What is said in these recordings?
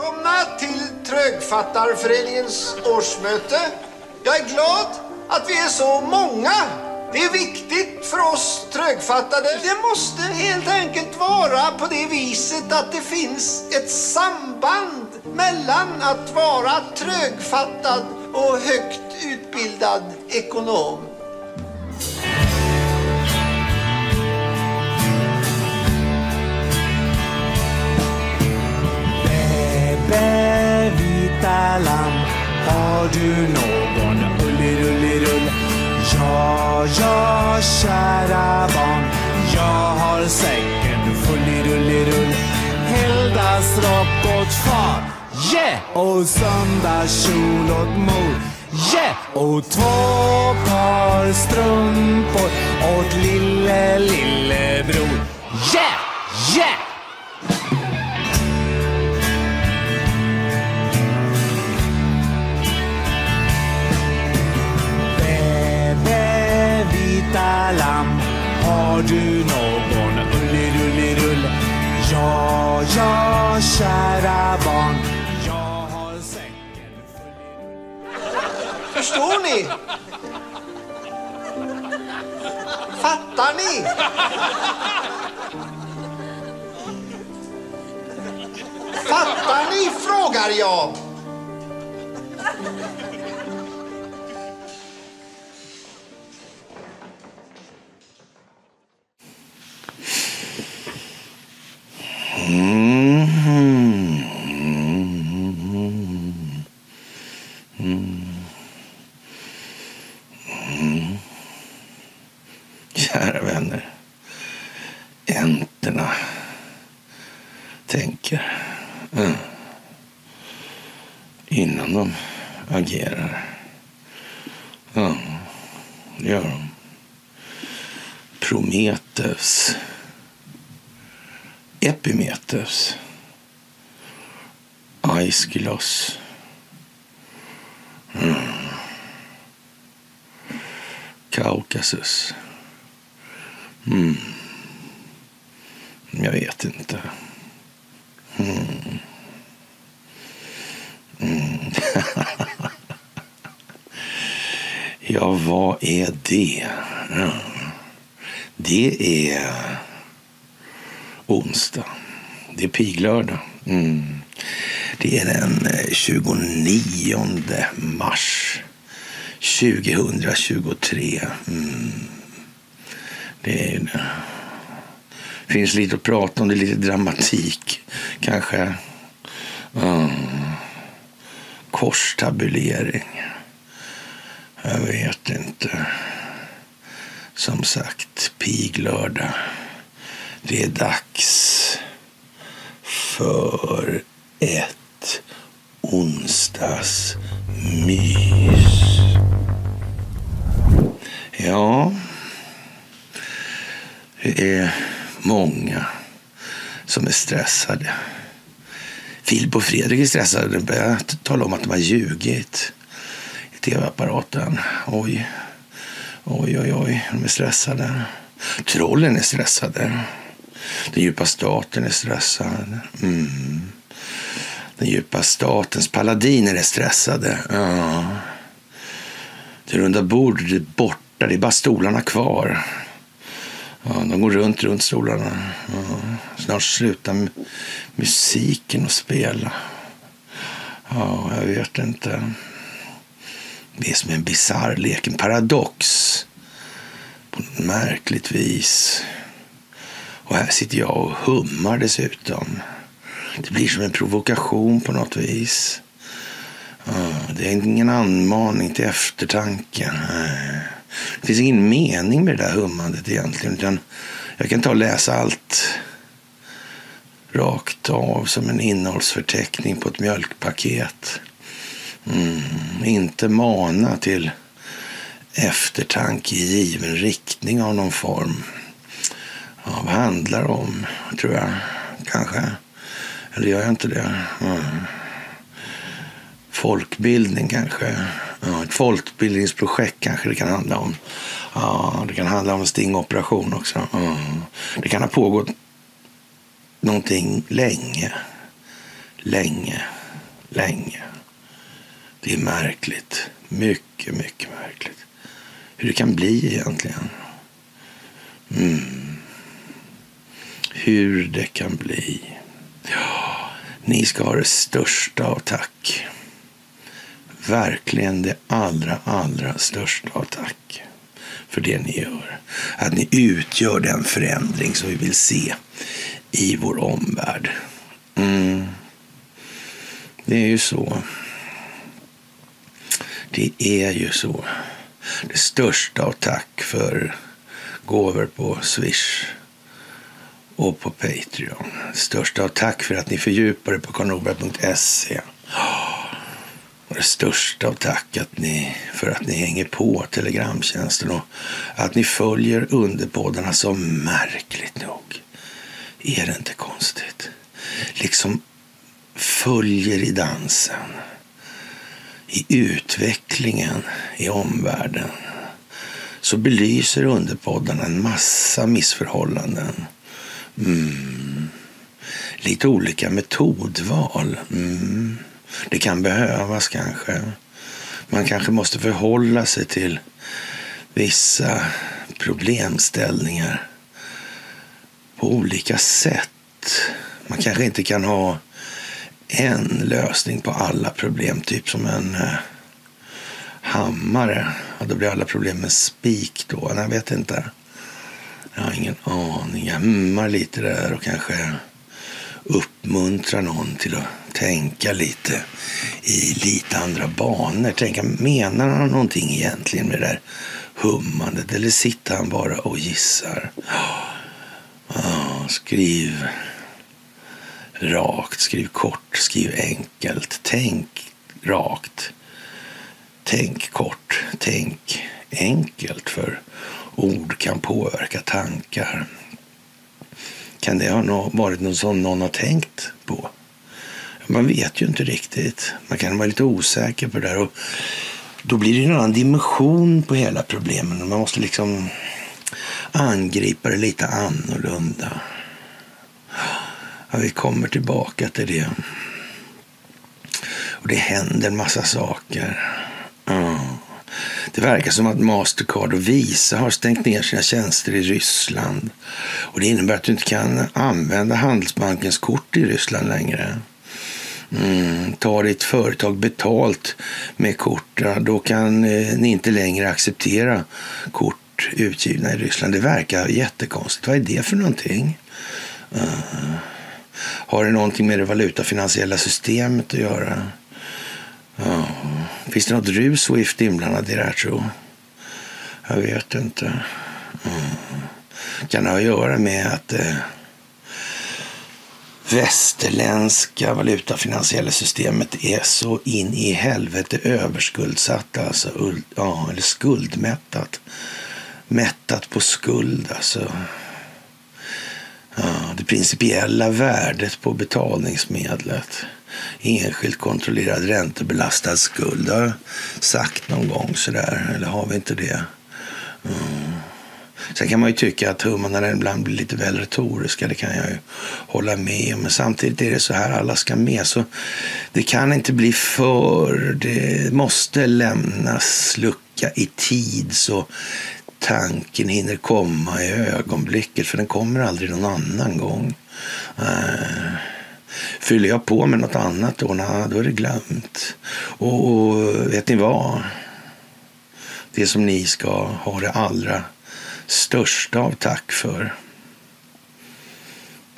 Välkomna till Trögfattarföreningens årsmöte. Jag är glad att vi är så många. Det är viktigt för oss trögfattade. Det måste helt enkelt vara på det viset att det finns ett samband mellan att vara trögfattad och högt utbildad ekonom. Pärlan har du någon ullirullirull? Ja, ja, kära barn, jag har säcken fullirullirull. Hildas rock åt far, yeah! Och söndagskjol åt mor, yeah! Och två par strumpor åt lille, lillebror, yeah, yeah! Vita lamm, har du någon ullerullerull? Ja, ja, kära barn, jag har säcken full Förstår ni? Fattar ni? Fattar ni, frågar jag. Mm. Kära vänner. Änterna tänker mm, innan de agerar. Ja, det gör de. Prometheus. Epimetheus. Aeschylus. Mm. Kaukasus. Mm. Jag vet inte. Mm. Mm. ja, vad är det? Hmm. Det är onsdag. Det är piglördag. Mm. Det är den eh, 29 mars 2023. Mm. Det är, eh, finns lite att prata om, det är lite dramatik kanske. Eh, mm. Korstabulering. Jag vet inte. Som sagt, piglördag. Det är dags för ett onsdagsmys. Ja, det är många som är stressade. Filip och Fredrik är stressade. De börjar tala om att de har ljugit i tv-apparaten. Oj, oj, oj, oj. De är stressade. Trollen är stressade. Den djupa staten är stressad. Mm. Den djupa statens paladiner är stressade. Ja. Det runda bordet är borta. Det är bara stolarna kvar. Ja, de går runt, runt stolarna. Ja. Snart slutar musiken att spela. Ja, jag vet inte. Det är som en bisarr lek, en paradox. På något märkligt vis. Och här sitter jag och hummar dessutom. Det blir som en provokation på något vis. Det är ingen anmaning till eftertanke. Det finns ingen mening med det där hummandet egentligen. Utan jag kan ta och läsa allt rakt av som en innehållsförteckning på ett mjölkpaket. Mm, inte mana till eftertanke i given riktning av någon form. Ja, vad handlar det om, tror jag. Kanske. Eller gör jag inte det? Mm. Folkbildning kanske. Ja, ett folkbildningsprojekt kanske det kan handla om. Ja, det kan handla om en stingoperation också. Mm. Det kan ha pågått någonting länge. Länge, länge. Det är märkligt. Mycket, mycket märkligt. Hur det kan bli egentligen. Mm. Hur det kan bli. Ja, ni ska ha det största av tack. Verkligen det allra, allra största av tack för det ni gör. Att ni utgör den förändring som vi vill se i vår omvärld. Mm. Det är ju så. Det är ju så. Det största av tack för gåvor på Swish och på Patreon. Största av tack för att ni fördjupar er på karlnorberg.se. Och det största av tack att ni, för att ni hänger på Telegramtjänsten och att ni följer underpoddarna så märkligt nog. Är det inte konstigt? Liksom följer i dansen, i utvecklingen i omvärlden så belyser underpoddarna en massa missförhållanden. Mm. Lite olika metodval. Mm. Det kan behövas kanske. Man kanske måste förhålla sig till vissa problemställningar på olika sätt. Man kanske inte kan ha en lösning på alla problem, typ som en eh, hammare. Ja, då blir alla problem en spik då. Jag vet inte. Jag har ingen aning. Jag hummar lite där och kanske uppmuntrar någon till att tänka lite i lite andra banor. Tänka, menar han någonting egentligen med det där hummandet? Eller sitter han bara och gissar? Oh, skriv rakt, skriv kort, skriv enkelt. Tänk rakt. Tänk kort, tänk enkelt. För ord kan påverka tankar. Kan det ha varit något som någon har tänkt på? Man vet ju inte riktigt. Man kan vara lite osäker på det där. Och då blir det en annan dimension på hela problemen. Man måste liksom angripa det lite annorlunda. Ja, vi kommer tillbaka till det. Och det händer en massa saker. Mm. Det verkar som att Mastercard och Visa har stängt ner sina tjänster i Ryssland. Och Det innebär att du inte kan använda Handelsbankens kort i Ryssland längre. Mm, tar ditt företag betalt med kort, då kan eh, ni inte längre acceptera kort utgivna i Ryssland. Det verkar jättekonstigt. Vad är det för någonting? Uh, har det någonting med det valutafinansiella systemet att göra? Finns det något rus Swift inblandat i det här tro? Jag vet inte. Mm. Kan det ha att göra med att eh, västerländska valutafinansiella systemet är så in i helvete överskuldsatt, alltså, ja, eller skuldmättat. Mättat på skuld, alltså. Ja, det principiella värdet på betalningsmedlet. Enskilt kontrollerad räntebelastad skuld. Det har jag sagt någon gång sådär, eller har vi inte det? Mm. Sen kan man ju tycka att hummarna ibland blir lite väl retoriska. Det kan jag ju hålla med om. Men samtidigt är det så här, alla ska med. Så det kan inte bli för... Det måste lämnas lucka i tid så tanken hinner komma i ögonblicket. För den kommer aldrig någon annan gång. Uh, fyller jag på med något annat då, na, då är det glömt. Och, och vet ni vad? Det som ni ska ha det allra största av tack för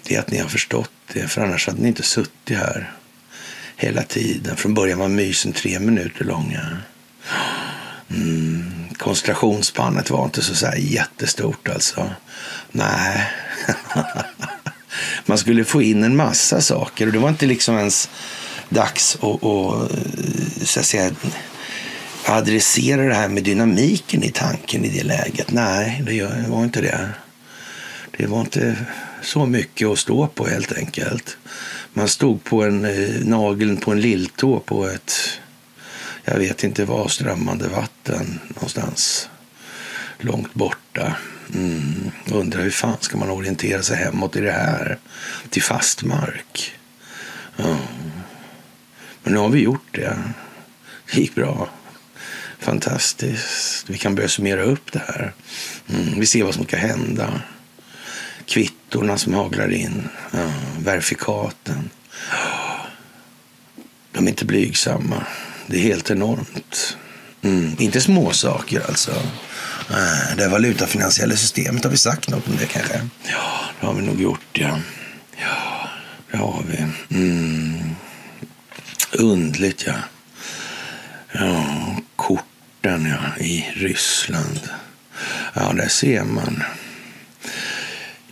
det är att ni har förstått det, för annars hade ni inte suttit här hela tiden. Från början var mysen tre minuter långa. Mm. Koncentrationsspannet var inte så, så här jättestort alltså. Nej. Man skulle få in en massa saker och det var inte liksom ens dags att, att, eh, så att säga, adressera det här med dynamiken i tanken i det läget. Nej, det var inte det. Det var inte så mycket att stå på helt enkelt. Man stod på en eh, nageln på en lilltå på ett, jag vet inte vad, strömmande vatten någonstans långt borta. Mm. Undrar hur fan ska man orientera sig hemåt i det här? Till fast mark. Mm. Men nu har vi gjort det. Det gick bra. Fantastiskt. Vi kan börja summera upp det här. Mm, vi ser vad som ska hända. Kvittorna som haglar in. Ja, verifikaten. De är inte blygsamma. Det är helt enormt. Mm, inte småsaker, alltså. Eh, det valutafinansiella systemet, har vi sagt något om det kanske? Ja, det har vi nog gjort, ja. Ja, det har vi. Mm. Undligt, ja. Ja, korten ja, i Ryssland. Ja, där ser man.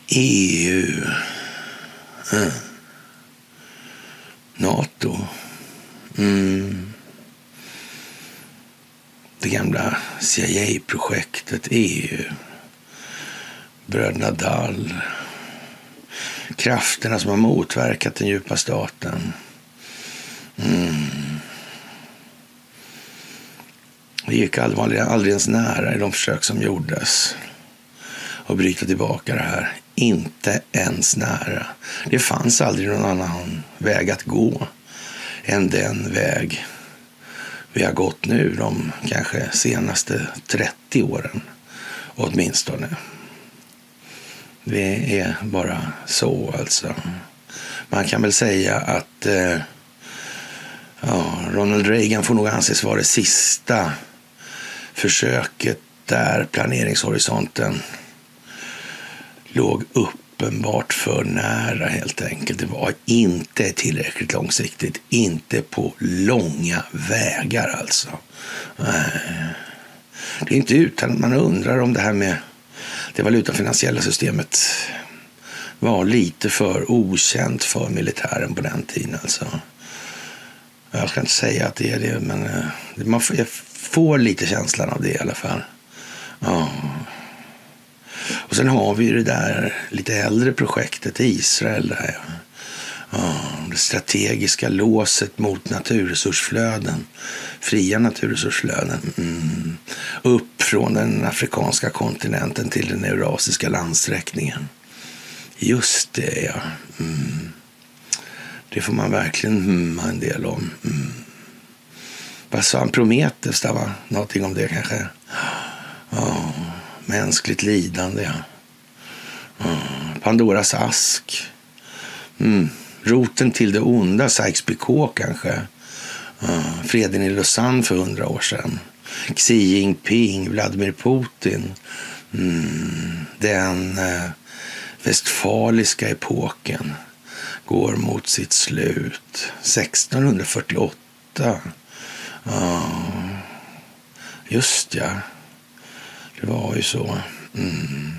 EU. Mm. Eh. Nato. Mm. Det gamla CIA-projektet EU. Bröderna Dall. Krafterna som har motverkat den djupa staten. Mm. Det gick aldrig, aldrig ens nära i de försök som gjordes att bryta tillbaka det här. Inte ens nära. Det fanns aldrig någon annan väg att gå än den väg vi har gått nu de kanske senaste 30 åren åtminstone. Det är bara så alltså. Man kan väl säga att eh, ja, Ronald Reagan får nog anses vara det sista försöket där planeringshorisonten låg uppenbart för nära helt enkelt. Det var inte tillräckligt långsiktigt. Inte på långa vägar alltså. Eh, det är inte utan att man undrar om det här med det valutafinansiella systemet var lite för okänt för militären på den tiden. Alltså. Jag ska inte säga att det är det, men eh, man får lite känslan av det i alla fall. Ja. Och sen har vi det där lite äldre projektet i Israel. Där, ja. Ja, det strategiska låset mot naturresursflöden. Fria naturresursflöden. Mm. Upp från den afrikanska kontinenten till den eurasiska landsträckningen. Just det, ja. Mm. Det får man verkligen humma en del om. Mm. Vad sa han? Prometheus, där någonting om det kanske? Ja, mänskligt lidande, ja. Mm. Pandoras ask. Mm. Roten till det onda, Sykes-Picot kanske. Mm. Freden i Lausanne för hundra år sedan. Xi Jinping, Vladimir Putin. Mm. Den eh, västfaliska epoken går mot sitt slut. 1648. Just ja. Det var ju så. Mm.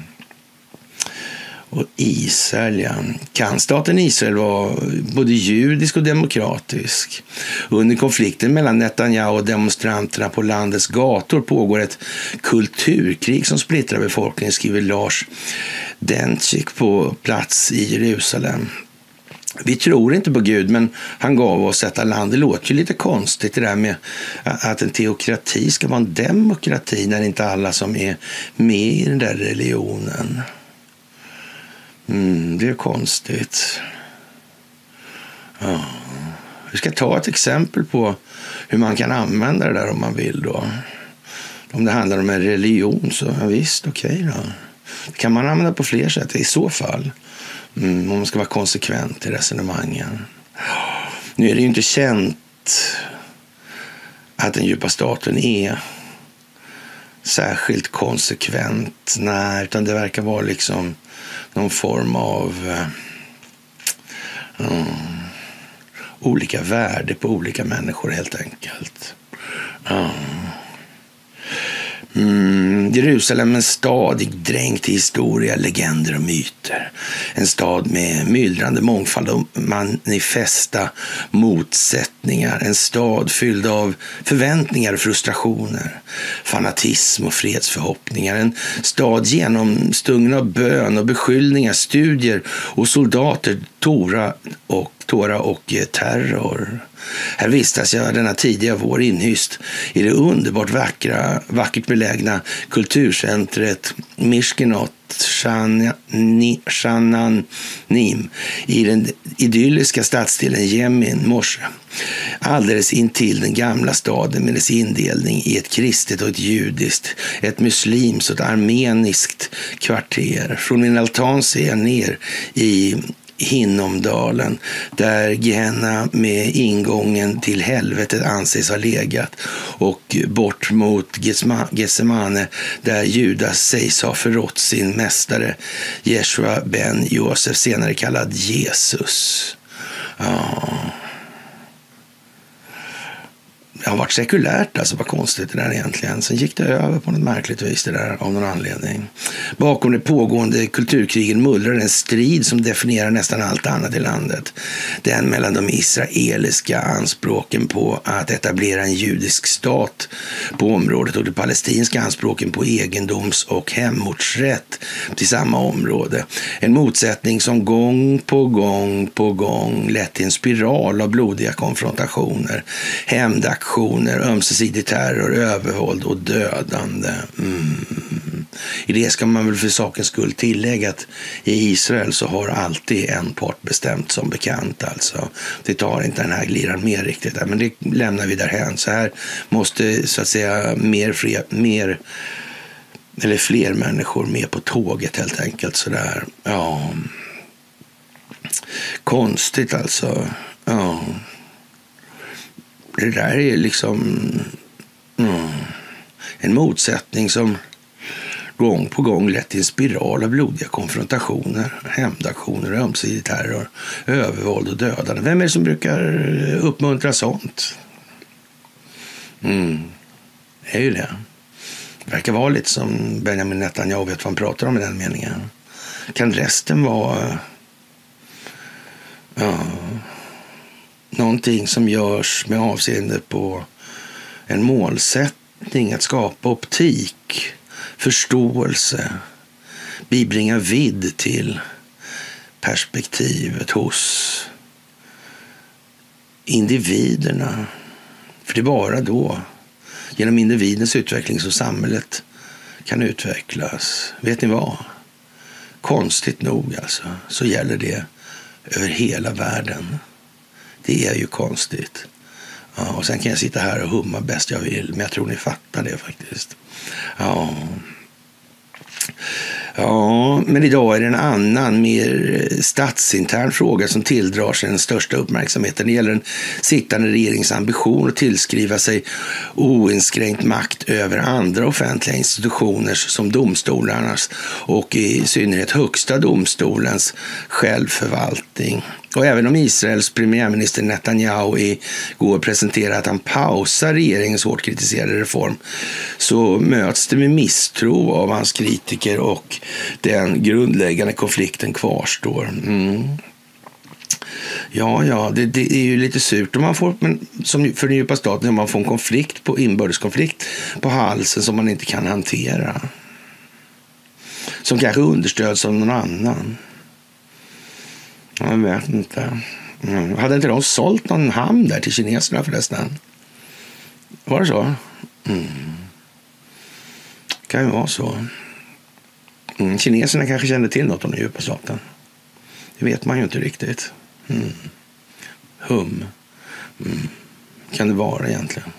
Och Israel, ja. Kan staten Israel vara både judisk och demokratisk? Under konflikten mellan Netanyahu och demonstranterna på landets gator pågår ett kulturkrig som splittrar befolkningen, skriver Lars Dencik på plats i Jerusalem. Vi tror inte på Gud, men han gav oss detta land. Det låter ju lite konstigt det där med att en teokrati ska vara en demokrati när inte alla som är med i den där religionen. Mm, det är konstigt. Ja. Vi ska ta ett exempel på hur man kan använda det där om man vill. då. Om det handlar om en religion så ja, visst, okej okay då. Det kan man använda på fler sätt i så fall. Mm, om man ska vara konsekvent i resonemangen. Nu är det ju inte känt att den djupa staten är särskilt konsekvent. Nej, utan det verkar vara liksom någon form av um, olika värde på olika människor helt enkelt. Um. Mm, Jerusalem en stad dränkt i historia, legender och myter. En stad med myllrande mångfald och manifesta motsättningar. En stad fylld av förväntningar och frustrationer, fanatism och fredsförhoppningar. En stad genomstungen av bön och beskyllningar, studier och soldater, Tora och, tora och eh, terror. Här vistas jag denna tidiga vår inhyst i det underbart vackra, vackert belägna kulturcentret Mishkenot Shananim i den idylliska stadsdelen Jemin morse. Alldeles intill den gamla staden med dess indelning i ett kristet och ett judiskt, ett muslimskt och ett armeniskt kvarter. Från min altan ser jag ner i Hinnomdalen där Gehenna med ingången till helvetet anses ha legat och bort mot Getsemane där Judas sägs ha förrått sin mästare Jeshua ben Josef, senare kallad Jesus. Ja det har varit sekulärt, alltså vad konstigt det där egentligen. Sen gick det över på något märkligt vis det där av någon anledning. Bakom det pågående kulturkrigen mullrar en strid som definierar nästan allt annat i landet. Den mellan de israeliska anspråken på att etablera en judisk stat på området och de palestinska anspråken på egendoms och hemortsrätt till samma område. En motsättning som gång på gång på gång lett till en spiral av blodiga konfrontationer, hämndaktioner aktioner, ömsesidig terror, övervåld och dödande. Mm. I det ska man väl för sakens skull tillägga att i Israel så har alltid en part bestämt som bekant. Alltså. Det tar inte den här gliran med riktigt, men det lämnar vi därhän. Så här måste så att säga mer, fler, mer eller fler människor med på tåget helt enkelt. Sådär. Ja. Konstigt alltså. Ja det där är liksom mm, en motsättning som gång på gång lett till en spiral av blodiga konfrontationer, hämndaktioner, ömsesidig terror, övervåld och dödande. Vem är det som brukar uppmuntra sånt? Mm, det är ju det. Det verkar vara lite som Benjamin Netanyahu vet vad han pratar om i den meningen. Kan resten vara... Ja, någonting som görs med avseende på en målsättning att skapa optik, förståelse, bibringa vidd till perspektivet hos individerna. För det är bara då, genom individens utveckling, som samhället kan utvecklas. Vet ni vad? Konstigt nog alltså, så gäller det över hela världen. Det är ju konstigt. Ja, och sen kan jag sitta här och humma bäst jag vill, men jag tror ni fattar det faktiskt. Ja. Ja, men idag är det en annan, mer eh, statsintern fråga som tilldrar sig den största uppmärksamheten. Det gäller den sittande regeringens ambition att tillskriva sig oinskränkt makt över andra offentliga institutioner som domstolarnas och i synnerhet Högsta domstolens självförvaltning. Och även om Israels premiärminister Netanyahu igår presenterade att han pausar regeringens hårt kritiserade reform så möts det med misstro av hans kritiker och den grundläggande konflikten kvarstår. Mm. Ja, ja, det, det, är ju lite surt om man får, men som för den djupa staten, om man får en konflikt på, inbördeskonflikt på halsen som man inte kan hantera. Som kanske understöds av någon annan. Jag vet inte. Mm. Hade inte de sålt någon hamn där till kineserna förresten? Var det så? Mm. kan ju vara så. Mm. Kineserna kanske kände till något om den djupa staten. Det vet man ju inte riktigt. Mm. Hum. Mm. Kan det vara egentligen?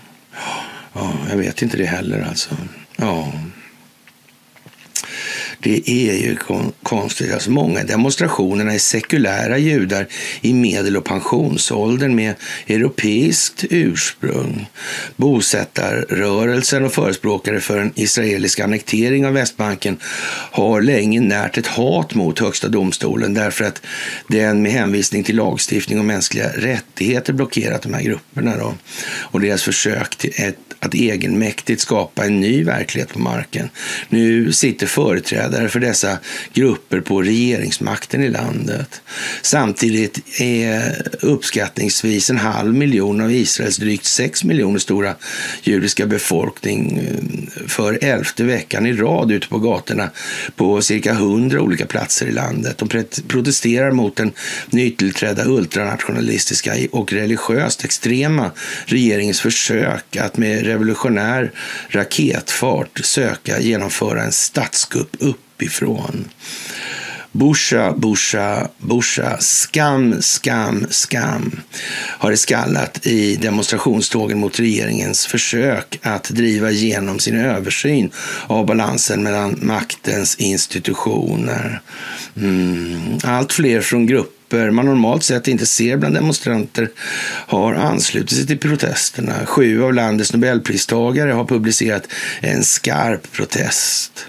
Ja, jag vet inte det heller alltså. Ja. Det är ju konstigt. Alltså många demonstrationerna är sekulära judar i medel och pensionsåldern med europeiskt ursprung. Bosättarrörelsen och förespråkare för en israelisk annektering av Västbanken har länge närt ett hat mot Högsta domstolen därför att den med hänvisning till lagstiftning och mänskliga rättigheter blockerat de här grupperna då. och deras försök till ett att egenmäktigt skapa en ny verklighet på marken. Nu sitter företrädare för dessa grupper på regeringsmakten i landet. Samtidigt är uppskattningsvis en halv miljon av Israels drygt sex miljoner stora judiska befolkning eh, för elfte veckan i rad ute på gatorna på cirka hundra olika platser i landet. De protesterar mot den nytillträdda ultranationalistiska och religiöst extrema regeringens försök att med revolutionär raketfart söka genomföra en statskupp upp uppifrån. Busha, busha, busha, skam, skam, skam har det skallat i demonstrationstågen mot regeringens försök att driva igenom sin översyn av balansen mellan maktens institutioner. Mm. Allt fler från grupper man normalt sett inte ser bland demonstranter har anslutit sig till protesterna. Sju av landets nobelpristagare har publicerat en skarp protest.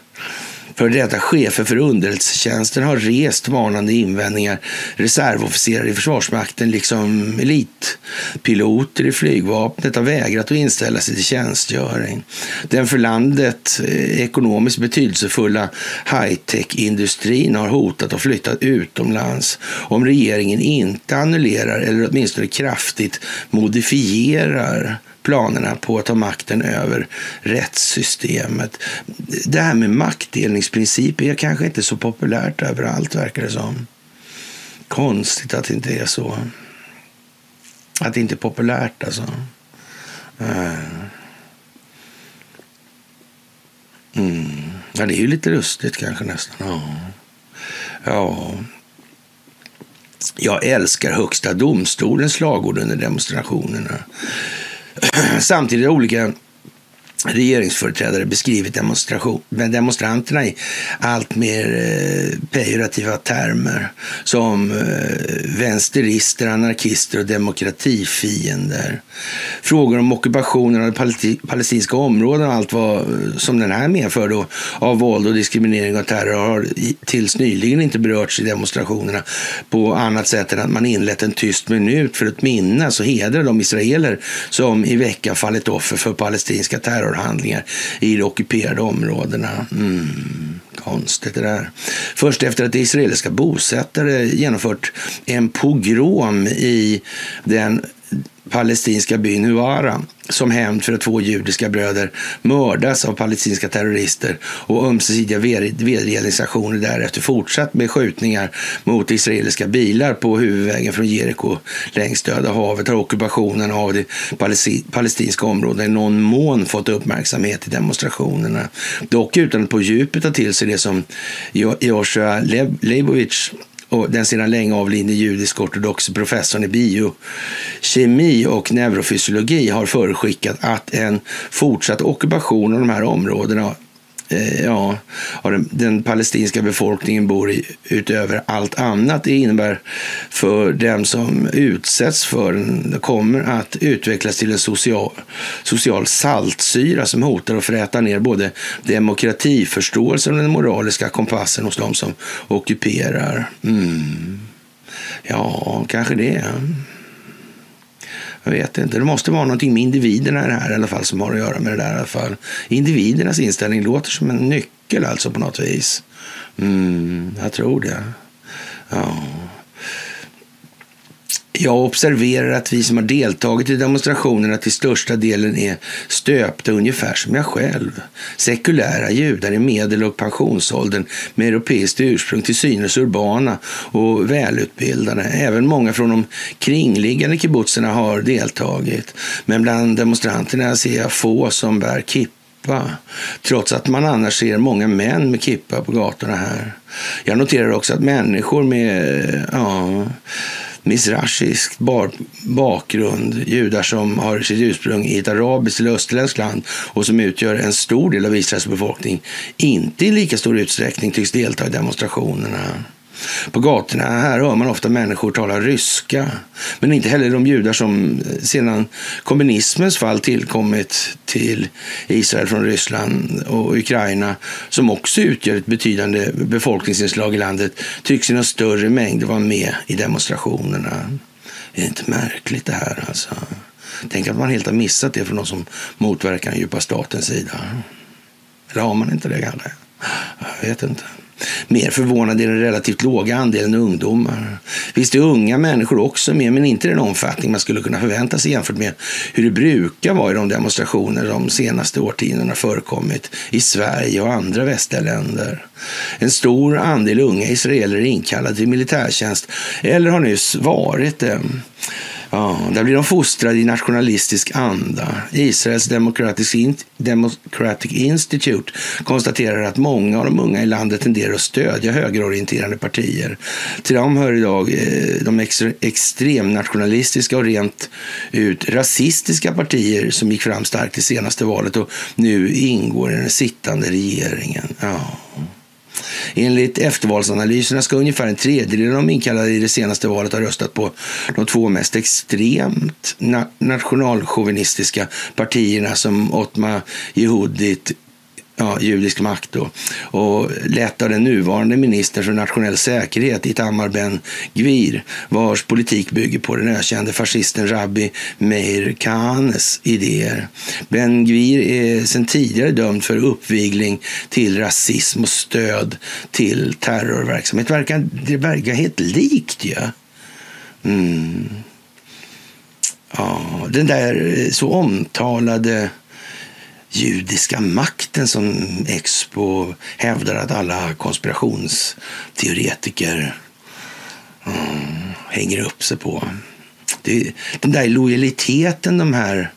För detta chefer för underrättelsetjänsten har rest varnande invändningar. Reservofficerare i Försvarsmakten liksom elitpiloter i flygvapnet har vägrat att inställa sig till tjänstgöring. Den för landet eh, ekonomiskt betydelsefulla high-tech-industrin har hotat att flytta utomlands om regeringen inte annullerar eller åtminstone kraftigt modifierar planerna på att ta makten över rättssystemet. Det här med maktdelningsprinciper är kanske inte så populärt överallt, verkar det som. Konstigt att det inte är så. Att det inte är populärt, alltså. Eh. Mm. Ja, det är ju lite lustigt kanske nästan. Ja. ja. Jag älskar Högsta domstolens slagord under demonstrationerna. Samtidigt har olika regeringsföreträdare beskrivit demonstration, demonstranterna i allt mer eh, pejorativa termer som eh, vänsterister, anarkister och demokratifiender. Frågor om ockupationen av palestinska områden och allt vad eh, som den här medför då, av våld och diskriminering och terror har tills nyligen inte berörts i demonstrationerna på annat sätt än att man inlett en tyst minut för att minnas och hedra de israeler som i veckan fallit offer för palestinska terror terrorhandlingar i de ockuperade områdena. Mm, konstigt det där. Först efter att israeliska bosättare genomfört en pogrom i den palestinska byn Huara som hämnd för att två judiska bröder mördas av palestinska terrorister och ömsesidiga vedergällningsaktioner därefter fortsatt med skjutningar mot israeliska bilar på huvudvägen från Jeriko längs Döda havet har ockupationen av det palestinska området i någon mån fått uppmärksamhet i demonstrationerna. Dock utan att på djupet ta till sig det som Joshua Leibovitz och den sedan länge avlidne judisk-ortodoxe professorn i biokemi och neurofysiologi har förutskickat att en fortsatt ockupation av de här områdena Eh, ja, den, den palestinska befolkningen bor i, utöver allt annat. Det innebär för dem som utsätts för den, kommer att utvecklas till en social, social saltsyra som hotar att fräta ner både demokratiförståelsen och den moraliska kompassen hos de som ockuperar. Mm. Ja, kanske det. Jag vet inte. Det måste vara någonting med individerna i det här i alla fall som har att göra med det där i alla fall. Individernas inställning låter som en nyckel alltså på något vis. Mm, jag tror det. Ja. Jag observerar att vi som har deltagit i demonstrationerna till största delen är stöpta ungefär som jag själv. Sekulära judar i medel och pensionsåldern med europeiskt ursprung, till synes urbana och välutbildade. Även många från de kringliggande kibbutzerna har deltagit. Men bland demonstranterna ser jag få som bär kippa trots att man annars ser många män med kippa på gatorna här. Jag noterar också att människor med ja, misrashisk bakgrund, judar som har sitt ursprung i ett arabiskt eller österländskt land och som utgör en stor del av Israels befolkning, inte i lika stor utsträckning tycks delta i demonstrationerna. På gatorna här hör man ofta människor tala ryska, men inte heller de judar som eh, sedan kommunismens fall tillkommit till Israel från Ryssland och Ukraina, som också utgör ett betydande befolkningsinslag i landet, tycks i någon större mängd vara med i demonstrationerna. Är det inte märkligt det här alltså? Tänk att man helt har missat det från de som motverkar den djupa statens sida. Eller har man inte det kanske? Jag vet inte. Mer förvånad är den relativt låga andelen ungdomar. Visst är unga människor också med, men inte i den omfattning man skulle kunna förvänta sig jämfört med hur det brukar vara i de demonstrationer de senaste årtiondena förekommit i Sverige och andra västliga länder. En stor andel unga israeler är inkallade till militärtjänst eller har nyss varit det. Ja, där blir de fostrade i nationalistisk anda. Israels Democratic, Democratic Institute konstaterar att många av de unga i landet tenderar att stödja högerorienterade partier. Till dem hör idag eh, de de extremnationalistiska och rent ut rasistiska partier som gick fram starkt i senaste valet och nu ingår i den sittande regeringen. Ja. Enligt eftervalsanalyserna ska ungefär en tredjedel av de inkallade i det senaste valet ha röstat på de två mest extremt na nationalchauvinistiska partierna som Otma Yehudit ja, judisk makt då, och lett av den nuvarande ministern för nationell säkerhet, Itamar Ben-Gvir, vars politik bygger på den ökände fascisten Rabbi Meir Kahanes idéer. Ben-Gvir är sedan tidigare dömd för uppvigling till rasism och stöd till terrorverksamhet. Det verkar, det verkar helt likt ju. Ja. Mm. Ja, den där eh, så omtalade judiska makten som Expo hävdar att alla konspirationsteoretiker mm, hänger upp sig på. Det, den där lojaliteten de här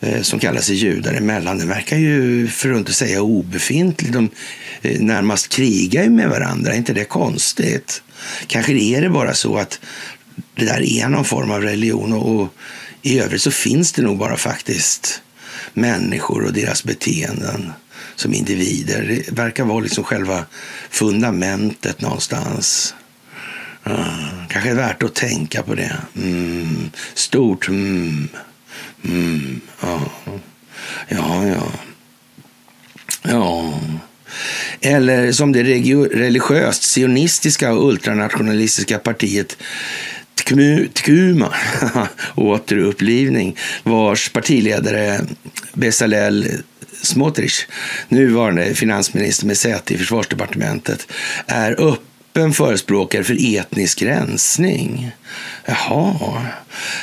eh, som kallar sig judar emellan, den verkar ju för att inte säga obefintlig. De eh, närmast krigar ju med varandra, är inte det konstigt? Kanske är det bara så att det där är någon form av religion och, och i övrigt så finns det nog bara faktiskt människor och deras beteenden som individer. Det verkar vara liksom själva fundamentet någonstans. Ja, kanske är värt att tänka på det. Mm. Stort. Mm. Mm. Ja. ja, ja. Ja. Eller som det religiöst sionistiska och ultranationalistiska partiet Tkuma, återupplivning, vars partiledare Bezalel Smotrich, nuvarande finansminister med säte i försvarsdepartementet, är öppen förespråkare för etnisk rensning. Jaha.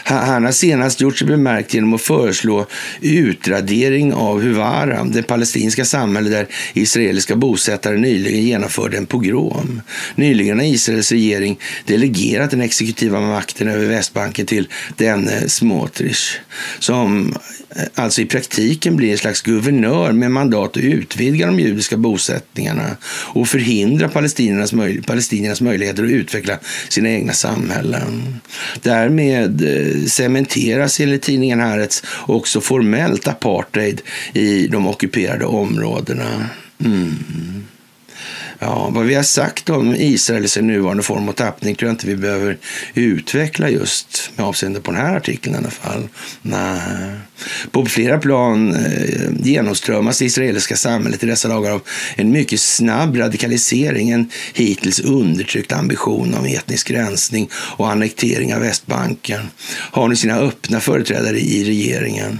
Han har senast gjort sig bemärkt genom att föreslå utradering av Huvara, det palestinska samhälle där israeliska bosättare nyligen genomförde en pogrom. Nyligen har Israels regering delegerat den exekutiva makten över Västbanken till denne Smotrich, som Eh, alltså i praktiken blir en slags guvernör med mandat att utvidga de judiska bosättningarna och förhindra palestiniernas, möj palestiniernas möjligheter att utveckla sina egna samhällen. Därmed eh, cementeras enligt tidningen Haaretz också formellt apartheid i de ockuperade områdena. Mm. Ja, vad vi har sagt om Israel i sin nuvarande form och tappning tror jag inte vi behöver utveckla just med avseende på den här artikeln i alla fall. Nej. På flera plan eh, genomströmmas det israeliska samhället i dessa dagar av en mycket snabb radikalisering, en hittills undertryckt ambition om etnisk rensning och annektering av Västbanken har nu sina öppna företrädare i regeringen.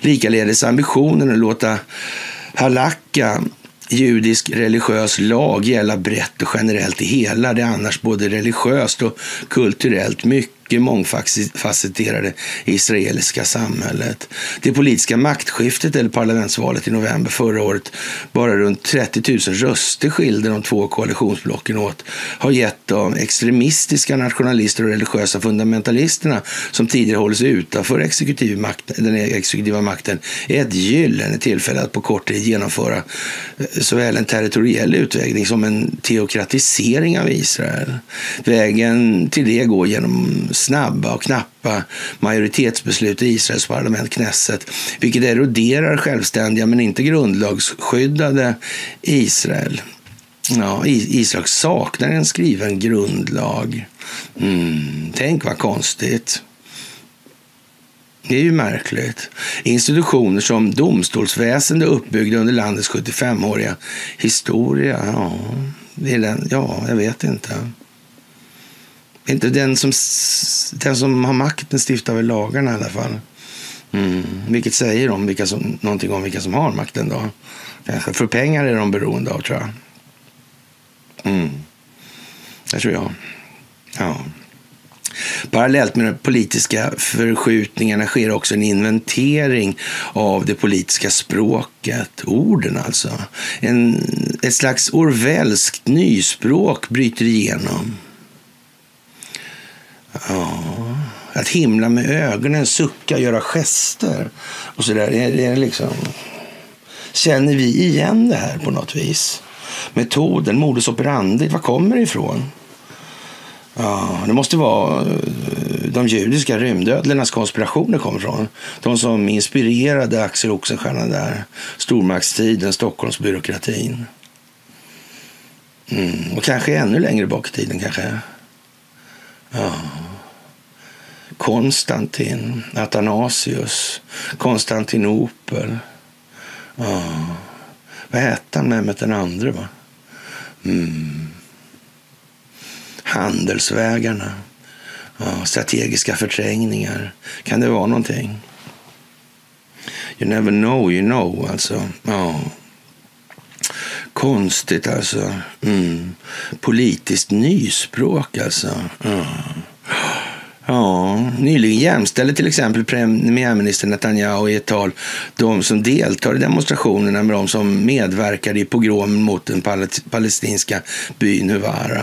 Likaledes ambitionen att låta Halakka judisk religiös lag gälla brett och generellt i hela det annars både religiöst och kulturellt mycket mångfacetterade israeliska samhället. Det politiska maktskiftet eller parlamentsvalet i november förra året, bara runt 30 000 röster skilde de två koalitionsblocken åt, har gett de extremistiska nationalister och religiösa fundamentalisterna som tidigare hållits sig utanför exekutiv makt, den exekutiva makten är ett gyllene tillfälle att på kort tid genomföra eh, såväl en territoriell utveckling som en teokratisering av Israel. Vägen till det går genom snabba och knappa majoritetsbeslut i Israels parlament, Knesset, vilket eroderar självständiga men inte grundlagsskyddade Israel. Ja, Israel saknar en skriven grundlag. Mm, tänk vad konstigt. Det är ju märkligt. Institutioner som domstolsväsende uppbyggda under landets 75-åriga historia. Ja, det är den, ja, jag vet inte inte den som, den som har makten stiftar väl lagarna i alla fall. Mm. Vilket säger om vilka som, någonting om vilka som har makten då. Kanske. För pengar är de beroende av tror jag. Mm. Det tror jag. Ja. Parallellt med de politiska förskjutningarna sker också en inventering av det politiska språket, orden alltså. En, ett slags orwellskt nyspråk bryter igenom. Ja, Att himla med ögonen, sucka, göra gester och sådär. Är, är liksom... Känner vi igen det här på något vis? Metoden, modus operandi, var kommer det ifrån? Ja, det måste vara eh, de judiska rymdödlornas konspirationer kommer ifrån. De som inspirerade Axel Oxenstierna där. Stormaktstiden, Stockholmsbyråkratin. Mm. Och kanske ännu längre bak i tiden kanske. Ja. Konstantin, Athanasius, Konstantinopel. Ja. Vad hette han, Mehmet den andre? Va? Mm. Handelsvägarna. Ja, strategiska förträngningar. Kan det vara någonting? You never know, you know. Alltså, ja. Konstigt alltså. Mm. Politiskt nyspråk alltså. Ja. Ja, nyligen jämställde till exempel premiärminister Netanyahu i ett tal de som deltar i demonstrationerna med de som medverkade i pogromen mot den palestinska byn Huvara.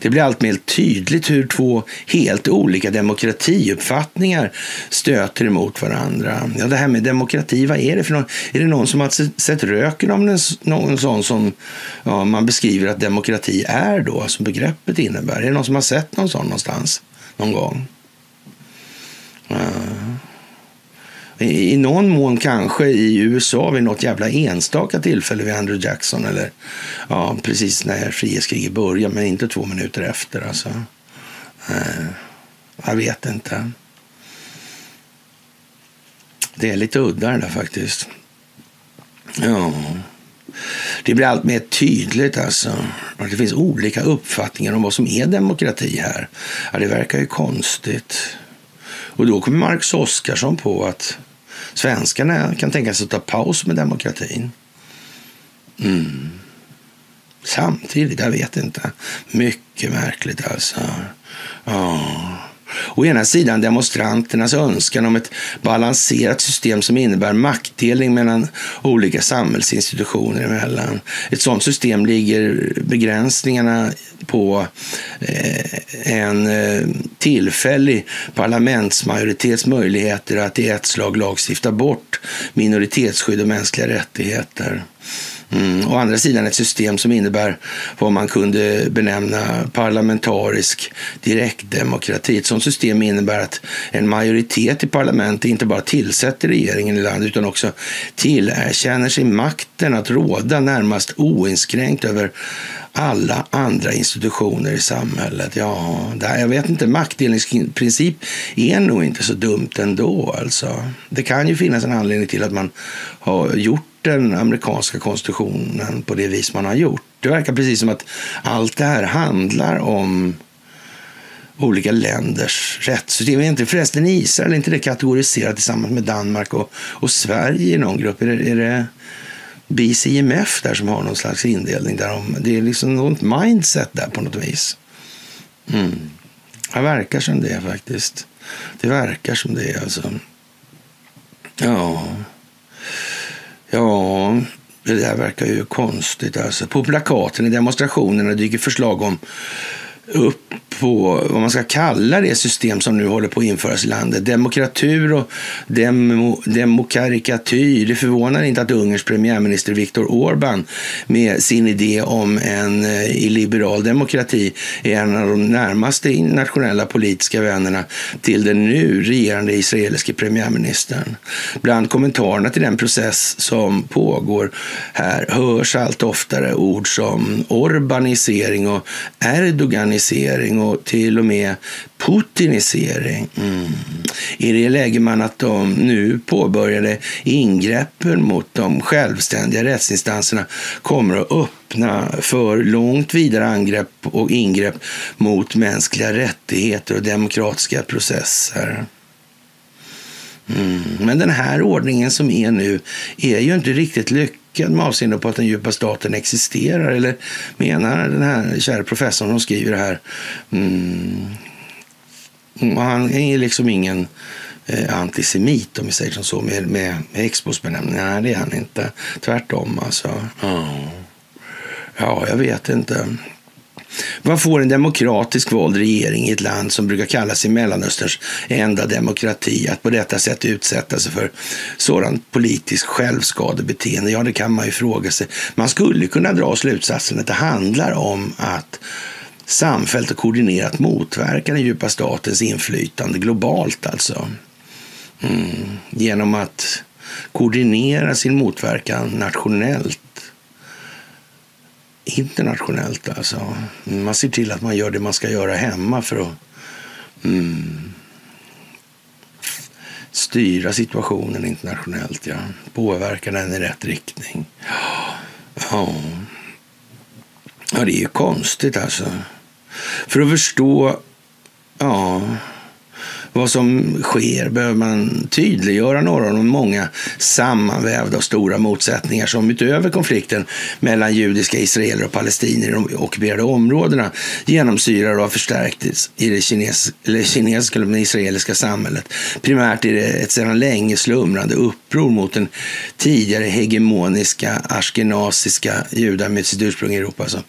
Det blir allt mer tydligt hur två helt olika demokratiuppfattningar stöter emot varandra. Ja, det här med demokrati, vad är det för någon? Är det någon som har sett röken av någon sån som ja, man beskriver att demokrati är då, som begreppet innebär? Är det någon som har sett någon sån någonstans någon gång? I någon mån kanske i USA vid något jävla enstaka tillfälle vid Andrew Jackson eller ja, precis när frihetskriget började, men inte två minuter efter. Alltså. Eh, jag vet inte. Det är lite udda det där faktiskt. Ja. Det blir allt mer tydligt alltså. Att det finns olika uppfattningar om vad som är demokrati här. Ja, det verkar ju konstigt. Och då kommer Marcus Oskarsson på att svenskarna kan tänka sig att ta paus med demokratin. Mm. Samtidigt, jag vet inte. Mycket märkligt alltså. Ja. Å ena sidan demonstranternas önskan om ett balanserat system som innebär maktdelning mellan olika samhällsinstitutioner emellan. Ett sådant system ligger begränsningarna på eh, en eh, tillfällig parlamentsmajoritets möjligheter att i ett slag lagstifta bort minoritetsskydd och mänskliga rättigheter. Mm. Å andra sidan ett system som innebär vad man kunde benämna parlamentarisk direktdemokrati. Ett sådant system innebär att en majoritet i parlamentet inte bara tillsätter regeringen i landet utan också tillerkänner sig makten att råda närmast oinskränkt över alla andra institutioner i samhället. Ja, här, jag vet inte, maktdelningsprincip är nog inte så dumt ändå. Alltså. Det kan ju finnas en anledning till att man har gjort den amerikanska konstitutionen på det vis man har gjort. Det verkar precis som att allt det här handlar om olika länders rättssystem. Är inte förresten Israel inte det kategoriserat tillsammans med Danmark och, och Sverige i någon grupp? Är det, är det BCMF där som har någon slags indelning? Där de, det är liksom något mindset där på något vis. Mm. Det verkar som det faktiskt. Det verkar som det alltså. Ja. Ja, det där verkar ju konstigt. Alltså. På plakaten i demonstrationerna dyker förslag om upp på vad man ska kalla det system som nu håller på att införas i landet. Demokratur och demo, demokarikatyr. Det förvånar inte att Ungerns premiärminister Viktor Orbán med sin idé om en eh, illiberal demokrati är en av de närmaste internationella politiska vännerna till den nu regerande israeliske premiärministern. Bland kommentarerna till den process som pågår här hörs allt oftare ord som urbanisering och erdoganisering och till och med putinisering. Mm. I det lägger man att de nu påbörjade ingreppen mot de självständiga rättsinstanserna kommer att öppna för långt vidare angrepp och ingrepp mot mänskliga rättigheter och demokratiska processer. Mm. Men den här ordningen som är nu är ju inte riktigt lyckad med avseende på att den djupa staten existerar? Eller menar den här kära professorn som skriver det här mm, han är liksom ingen eh, antisemit om vi säger som så med, med, med Expos benämning. Nej, det är han inte. Tvärtom alltså. Ja jag vet inte. Vad får en demokratisk vald regering i ett land som brukar kallas i Mellanösterns enda demokrati att på detta sätt utsätta sig för sådant politiskt självskadebeteende? Ja, det kan man ju fråga sig. Man skulle kunna dra slutsatsen att det handlar om att samfällt och koordinerat motverka den djupa statens inflytande globalt alltså. Mm. Genom att koordinera sin motverkan nationellt internationellt. Alltså. Man ser till att man gör det man ska göra hemma för att mm, styra situationen internationellt. Ja. Påverka den i rätt riktning. Ja. ja, det är ju konstigt alltså. För att förstå ja, vad som sker behöver man tydliggöra några av de många sammanvävda och stora motsättningar som utöver konflikten mellan judiska israeler och palestinier i de ockuperade områdena genomsyrar och har förstärkts i det kines kinesiska eller israeliska samhället. Primärt är det ett sedan länge slumrande uppror mot den tidigare hegemoniska askenasiska judar med sitt ursprung i Europa. Alltså,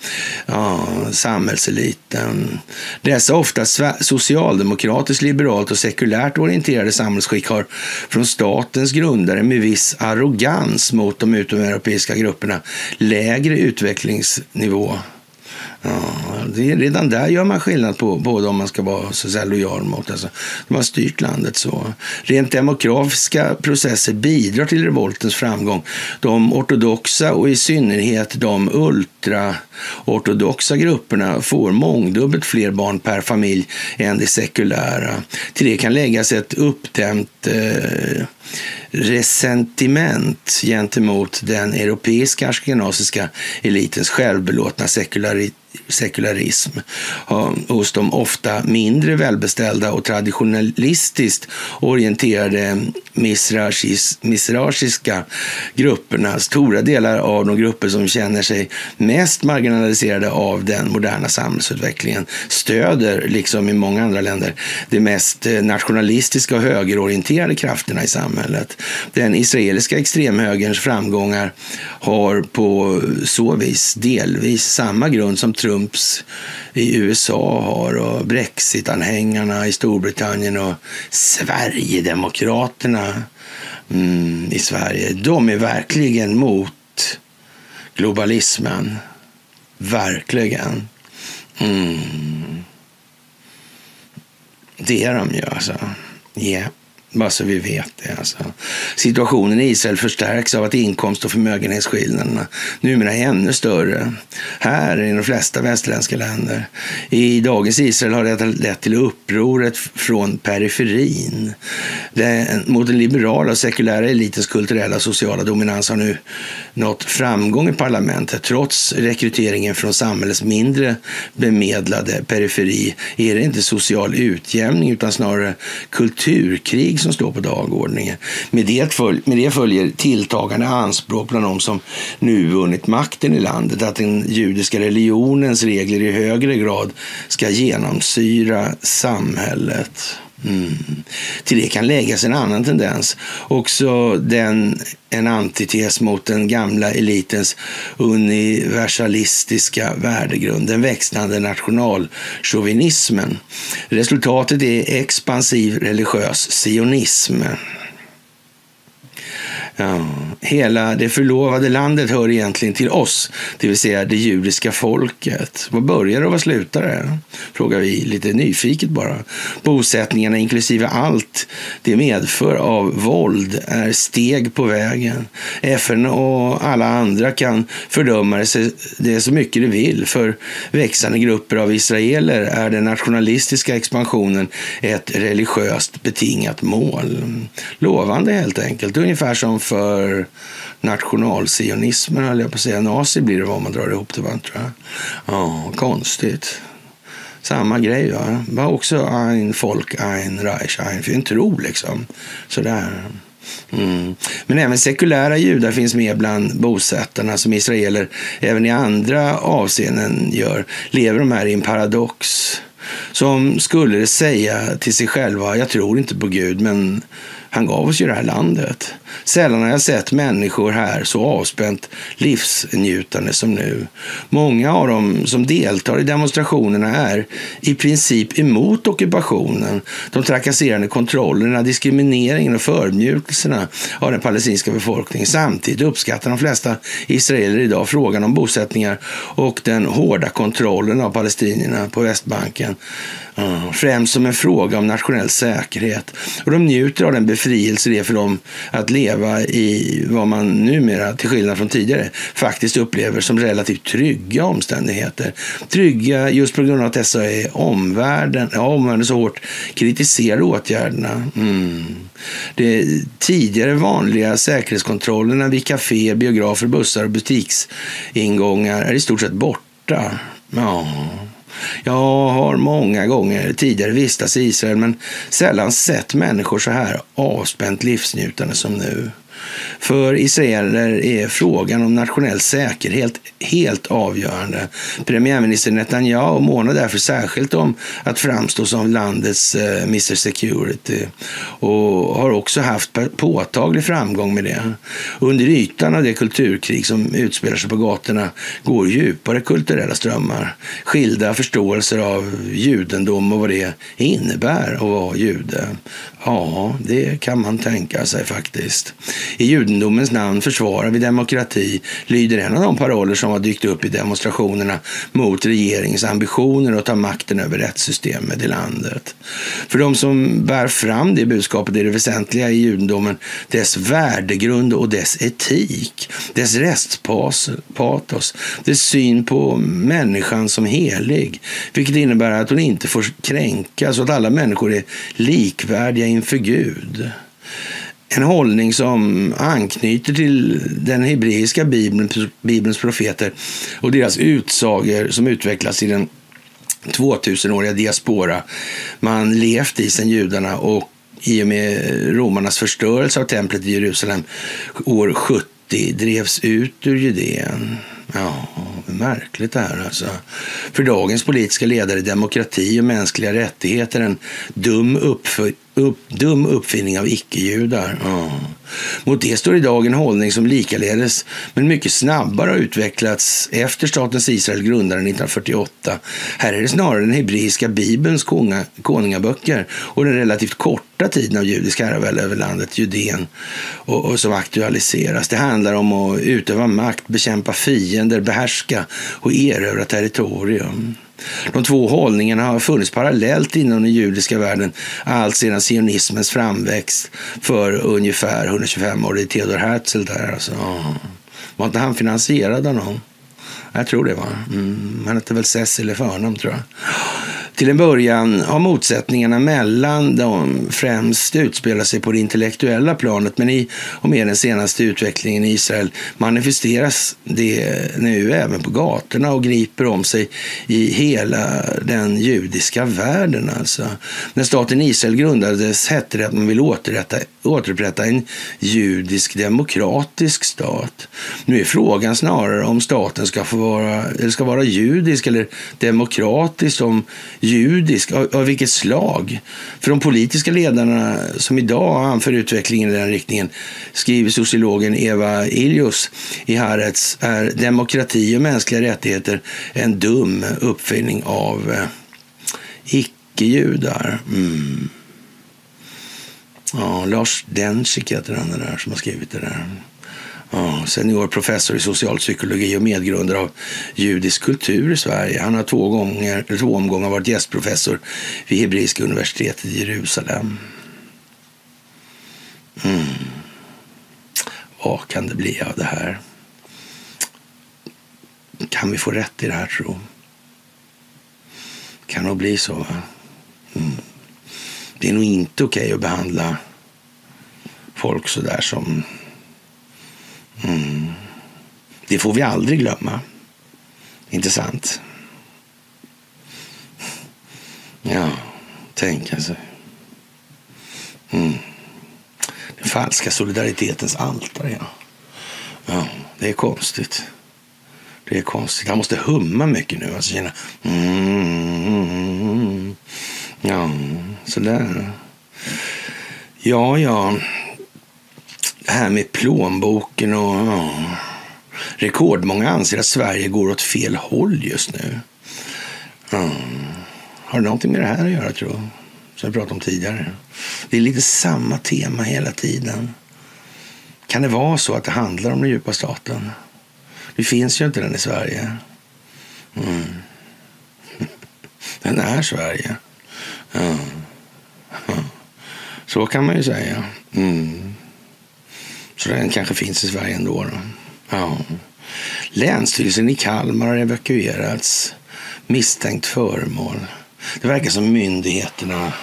ja, samhällseliten. Dessa ofta socialdemokratiskt liberalt och sekulärt orienterade samhällsskick har från statens grundare med viss arrogans mot de utomeuropeiska grupperna lägre utvecklingsnivå. Ja, det är, redan där gör man skillnad på, både om man ska vara så säga, lojal mot. Alltså, de har styrt landet så. Rent demografiska processer bidrar till revoltens framgång. De ortodoxa och i synnerhet de ultraortodoxa grupperna får mångdubbelt fler barn per familj än de sekulära. Till det kan läggas ett uppdämt eh, resentiment gentemot den europeiska ashkenaziska elitens självbelåtna sekularitet sekularism um, hos de ofta mindre välbeställda och traditionalistiskt orienterade misrashiska grupperna. Alltså, stora delar av de grupper som känner sig mest marginaliserade av den moderna samhällsutvecklingen stöder, liksom i många andra länder, de mest eh, nationalistiska och högerorienterade krafterna i samhället. Den israeliska extremhögerns framgångar har på så vis delvis samma grund som Trumps i USA har och Brexit-anhängarna i Storbritannien och Sverigedemokraterna mm, i Sverige. De är verkligen mot globalismen. Verkligen. Mm. Det är de ju alltså. Yeah. Bara så vi vet det. Alltså. Situationen i Israel förstärks av att inkomst och förmögenhetsskillnaderna numera är ännu större. Här i de flesta västerländska länder. I dagens Israel har det lett till upproret från periferin. Den, mot den liberala och sekulära elitens kulturella och sociala dominans har nu nått framgång i parlamentet. Trots rekryteringen från samhällets mindre bemedlade periferi är det inte social utjämning utan snarare kulturkrig som står på dagordningen. Med det, följ, med det följer tilltagande anspråk bland de som nu vunnit makten i landet att den judiska religionens regler i högre grad ska genomsyra samhället. Mm. Till det kan läggas en annan tendens. Också den, en antites mot den gamla elitens universalistiska värdegrund, den växlande nationalchauvinismen. Resultatet är expansiv religiös sionism. Hela det förlovade landet hör egentligen till oss, det vill säga det judiska folket. Vad börjar och vad slutar det? Frågar vi lite nyfiket bara. Bosättningarna inklusive allt det medför av våld är steg på vägen. FN och alla andra kan fördöma det så mycket de vill. För växande grupper av israeler är den nationalistiska expansionen ett religiöst betingat mål. Lovande helt enkelt, ungefär som för nationalsionismen, höll jag på att säga. Nazi blir det vad man drar ihop det, va, tror jag. Ja, konstigt. Samma grej, va. Var också ein Volk, ein Reich, ein, för en tro liksom. Sådär. Mm. Men även sekulära judar finns med bland bosättarna som israeler även i andra avseenden gör. Lever de här i en paradox som skulle säga till sig själva, jag tror inte på Gud, men han gav oss ju det här landet. Sällan har jag sett människor här så avspänt livsnjutande som nu. Många av dem som deltar i demonstrationerna är i princip emot ockupationen, de trakasserande kontrollerna, diskrimineringen och förödmjukelserna av den palestinska befolkningen. Samtidigt uppskattar de flesta israeler idag frågan om bosättningar och den hårda kontrollen av palestinierna på Västbanken främst som en fråga om nationell säkerhet. Och de njuter av den befrielse det är för dem att leva i vad man numera, till skillnad från tidigare, faktiskt upplever som relativt trygga omständigheter. Trygga just på grund av att dessa är omvärlden, ja, omvärlden så hårt kritiserar åtgärderna. Mm. Det tidigare vanliga säkerhetskontrollerna vid kaféer, biografer, bussar och butiksingångar är i stort sett borta. Ja. Jag har många gånger tidigare vistats i Israel men sällan sett människor så här avspänt livsnjutande som nu. För israeler är frågan om nationell säkerhet helt avgörande. Premiärminister Netanyahu månar därför särskilt om att framstå som landets eh, Mr Security och har också haft påtaglig framgång med det. Under ytan av det kulturkrig som utspelar sig på gatorna går djupare kulturella strömmar, skilda förståelser av judendom och vad det innebär att vara jude. Ja, det kan man tänka sig faktiskt. I judendomens namn försvarar vi demokrati, lyder en av de paroller som har dykt upp i demonstrationerna mot regeringens ambitioner att ta makten över rättssystemet i landet. För de som bär fram det budskapet är det väsentliga i judendomen dess värdegrund och dess etik, dess restpatos, dess syn på människan som helig, vilket innebär att hon inte får kränkas och att alla människor är likvärdiga inför Gud. En hållning som anknyter till den hebreiska bibeln, bibelns profeter och deras utsagor som utvecklas i den 2000-åriga diaspora man levt i sedan judarna och i och med romarnas förstörelse av templet i Jerusalem år 70 drevs ut ur Judeen. Ja, märkligt det här alltså. För dagens politiska ledare är demokrati och mänskliga rättigheter en dum uppfö upp, dum uppfinning av icke-judar. Mm. Mot det står idag en hållning som likaledes, men mycket snabbare har utvecklats efter statens Israel grundaren 1948. Här är det snarare den hebreiska bibelns konga, konungaböcker och den relativt korta tiden av judisk herravälde över landet Judeen och, och som aktualiseras. Det handlar om att utöva makt, bekämpa fiender, behärska och erövra territorium. De två hållningarna har funnits parallellt inom den judiska världen allt sedan sionismens framväxt för ungefär 125 år. Det är Theodor Herzl där alltså. Var inte han finansierad av någon? Jag tror det var. Mm, han hette väl Cecil i förnamn tror jag. Till en början har motsättningarna mellan dem främst utspelat sig på det intellektuella planet men i och med den senaste utvecklingen i Israel manifesteras det nu även på gatorna och griper om sig i hela den judiska världen. Alltså. När staten Israel grundades hette det att man ville återupprätta, återupprätta en judisk demokratisk stat. Nu är frågan snarare om staten ska, få vara, eller ska vara judisk eller demokratisk, om judisk, av, av vilket slag? För de politiska ledarna som idag anför utvecklingen i den riktningen, skriver sociologen Eva Ilius i Haaretz, är demokrati och mänskliga rättigheter en dum uppfinning av eh, icke-judar. Mm. Ja, Lars Dencik heter han där som har skrivit det där. Ja, senior professor i socialpsykologi och medgrundare av judisk kultur i Sverige. Han har två, gånger, två omgångar varit gästprofessor vid Hebreiska universitetet i Jerusalem. Mm. Vad kan det bli av det här? Kan vi få rätt i det här, tro? Kan nog bli så. Mm. Det är nog inte okej okay att behandla folk så där som Mm. Det får vi aldrig glömma. Inte sant? Ja, tänka alltså. sig. Mm. Den falska solidaritetens altare, ja. ja. Det är konstigt. Det är konstigt. Han måste humma mycket nu. Alltså känna... Mm, mm, mm, mm. ja, sådär. Ja, ja. Det här med plånboken och... Ja. Rekordmånga anser att Sverige går åt fel håll just nu. Ja. Har det någonting med det här att göra, tror jag? Som jag pratade om tidigare. Det är lite samma tema hela tiden. Kan det vara så att det handlar om den djupa staten? Det finns ju inte den i Sverige. Mm. Den är Sverige. Ja. Så kan man ju säga. Mm. Så den kanske finns i Sverige ändå. Då. Ja. Länsstyrelsen i Kalmar har evakuerats. Misstänkt föremål. Det verkar som myndigheterna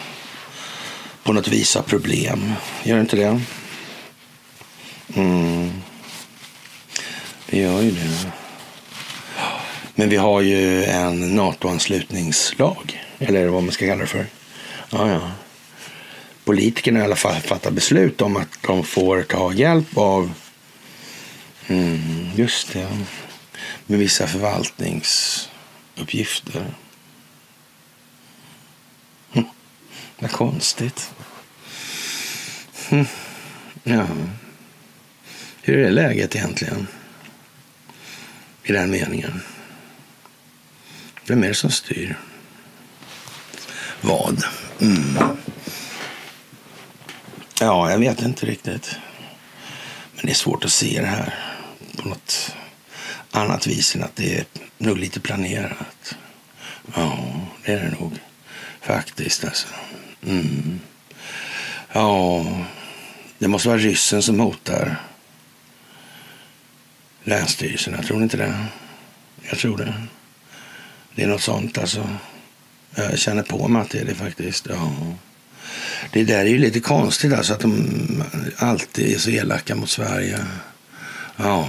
på något vis har problem. Gör det inte det? Mm. Det gör ju det. Men vi har ju en NATO-anslutningslag. Eller vad man ska kalla det för. Ja, ja. Politikerna i alla fall fattar beslut om att de får ta hjälp av mm, just det, med vissa förvaltningsuppgifter. Hm. Vad konstigt. Hm. Ja. Hur är läget egentligen? I den meningen. Vem är det som styr? Vad? Mm. Ja, jag vet inte riktigt. Men det är svårt att se det här på något annat vis än att det är nog lite planerat. Ja, det är det nog faktiskt. Alltså. Mm. Ja, det måste vara ryssen som hotar länsstyrelserna. Tror ni inte det? Jag tror det. Det är något sånt alltså. Jag känner på mig att det är det faktiskt. Ja. Det där är ju lite konstigt alltså att de alltid är så elaka mot Sverige. Ja.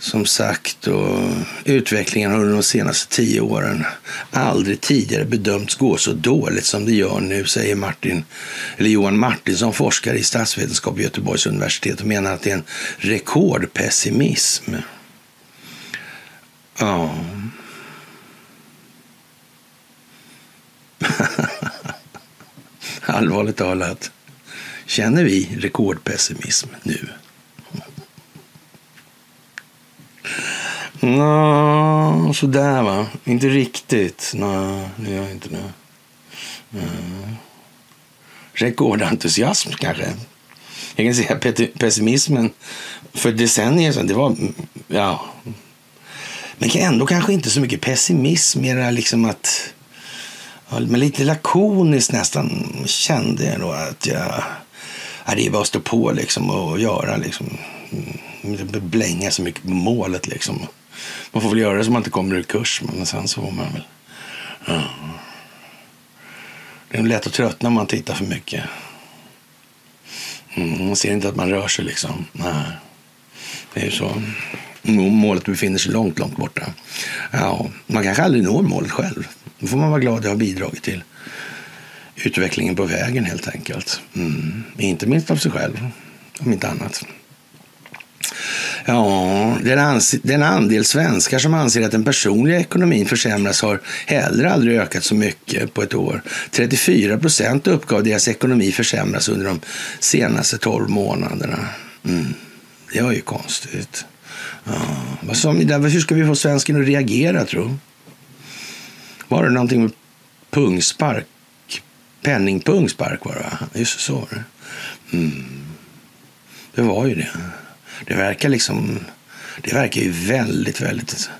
Som sagt, och utvecklingen har under de senaste tio åren aldrig tidigare bedömts gå så dåligt som det gör nu, säger Martin, eller Johan Martinsson, forskare i statsvetenskap vid Göteborgs universitet och menar att det är en rekordpessimism. Ja. Allvarligt talat, känner vi rekordpessimism nu? Nå, sådär va. Inte riktigt. Nej, det gör jag inte nu. Mm. Rekordentusiasm kanske. Jag kan säga pessimismen för decennier sedan, det var, ja. Men ändå kanske inte så mycket pessimism, mer liksom att, men lite lakoniskt nästan kände jag då att jag, ja, det är bara att stå på liksom och göra liksom. Inte blänga så mycket på målet liksom. Man får väl göra det så man inte kommer ur kurs, men sen så får man väl... Ja. Det är lätt att tröttna om man tittar för mycket. Mm, man ser inte att man rör sig liksom. Nej. Det är ju så. Målet befinner sig långt, långt borta. Ja, man kanske aldrig når målet själv. Då får man vara glad att ha bidragit till utvecklingen på vägen helt enkelt. Mm. Inte minst av sig själv, om inte annat. Ja, den, den andel svenskar som anser att den personliga ekonomin försämras har heller aldrig ökat så mycket på ett år. 34 procent uppgav deras ekonomi försämras under de senaste 12 månaderna. Mm. Det var ju konstigt. Som, hur ska vi få svensken att reagera, tro? Var det någonting med pungspark? Penningpungspark var det, va? Just så var det. Mm. Det var ju det. Det verkar liksom... Det verkar ju väldigt, väldigt...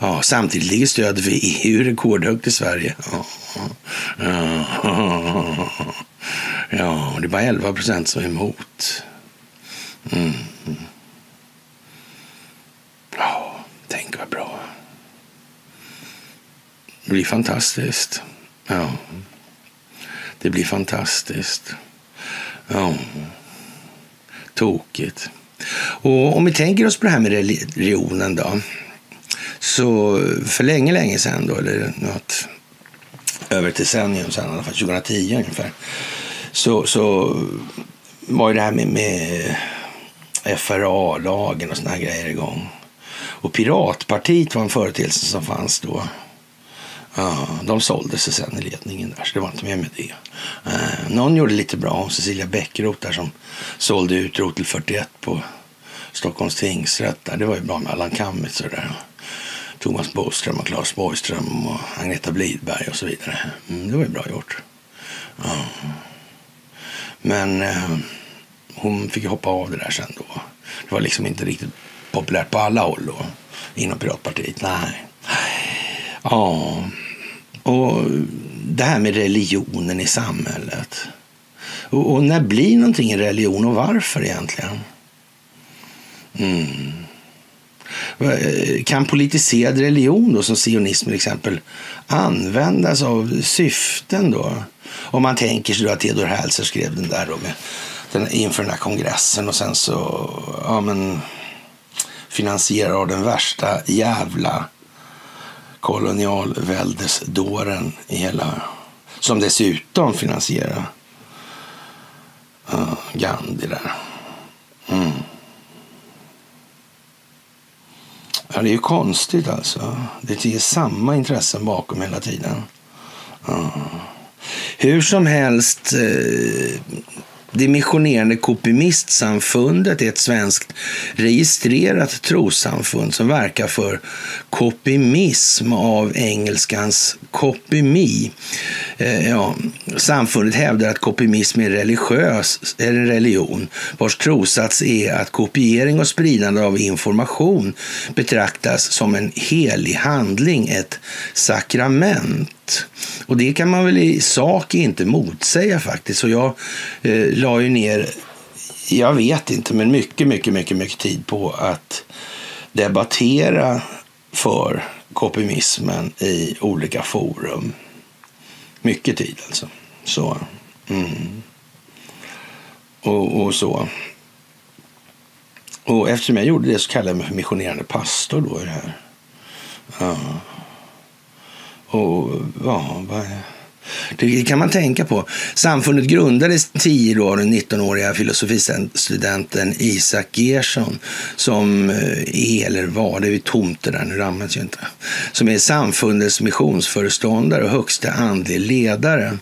Ja, samtidigt ligger stödet för EU rekordhögt i Sverige. Ja, ja, ja, det är bara 11 procent som är emot. Mm. Ja, tänk vad bra. Det blir fantastiskt. Ja, det blir fantastiskt. Ja, tokigt. Och om vi tänker oss på det här med religionen då. Så för länge, länge sedan då, eller något över ett decennium sedan, i alla fall 2010 ungefär, så, så var ju det här med, med FRA-lagen och såna här grejer igång. Och Piratpartiet var en företeelse som fanns då. Ja, de sålde sig sen i ledningen där, så det var inte mer med det. Eh, någon gjorde lite bra, Cecilia Bäckroth där som sålde ut rotel 41 på Stockholms tingsrätt. Där. Det var ju bra med Allan Kammitz och där. Thomas Boström och Claes Borgström och Agneta Blidberg och så vidare. Mm, det var ju bra gjort. Ja. Men eh, hon fick hoppa av det där sen då. Det var liksom inte riktigt populärt på alla håll då inom Piratpartiet. Nej. Ja, och det här med religionen i samhället. Och, och när blir någonting en religion och varför egentligen? Mm. Eh, kan politiserad religion då, som sionism till exempel, användas av syften då? Om man tänker sig då att Theodor Hälser skrev den där då med den, inför den här kongressen och sen så ja, men, finansierad av den värsta jävla kolonialväldesdåren i hela... Som dessutom finansierar uh, Gandhi där. Mm. Ja, det är ju konstigt alltså. Det är samma intressen bakom hela tiden. Uh. Hur som helst, eh, det missionerande Kopimistsamfundet är ett svenskt registrerat trossamfund som verkar för kopimism av engelskans kopimi. Eh, ja, samfundet hävdar att kopimism är, religiös, är en religion vars trossats är att kopiering och spridande av information betraktas som en helig handling, ett sakrament. Och det kan man väl i sak inte motsäga faktiskt. Och jag eh, la ju ner, jag vet inte, men mycket, mycket, mycket, mycket tid på att debattera för kopimismen i olika forum. Mycket tid alltså. Så. Mm. Och, och, så. Och eftersom jag gjorde det så kallade jag mig för missionerande pastor då i det här. Ja. Och ja. Det kan man tänka på. Samfundet grundades 10 år den 19-åriga filosofistudenten Isak Gerson som eh, är, eller var, det är tomt det där, nu används ju inte, som är samfundets missionsföreståndare och högsta andlig ledare.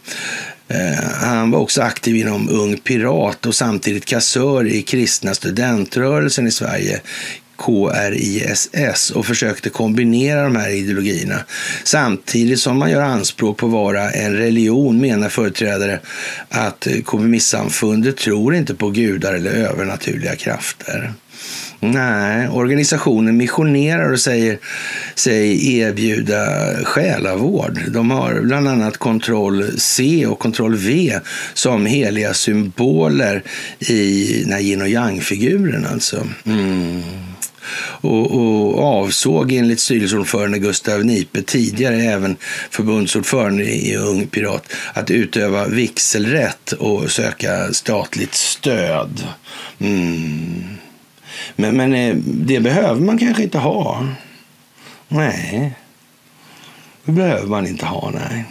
Eh, han var också aktiv inom Ung Pirat och samtidigt kassör i kristna studentrörelsen i Sverige KRISS och försökte kombinera de här ideologierna. Samtidigt som man gör anspråk på att vara en religion menar företrädare att kommunistsamfundet tror inte på gudar eller övernaturliga krafter. Nej, organisationen missionerar och säger sig erbjuda själavård. De har bland annat kontroll C och kontroll V som heliga symboler i den här yin och yang-figuren. Alltså. Mm och, och avsåg enligt styrelseordförande Gustav Nipe tidigare även förbundsordförande i Ung Pirat att utöva vigselrätt och söka statligt stöd. Mm. Men, men eh, det behöver man kanske inte ha. Nej, det behöver man inte ha. nej.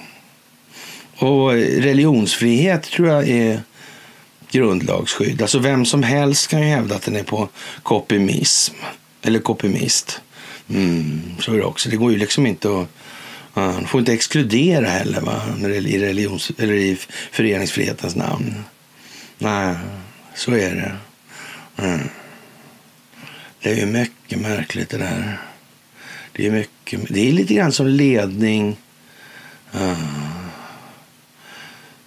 Och eh, religionsfrihet tror jag är grundlagsskydd. Alltså vem som helst kan ju hävda att den är på kopimism. Eller kopimist. Mm, så är det också. Det går ju liksom inte att... Man får inte exkludera heller va? I, religions, eller i föreningsfrihetens namn. Nej, så är det. Mm. Det är ju mycket märkligt det där. Det är, mycket, det är lite grann som ledning uh,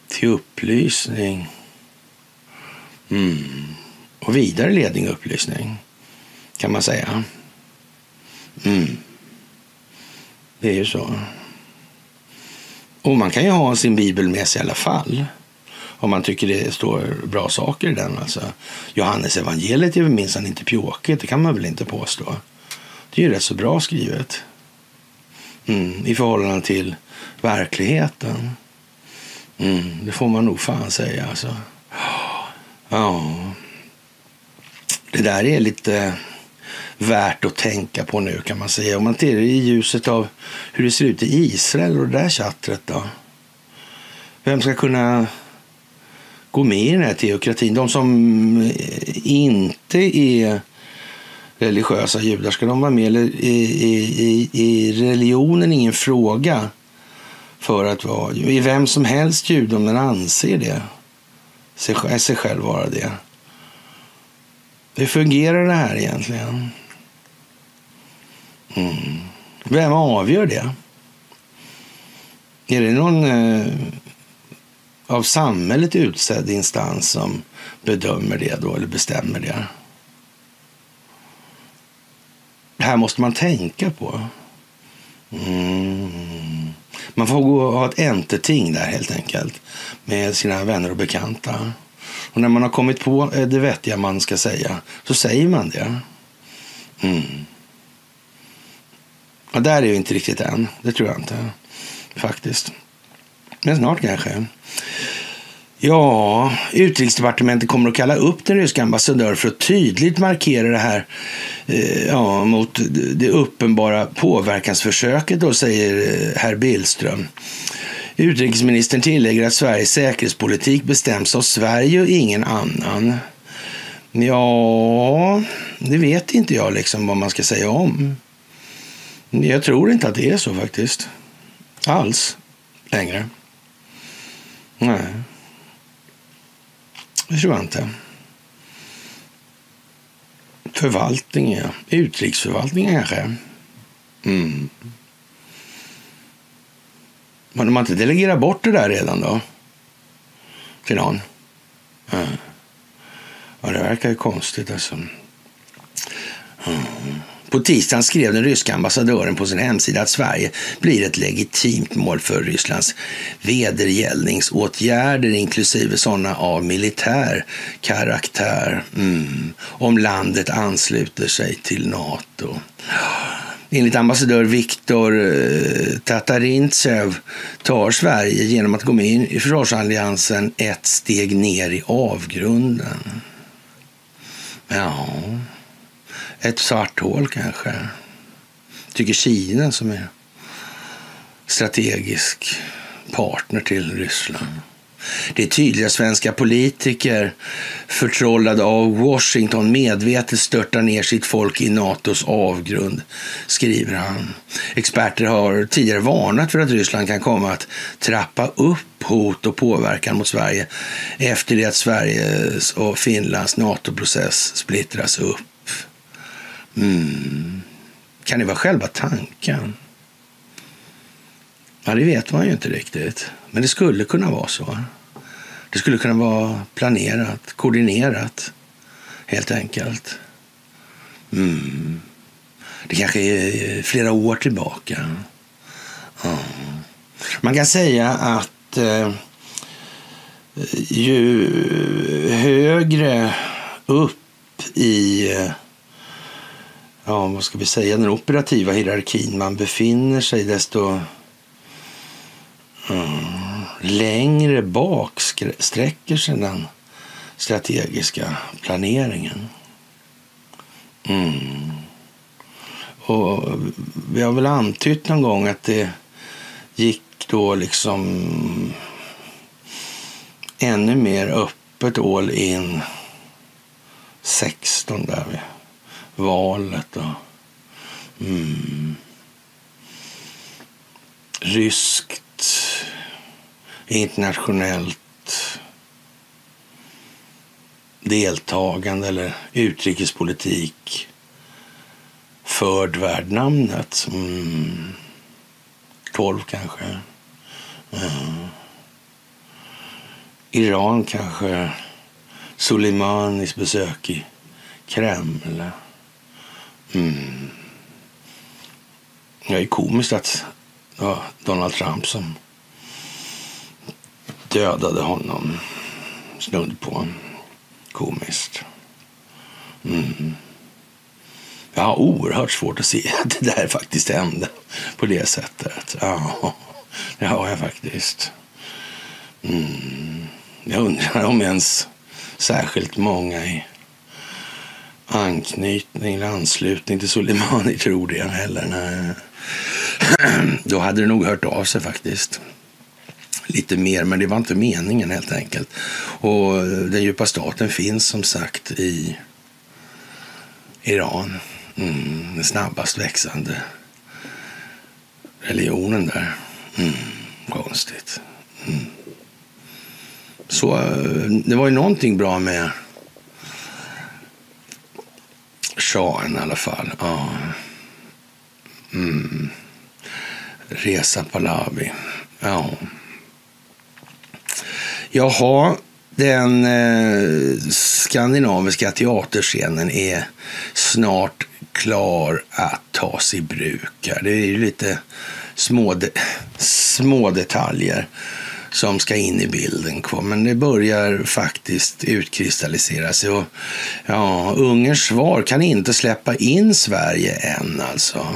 till upplysning. Mm. Och vidare ledning och upplysning kan man säga. Mm. Det är ju så. Och man kan ju ha sin bibel med sig i alla fall. Om man tycker det står bra saker i den. Alltså, Johannes evangeliet är väl minsann inte pjåkigt, det kan man väl inte påstå. Det är ju rätt så bra skrivet. Mm, I förhållande till verkligheten. Mm, det får man nog fan säga alltså. Ja. Det där är lite värt att tänka på nu kan man säga. Om man tittar i ljuset av hur det ser ut i Israel och det där chattret då. Vem ska kunna gå med i den här teokratin? De som eh, inte är religiösa judar, ska de vara med? Eller i, i, i religionen ingen fråga för att vara i vem som helst jude om den anser det. Sig, sig själv vara det. Hur fungerar det här egentligen? Mm. Vem avgör det? Är det någon eh, av samhället utsedd instans som bedömer det då, eller bestämmer det? Det här måste man tänka på. Mm. Man får gå och ha ett enterting där helt enkelt med sina vänner och bekanta. Och när man har kommit på eh, det vettiga man ska säga så säger man det. Mm. Ja, där är vi inte riktigt än. Det tror jag inte faktiskt. Men snart kanske. Ja, utrikesdepartementet kommer att kalla upp den ryska ambassadören för att tydligt markera det här eh, ja, mot det uppenbara påverkansförsöket, då, säger eh, herr Billström. Utrikesministern tillägger att Sveriges säkerhetspolitik bestäms av Sverige och ingen annan. Ja, det vet inte jag liksom vad man ska säga om. Jag tror inte att det är så faktiskt. Alls. Längre. Nej. Det tror jag inte. Förvaltningen, ja. Utrikesförvaltningen kanske. Mm. Men de man inte delegerat bort det där redan då? Till någon? Ja, ja det verkar ju konstigt alltså. Mm. På tisdagen skrev den ryska ambassadören på sin hemsida att Sverige blir ett legitimt mål för Rysslands vedergällningsåtgärder inklusive sådana av militär karaktär mm. om landet ansluter sig till Nato. Enligt ambassadör Viktor eh, Tatarintsev tar Sverige genom att gå med i försvarsalliansen ett steg ner i avgrunden. Ja ett svart hål kanske. Tycker Kina som är strategisk partner till Ryssland. Det är tydliga svenska politiker förtrollade av Washington medvetet störtar ner sitt folk i Natos avgrund, skriver han. Experter har tidigare varnat för att Ryssland kan komma att trappa upp hot och påverkan mot Sverige efter det att Sveriges och Finlands NATO-process splittras upp. Mm. Kan det vara själva tanken? Ja, det vet man ju inte riktigt. Men det skulle kunna vara så. Det skulle kunna vara planerat, koordinerat, helt enkelt. Mm. Det kanske är flera år tillbaka. Ja. Man kan säga att eh, ju högre upp i eh, ja, vad ska vi säga, den operativa hierarkin man befinner sig, desto mm, längre bak sträcker sig den strategiska planeringen. Mm. Och vi har väl antytt någon gång att det gick då liksom ännu mer öppet all in 16 där valet. Och, mm, ryskt, internationellt deltagande eller utrikespolitik förd värd namnet. Mm, 12 kanske. Mm. Iran kanske. Soleimanis besök i Kreml. Mm. Det är komiskt att det var Donald Trump som dödade honom snudd på. Komiskt. Mm. Jag har oerhört svårt att se att det där faktiskt hände på det sättet. Ja, det har jag faktiskt. Mm. Jag undrar om ens särskilt många i anknytning eller anslutning till Soleimani tror jag. heller. Nej. Då hade det nog hört av sig faktiskt. Lite mer, men det var inte meningen helt enkelt. Och den djupa staten finns som sagt i Iran. Mm, den snabbast växande religionen där. Mm. Konstigt. Mm. Så eh, det var ju någonting bra med shahen i alla fall. Ja. Mm. Reza Pahlavi. Ja. Jaha, den eh, skandinaviska teaterscenen är snart klar att tas i bruk. Det är ju lite små, de små detaljer som ska in i bilden. Men det börjar faktiskt utkristallisera sig. Och, ja, Ungerns svar kan inte släppa in Sverige än alltså.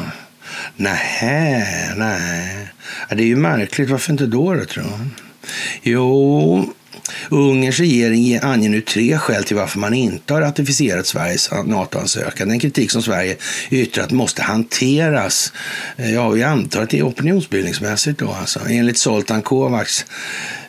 Nähä, nej. Det är ju märkligt. Varför inte då, då tror jag? Jo, Ungerns regering anger nu tre skäl till varför man inte har ratificerat Sveriges NATO-ansökan. Den kritik som Sverige yttrat måste hanteras. Eh, ja, vi antar att det är opinionsbildningsmässigt då alltså. Enligt Zoltan Kovacs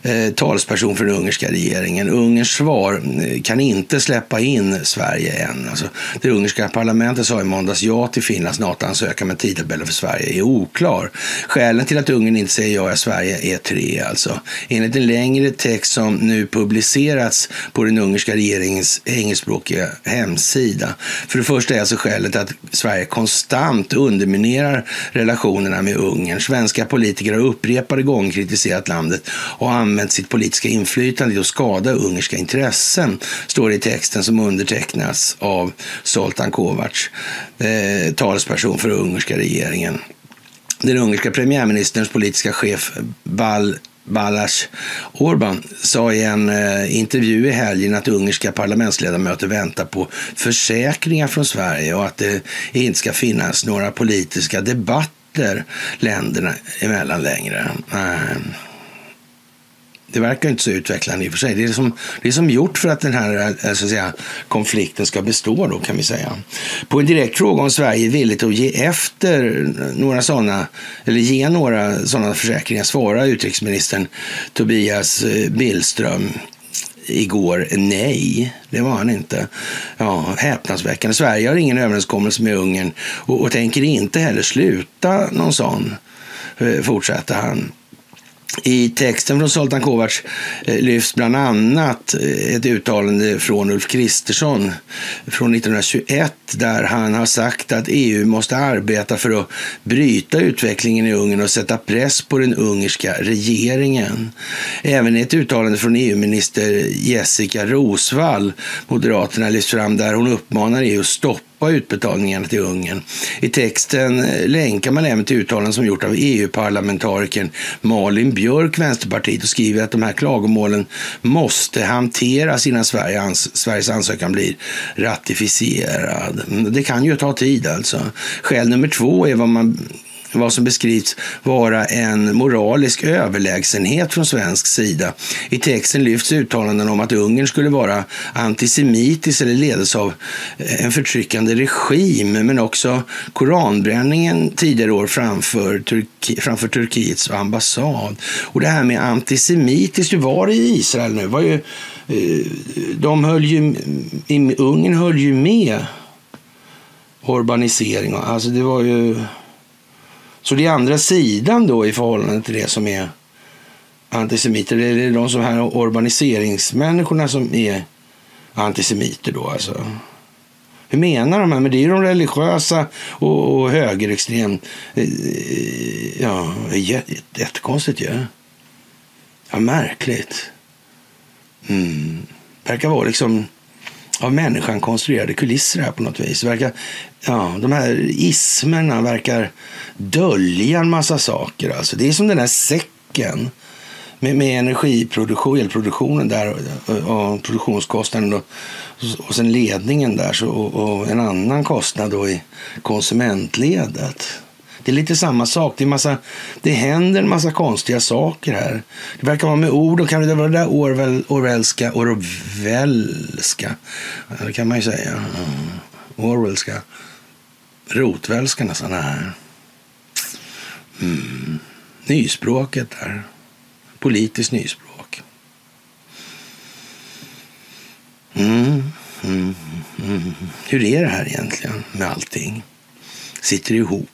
eh, talesperson för den ungerska regeringen. Ungerns svar eh, kan inte släppa in Sverige än. Alltså, det ungerska parlamentet sa i måndags ja till Finlands NATO-ansökan men tidtabellen för Sverige är oklar. Skälen till att Ungern inte säger ja i Sverige är tre alltså. Enligt en längre text som nu publicerats på den ungerska regeringens engelskspråkiga hemsida. För det första är alltså skälet att Sverige konstant underminerar relationerna med Ungern. Svenska politiker har upprepade gånger kritiserat landet och använt sitt politiska inflytande till att skada ungerska intressen, står det i texten som undertecknas av Zoltan Kovacs, eh, talesperson för den ungerska regeringen. Den ungerska premiärministerns politiska chef Bal Balas Orban sa i en eh, intervju i helgen att ungerska parlamentsledamöter väntar på försäkringar från Sverige och att det inte ska finnas några politiska debatter länderna emellan längre. Eh, det verkar inte så utvecklande i och för sig. Det är som, det är som gjort för att den här eh, eh, så att säga, konflikten ska bestå då kan vi säga. På en direkt fråga om Sverige är villigt att ge efter några sådana, eller ge några sådana försäkringar svarar utrikesministern Tobias eh, Billström igår nej. Det var han inte. Ja, häpnadsväckande. Sverige har ingen överenskommelse med Ungern och, och tänker inte heller sluta någon sån, fortsatte fortsätter han. I texten från Zoltan Kovacs eh, lyfts bland annat eh, ett uttalande från Ulf Kristersson från 1921 där han har sagt att EU måste arbeta för att bryta utvecklingen i Ungern och sätta press på den ungerska regeringen. Även ett uttalande från EU-minister Jessica Rosvall, Moderaterna, lyfts fram där hon uppmanar EU att stoppa stoppa utbetalningarna till Ungern. I texten eh, länkar man även till uttalanden som gjort av EU-parlamentarikern Malin Björk, Vänsterpartiet, och skriver att de här klagomålen måste hanteras innan Sverige ans Sveriges ansökan blir ratificerad. Det kan ju ta tid alltså. Skäl nummer två är vad man vad som beskrivs vara en moralisk överlägsenhet från svensk sida. I texten lyfts uttalanden om att Ungern skulle vara antisemitisk eller ledas av eh, en förtryckande regim, men också koranbränningen tidigare år framför, Turki framför Turkiets ambassad. Och det här med antisemitiskt, hur var det i Israel nu? Var ju, eh, de höll ju, mm, Ungern höll ju med urbanisering. Alltså det var ju så det är andra sidan då i förhållande till det som är antisemiter. Det är de som här urbaniseringsmänniskorna som är antisemiter då alltså. Hur menar de här? Men det är ju de religiösa och, och högerextrem... Eh, ja, jättekonstigt ju. Ja. ja, märkligt. Mm. Verkar vara liksom av människan konstruerade kulisser här på något vis. Verkar, ja, de här ismerna verkar dölja en massa saker. Alltså. Det är som den här säcken med, med energiproduktion, elproduktionen där och, och produktionskostnaden och, och sen ledningen där så, och, och, en annan kostnad då i konsumentledet. Det är lite samma sak. Det, är massa, det händer en massa konstiga saker här. Det verkar vara med ord och kan det vara det där Orwell, Orwellska, Orwellska, det kan man ju säga. Mm. Orwellska. Rotvälska nästan. Här. Mm. Nyspråket där. Politiskt nyspråk. Mm, mm. Mm. Mm. Hur är det här egentligen med allting? Sitter det ihop?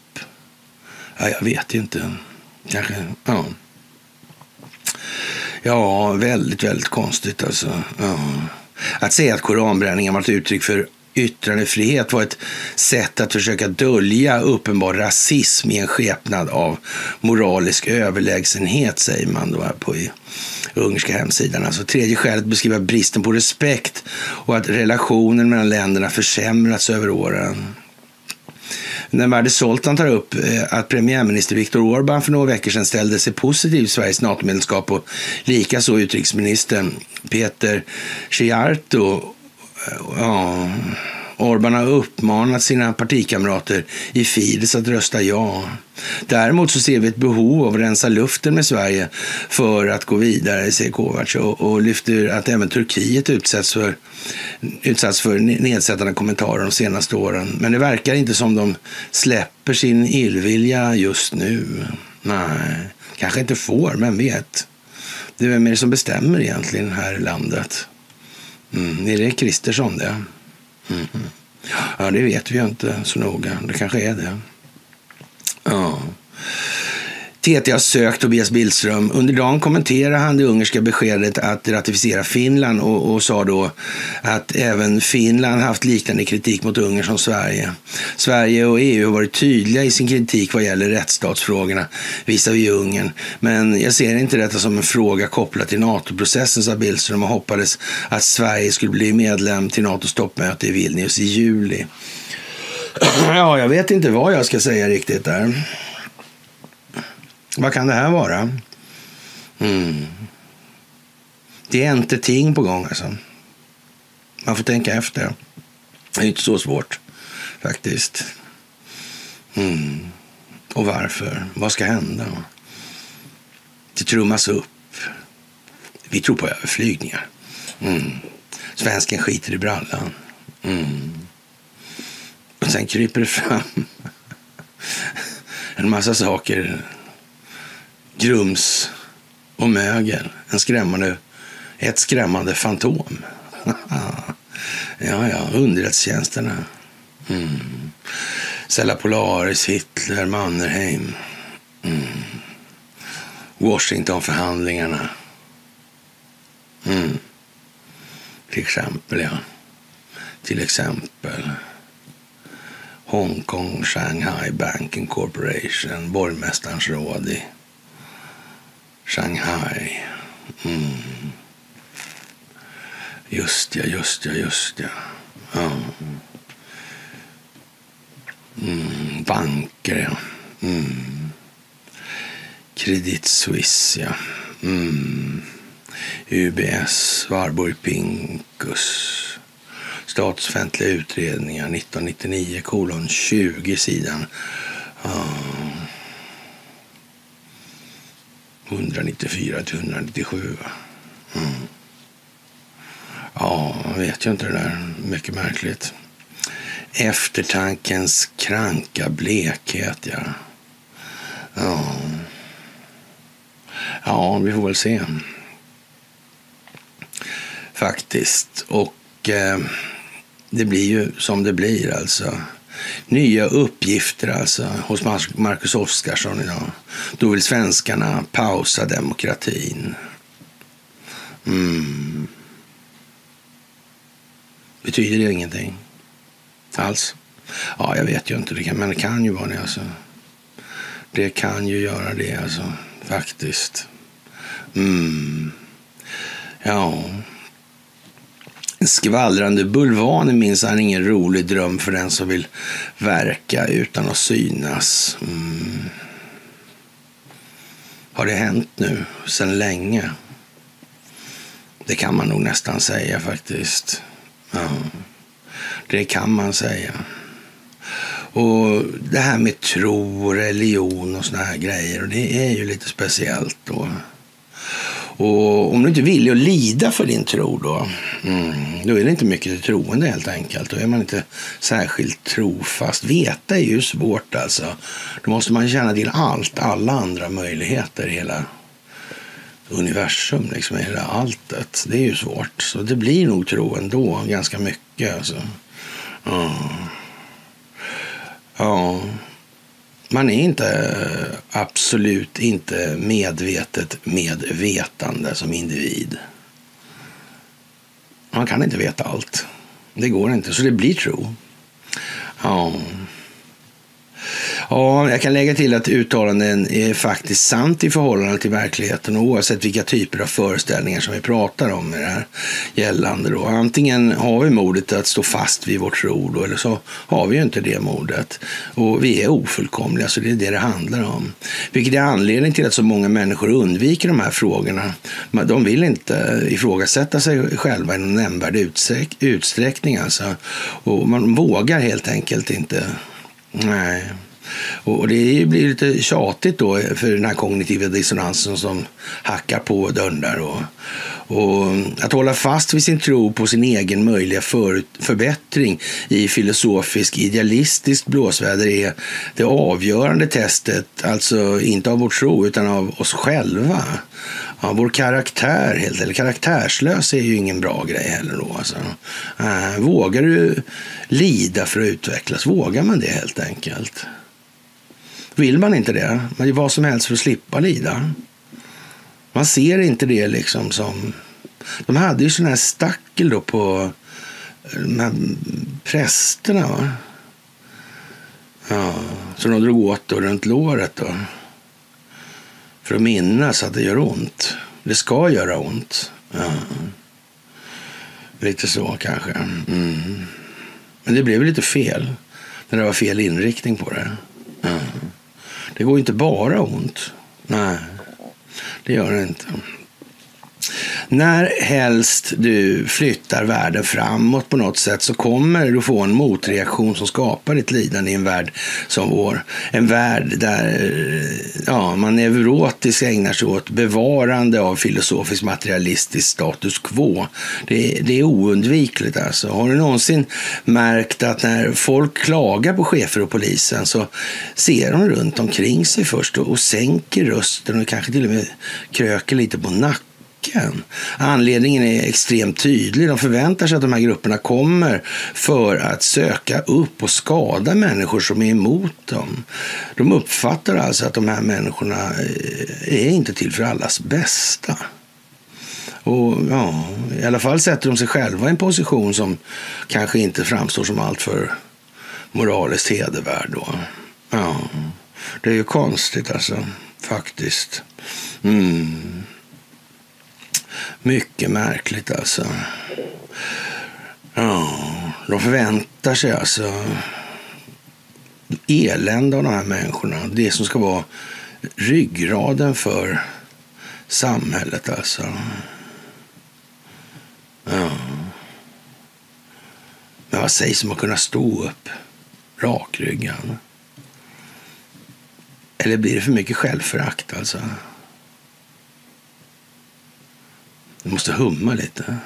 Ja, jag vet inte. Kanske, ja. Ja, väldigt, väldigt konstigt alltså. Ja. Att säga att koranbränningen var ett uttryck för yttrandefrihet var ett sätt att försöka dölja uppenbar rasism i en skepnad av moralisk överlägsenhet, säger man då här på ungerska hemsidan. Alltså tredje skälet beskriver bristen på respekt och att relationen mellan länderna försämrats över åren. När Värde Soltan tar upp eh, att premiärminister Viktor Orbán för några veckor sedan ställde sig positiv till Sveriges NATO-medlemskap och likaså utrikesministern Peter Ciarto. Eh, ja, Orban har uppmanat sina partikamrater i Fidesz att rösta ja. Däremot så ser vi ett behov av att rensa luften med Sverige för att gå vidare, säger Kovacs och, och lyfter att även Turkiet utsätts för, utsatts för nedsättande kommentarer de senaste åren. Men det verkar inte som de släpper sin illvilja just nu. Nej, kanske inte får, men vet. Det är vem är det som bestämmer egentligen här i landet? Mm, är det Kristersson det? Mm. Ja, det vet vi ju inte så noga. Det kanske är det. Ja. TT har sökt Tobias Billström. Under dagen kommenterade han det ungerska beskedet att ratificera Finland och, och, sa då att även Finland haft liknande kritik mot Ungern som Sverige. Sverige och EU har varit tydliga i sin kritik vad gäller rättsstatsfrågorna visavi Ungern. Men jag ser inte detta som en fråga kopplad till NATO-processen, sa Billström och hoppades att Sverige skulle bli medlem till NATOs toppmöte i Vilnius i juli. Ja, jag vet inte vad jag ska säga riktigt där. Vad kan det här vara? Mm. Det är inte ting på gång alltså. Man får tänka efter. Det är inte så svårt faktiskt. Mm. Och varför? Vad ska hända? Det trummas upp. Vi tror på överflygningar. Mm. Svensken skiter i brallan. Mm. Och sen kryper det fram en massa saker grums och mögel. En skrämmande, ett skrämmande fantom. ja, ja, underrättelsetjänsterna. Mm. Sella Polaris, Hitler, Mannerheim. Mm. Washingtonförhandlingarna. Mm. Till exempel, ja. Till exempel. Hongkong Shanghai Banking Corporation, borgmästarens råd i Shanghai. Mm. Just ja, just ja, just ja. ja. Mm. Banker, ja. Mm. Credit Suisse, ja. Mm. UBS, Warburg Pincus. Statsoffentliga utredningar 1999 kolon 20 sidan. Ja. 194 till 197. Mm. Ja, man vet ju inte det där. Mycket märkligt. Eftertankens kranka blekhet, ja. Ja, ja vi får väl se. Faktiskt. Och eh, det blir ju som det blir alltså nya uppgifter alltså hos Marcus Oskarsson idag. Då vill svenskarna pausa demokratin. Mm. Betyder det ingenting alls? Ja, jag vet ju inte. Men det kan ju vara det alltså. Det kan ju göra det alltså, faktiskt. Mm. Ja. En skvallrande bulvan är minsann ingen rolig dröm för den som vill verka utan att synas. Mm. Har det hänt nu sedan länge? Det kan man nog nästan säga faktiskt. Ja. Det kan man säga. Och det här med tro och religion och såna här grejer, och det är ju lite speciellt då. Och om du inte är villig att lida för din tro då, mm, då är det inte mycket till troende helt enkelt. Då är man inte särskilt trofast. Veta är ju svårt alltså. Då måste man känna till allt, alla andra möjligheter, hela universum, liksom hela alltet. Det är ju svårt. Så det blir nog tro ändå, ganska mycket alltså. Ja. ja man är inte eh, absolut inte medvetet medvetande som individ. Man kan inte veta allt. Det går inte, så det blir tro. Ja. Ja, jag kan lägga till att uttalanden är faktiskt sant i förhållande till verkligheten oavsett vilka typer av föreställningar som vi pratar om i det här gällande. Då. Antingen har vi modet att stå fast vid vårt tro då, eller så har vi ju inte det modet. Och vi är ofullkomliga, så det är det det handlar om. Vilket är anledningen till att så många människor undviker de här frågorna. De vill inte ifrågasätta sig själva i någon nämnvärd utsträckning. Alltså. Och man vågar helt enkelt inte. Nej. Och det blir lite tjatigt då för den här kognitiva dissonansen som hackar på dörren där. Och, och att hålla fast vid sin tro på sin egen möjliga för, förbättring i filosofisk idealistiskt blåsväder är det avgörande testet, alltså inte av vår tro utan av oss själva. Ja, vår karaktär, helt eller karaktärslös, är ju ingen bra grej heller. Då, alltså. Äh, vågar du lida för att utvecklas? Vågar man det helt enkelt? Vill man inte det, man gör vad som helst för att slippa lida. Man ser inte det liksom som... De hade ju sån här stackel då på eh, de här prästerna. Va? Ja, så de drog åt då runt låret då. För att minnas att det gör ont. Det ska göra ont. Ja. Lite så kanske. Mm. Men det blev lite fel. När det var fel inriktning på det. Mm. Det går inte bara ont. Nej, det gör det inte. När helst du flyttar världen framåt på något sätt så kommer du få en motreaktion som skapar ett lidande i en värld som vår. En värld där eh, ja, man neurotiskt ägnar sig åt bevarande av filosofisk materialistisk status quo. Det, det är oundvikligt alltså. Har du någonsin märkt att när folk klagar på chefer och polisen så ser de runt omkring sig först och, och sänker rösten och kanske till och med kröker lite på nacken nacken. Anledningen är extremt tydlig. De förväntar sig att de här grupperna kommer för att söka upp och skada människor som är emot dem. De uppfattar alltså att de här människorna eh, är inte till för allas bästa. Och ja, I alla fall sätter de sig själva i en position som kanske inte framstår som alltför moraliskt hedervärd. Då. Ja, det är ju konstigt alltså, faktiskt. Mm. Mycket märkligt alltså. Ja, de förväntar sig alltså elände av de här människorna. Det som ska vara ryggraden för samhället alltså. Ja. Men vad sägs om att kunna stå upp rakryggad? Eller blir det för mycket självförakt alltså? Jag måste humma lite.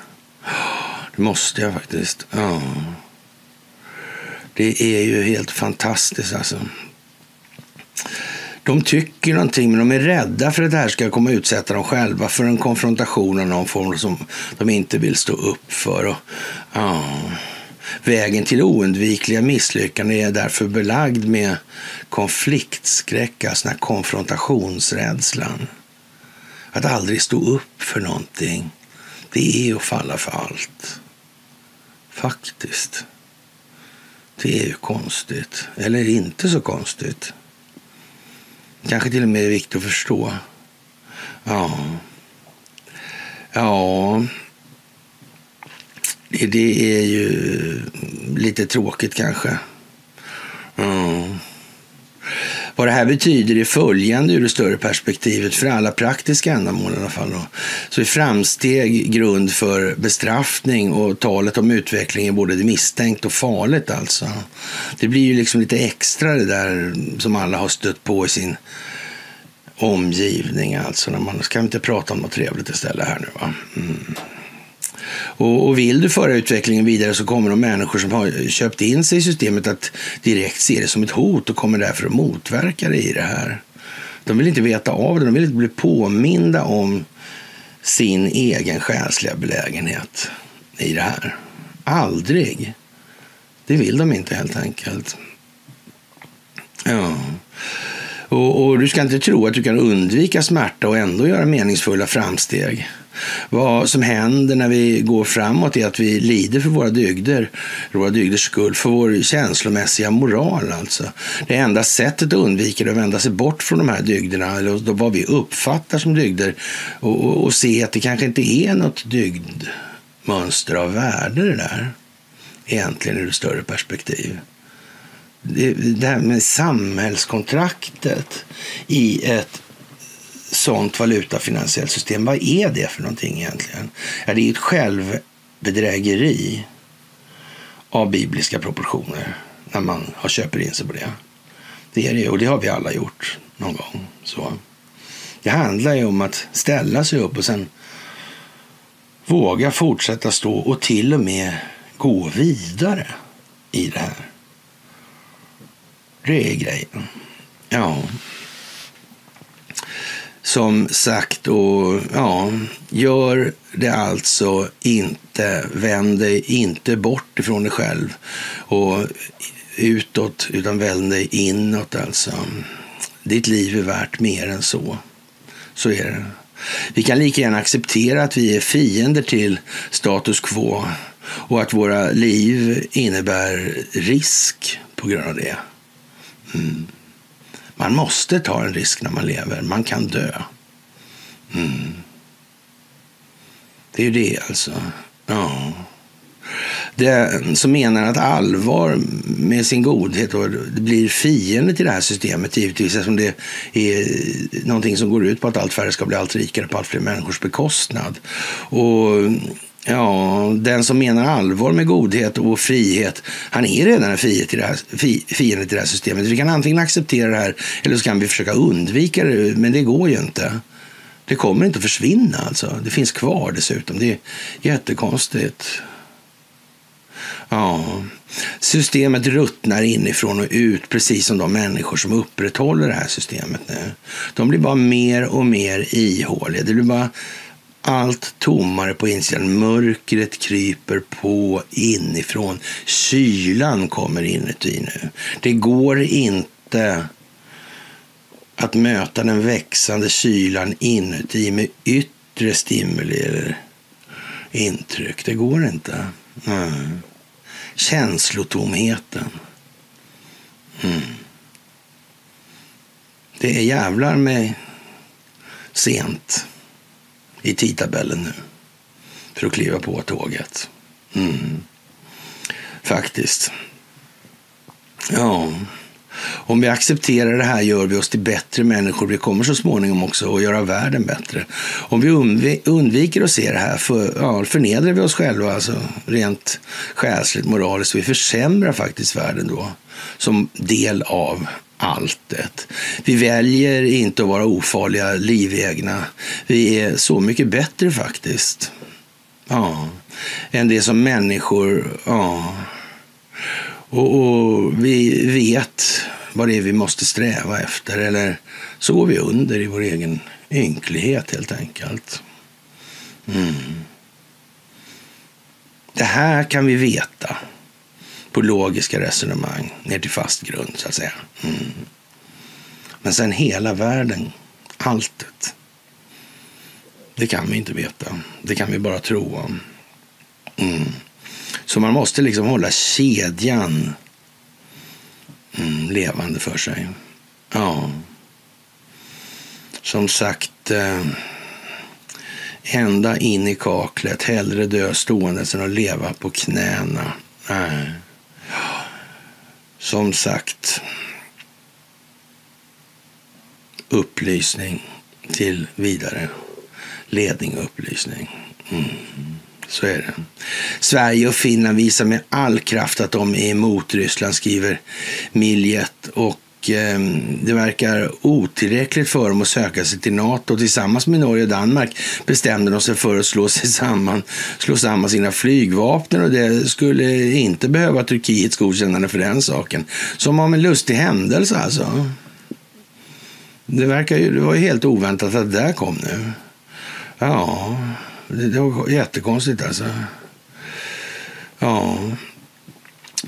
Det måste jag faktiskt. Ja. Det är ju helt fantastiskt alltså. De tycker någonting, men de är rädda för att det här ska komma att utsätta dem själva för en konfrontation av någon form som de inte vill stå upp för. Och, ja. Vägen till oundvikliga misslyckanden är därför belagd med konfliktskräck, alltså den här konfrontationsrädslan. Att aldrig stå upp för någonting, det är att falla för allt. Faktiskt. Det är ju konstigt. Eller inte så konstigt. Kanske till och med är viktigt att förstå. Ja. Ja. Det är ju lite tråkigt kanske. Ja. Vad det här betyder är följande ur det större perspektivet för alla praktiska ändamål i alla fall. Då. Så är framsteg grund för bestraffning och talet om utveckling är både misstänkt och farligt alltså. Det blir ju liksom lite extra det där som alla har stött på i sin omgivning alltså. När man ska inte prata om något trevligt istället här nu va. Mm. Och, och, vill du föra utvecklingen vidare så kommer de människor som har köpt in sig i systemet att direkt se det som ett hot och kommer därför att motverka det i det här. De vill inte veta av det, de vill inte bli påminda om sin egen själsliga belägenhet i det här. Aldrig. Det vill de inte helt enkelt. Ja. Och, och, du ska inte tro att du kan undvika smärta och ändå göra meningsfulla framsteg. Vad som händer när vi går framåt är att vi lider för våra dygder, för våra dygders skull, för vår känslomässiga moral alltså. Det enda sättet att undvika det är att vända sig bort från de här dygderna, eller vad vi uppfattar som dygder, och, och, och se att det kanske inte är något dygdmönster av värde det där, egentligen ur ett större perspektiv det här med samhällskontraktet i ett sånt valutafinansiellt system. Vad är det för någonting egentligen? Ja, det är ett självbedrägeri av bibliska proportioner när man har köper in sig på det. Det är det och det har vi alla gjort någon gång. Så. Det handlar ju om att ställa sig upp och sen våga fortsätta stå och till och med gå vidare i det här. Det är grejen. Ja. Som sagt, och ja, gör det alltså inte. Vänd dig inte bort ifrån dig själv och utåt, utan vänd dig inåt alltså. Ditt liv är värt mer än så. Så är det. Vi kan lika gärna acceptera att vi är fiender till status quo och att våra liv innebär risk på grund av det. Mm. Man måste ta en risk när man lever. Man kan dö. Mm. Det är ju det alltså. Ja. Den som menar att allvar med sin godhet och det blir fiende till det här systemet givetvis eftersom det är någonting som går ut på att allt färre ska bli allt rikare på allt fler människors bekostnad. Och Ja, den som menar allvar med godhet och frihet, han är redan en fiende till det här, fiende till det här systemet. Vi kan antingen acceptera det här eller så kan vi försöka undvika det, men det går ju inte. Det kommer inte att försvinna alltså. Det finns kvar dessutom. Det är jättekonstigt. Ja, systemet ruttnar inifrån och ut, precis som de människor som upprätthåller det här systemet nu. De blir bara mer och mer ihåliga. Det blir bara allt tommare på insidan. Mörkret kryper på inifrån. Kylan kommer inuti nu. Det går inte att möta den växande kylan inuti med yttre stimuli eller intryck. Det går inte. Mm. Känslotomheten. Mm. Det är jävlar med sent i tidtabellen nu för att kliva på tåget. Mm. Faktiskt. Ja. Om vi accepterar det här gör vi oss till bättre människor. Vi kommer så småningom också att göra världen bättre. Om vi undviker att se det här för, ja, förnedrar vi oss själva alltså, rent själsligt, moraliskt. Vi försämrar faktiskt världen då som del av allt sättet. Vi väljer inte att vara ofarliga, livegna. Vi är så mycket bättre faktiskt. Ja, än det som människor... Ja. Och, och, vi vet vad det är vi måste sträva efter. Eller så går vi under i vår egen ynklighet helt enkelt. Mm. Det här kan vi veta på logiska resonemang ner till fast grund så att säga. Mm. Men sen hela världen, alltet. Det kan vi inte veta. Det kan vi bara tro om. Mm. Så man måste liksom hålla kedjan mm, levande för sig. Ja. Som sagt, eh, ända in i kaklet. Hellre dö stående än att leva på knäna. Nej. Som sagt, upplysning till vidare ledning och upplysning. Mm. Så är det. Sverige och Finland visar med all kraft att de är emot Ryssland, skriver Miljet. Och eh, det verkar otillräckligt för dem att söka sig till Nato. Tillsammans med Norge och Danmark bestämde de sig för att slå, sig samman, slå samman sina flygvapen och det skulle inte behöva Turkiets godkännande för den saken. Som om en lustig händelse alltså. Det, verkar ju, det var ju helt oväntat att det där kom nu. Ja, det, det var jättekonstigt alltså. Ja,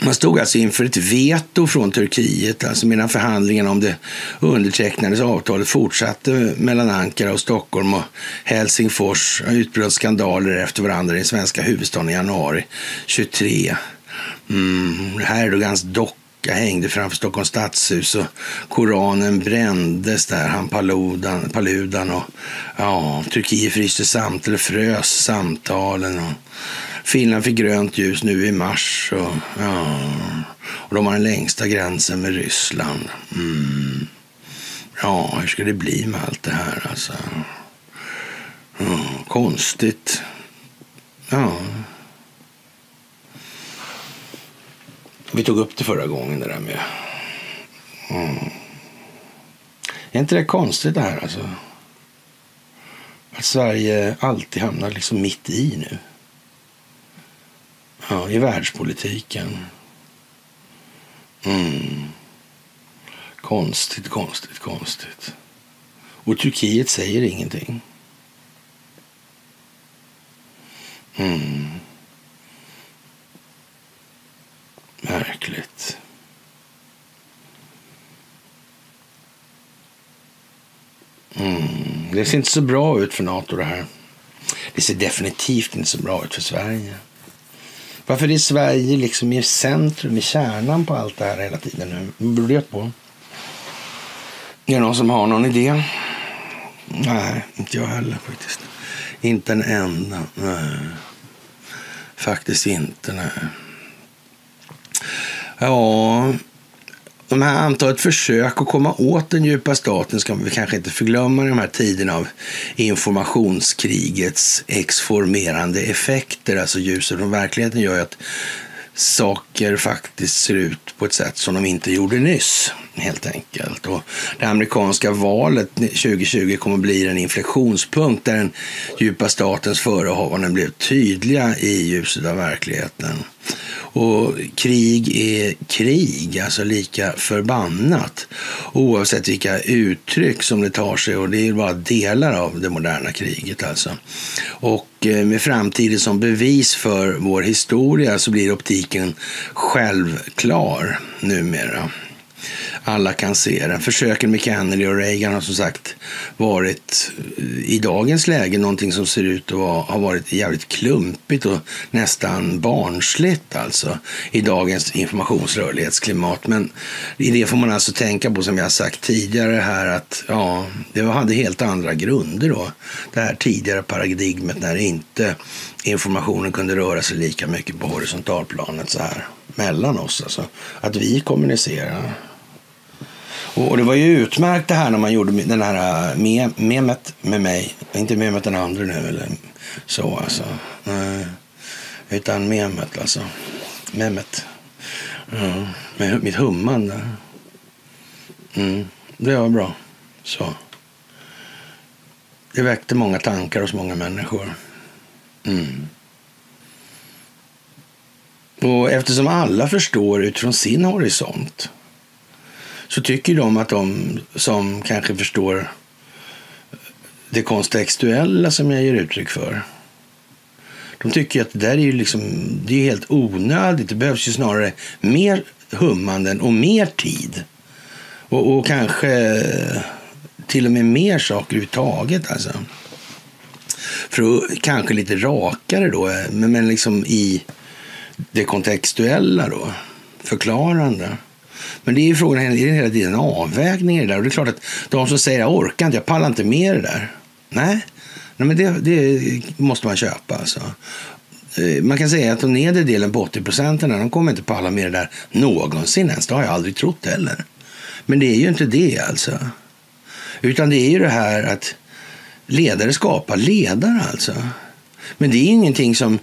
Man stod alltså inför ett veto från Turkiet, alltså medan förhandlingarna om det undertecknades avtalet fortsatte mellan Ankara och Stockholm och Helsingfors utbröt skandaler efter varandra i den svenska huvudstaden i januari 23. Mm, Erdogans docka hängde framför Stockholms stadshus och Koranen brändes där, han Paludan, Paludan och ja, Turkiet fryste samt, eller frös samtalen. Och, Finland fick grönt ljus nu i mars. Och, ja, och de har den längsta gränsen med Ryssland. Mm. Ja, hur ska det bli med allt det här alltså? Ja, konstigt. Ja. Vi tog upp det förra gången det där med... Mm. Är inte det konstigt det här alltså? Att Sverige alltid hamnar liksom mitt i nu. Ja, i världspolitiken. Mm. Konstigt, konstigt, konstigt. Och Turkiet säger ingenting. Mm. Märkligt. Mm. Det ser inte så bra ut för Nato det här. Det ser definitivt inte så bra ut för Sverige. Varför är Sverige liksom i centrum, i kärnan på allt det här hela tiden nu? Vad beror det på? Är det någon som har någon idé? Nej, inte jag heller faktiskt. Inte en enda. Nej. Faktiskt inte, nej. Ja, de här antalet försök att komma åt den djupa staten ska vi kanske inte förglömma i de här tiderna av informationskrigets exformerande effekter. Alltså ljuset från verkligheten gör ju att saker faktiskt ser ut på ett sätt som de inte gjorde nyss, helt enkelt. Och det amerikanska valet 2020 kommer att bli en inflektionspunkt där den djupa statens förehavanden blev tydliga i ljuset av verkligheten. Och krig är krig, alltså lika förbannat. Oavsett vilka uttryck som det tar sig och det är bara delar av det moderna kriget alltså. Och eh, med framtiden som bevis för vår historia så blir optiken självklar numera alla kan se den. Försöken med Kennedy och Reagan har som sagt varit eh, i dagens läge någonting som ser ut att ha varit jävligt klumpigt och nästan barnsligt alltså i dagens informationsrörlighetsklimat. Men i det får man alltså tänka på som jag sagt tidigare här att ja, det hade helt andra grunder då. Det här tidigare paradigmet när inte informationen kunde röra sig lika mycket på horisontalplanet så här mellan oss. Alltså att vi kommunicerar och det var ju utmärkt det här när man gjorde den här äh, me memet med mig. Inte memet den andra nu eller så alltså. Nej. Utan memet alltså. Memet. Ja, med mitt hummande. Mm. Det var bra. Så. Det väckte många tankar hos många människor. Mm. Och eftersom alla förstår utifrån sin horisont så tycker de att de som kanske förstår det kontextuella som jag ger uttryck för. De tycker att det där är ju liksom, det är helt onödigt. Det behövs ju snarare mer hummanden och mer tid. Och, och kanske till och med mer saker överhuvudtaget. Alltså. För att, kanske lite rakare då, men, men liksom i det kontextuella då. Förklarande. Men det är ju frågan är det hela tiden en avvägning i det där. Och det är klart att de som säger jag orkar inte, jag pallar inte med det där. Nej, Nej men det, det måste man köpa alltså. Eh, man kan säga att den nedre delen på 80 procenten, de kommer inte palla med det där någonsin ens. Det har jag aldrig trott heller. Men det är ju inte det alltså. Utan det är ju det här att ledare skapar ledare alltså. Men det är ingenting som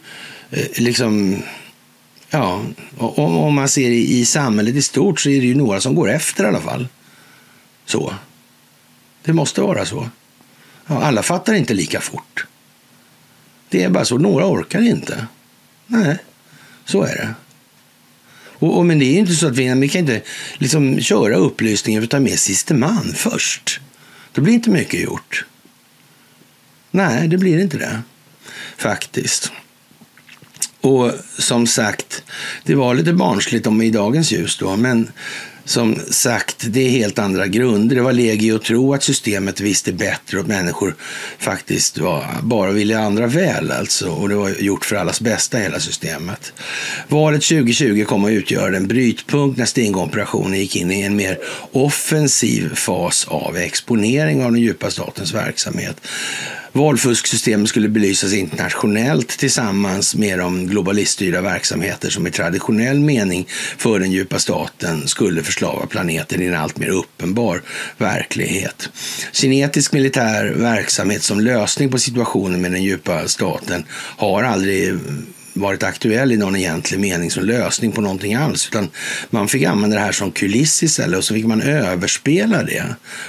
eh, liksom Ja, och om man ser i, i samhället i stort så är det ju några som går efter i alla fall. Så. Det måste vara så. Ja, alla fattar inte lika fort. Det är bara så. Några orkar inte. Nej, så är det. Och, och men det är inte så att vi, vi kan inte liksom köra upplysningen för att ta med siste man först. Då blir inte mycket gjort. Nej, det blir inte det. Faktiskt. Och som sagt, det var lite barnsligt om i dagens ljus då, men som sagt, det är helt andra grunder. Det var legio att tro att systemet visste bättre och att människor faktiskt var, bara ville andra väl alltså. Och det var gjort för allas bästa hela systemet. Valet 2020 kom att utgöra en brytpunkt när Stingoperationen gick in i en mer offensiv fas av exponering av den djupa statens verksamhet. Valfusksystemet skulle belysas internationellt tillsammans med de globaliststyrda verksamheter som i traditionell mening för den djupa staten skulle förslava planeten i en allt mer uppenbar verklighet. Kinetisk militär verksamhet som lösning på situationen med den djupa staten har aldrig varit aktuell i någon egentlig mening som lösning på någonting alls. Utan man fick använda det här som kuliss istället och så fick man överspela det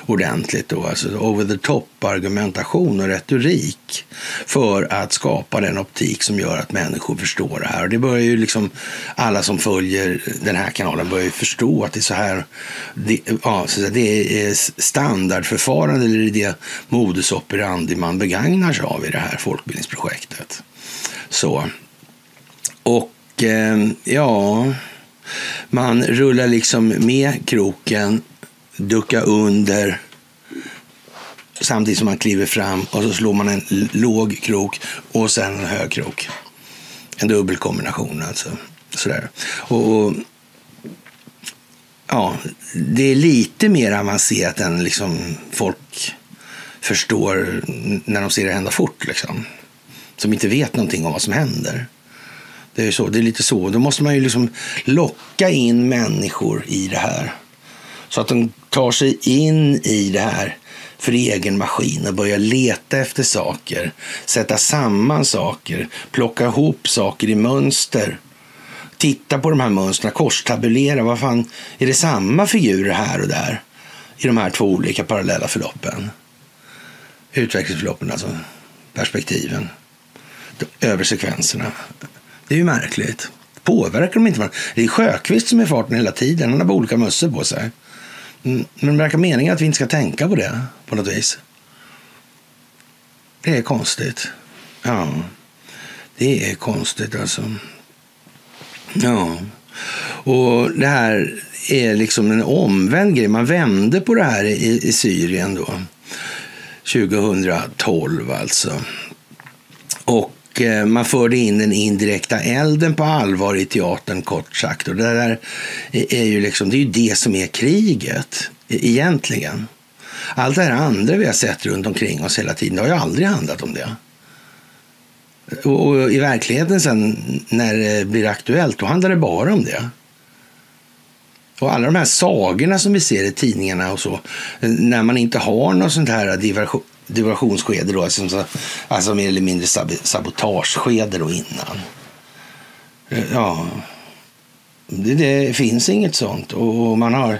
ordentligt. Då, alltså over the top argumentation och retorik för att skapa den optik som gör att människor förstår det här. Och det börjar ju liksom, alla som följer den här kanalen börjar ju förstå att det är så här, det, ja, så det är standardförfarande eller det modus operandi man begagnar sig av i det här folkbildningsprojektet. Så och eh, ja, man rullar liksom med kroken, duckar under samtidigt som man kliver fram och så slår man en låg krok och sen en hög krok. En dubbelkombination alltså. Sådär. Och, och, ja, det är lite mer avancerat än liksom folk förstår när de ser det hända fort. Liksom. Som inte vet någonting om vad som händer. Det är, så, det är lite så. Då måste man ju liksom locka in människor i det här. Så att de tar sig in i det här för egen maskin och börjar leta efter saker, sätta samman saker, plocka ihop saker i mönster. Titta på de här mönstren, korstabulera. Vad fan, är det samma figurer här och där i de här två olika parallella förloppen? Utvecklingsförloppen, alltså perspektiven, över sekvenserna. Det är ju märkligt. Påverkar de inte varandra? Det är Sjökvist som är farten hela tiden. Han har bara olika mössor på sig. Mm, men det verkar meningen att vi inte ska tänka på det på något vis. Det är konstigt. Ja, det är konstigt alltså. Ja, och det här är liksom en omvänd grej. Man vände på det här i, i Syrien då. 2012 alltså. Och och eh, man förde in den indirekta elden på allvar i teatern kort sagt. Och det där är ju liksom, det är ju det som är kriget e-, egentligen. Allt det här andra vi har sett runt omkring oss hela tiden, det har ju aldrig handlat om det. Och i verkligheten sen när det blir aktuellt, då handlar det bara om det. Och alla de här sagorna som vi ser i tidningarna och så, när man inte har något sånt här diversion, diversionsskede då, alltså, alltså mer eller mindre sabotageskede då innan. Eh, ja, det, det, finns inget sånt och man har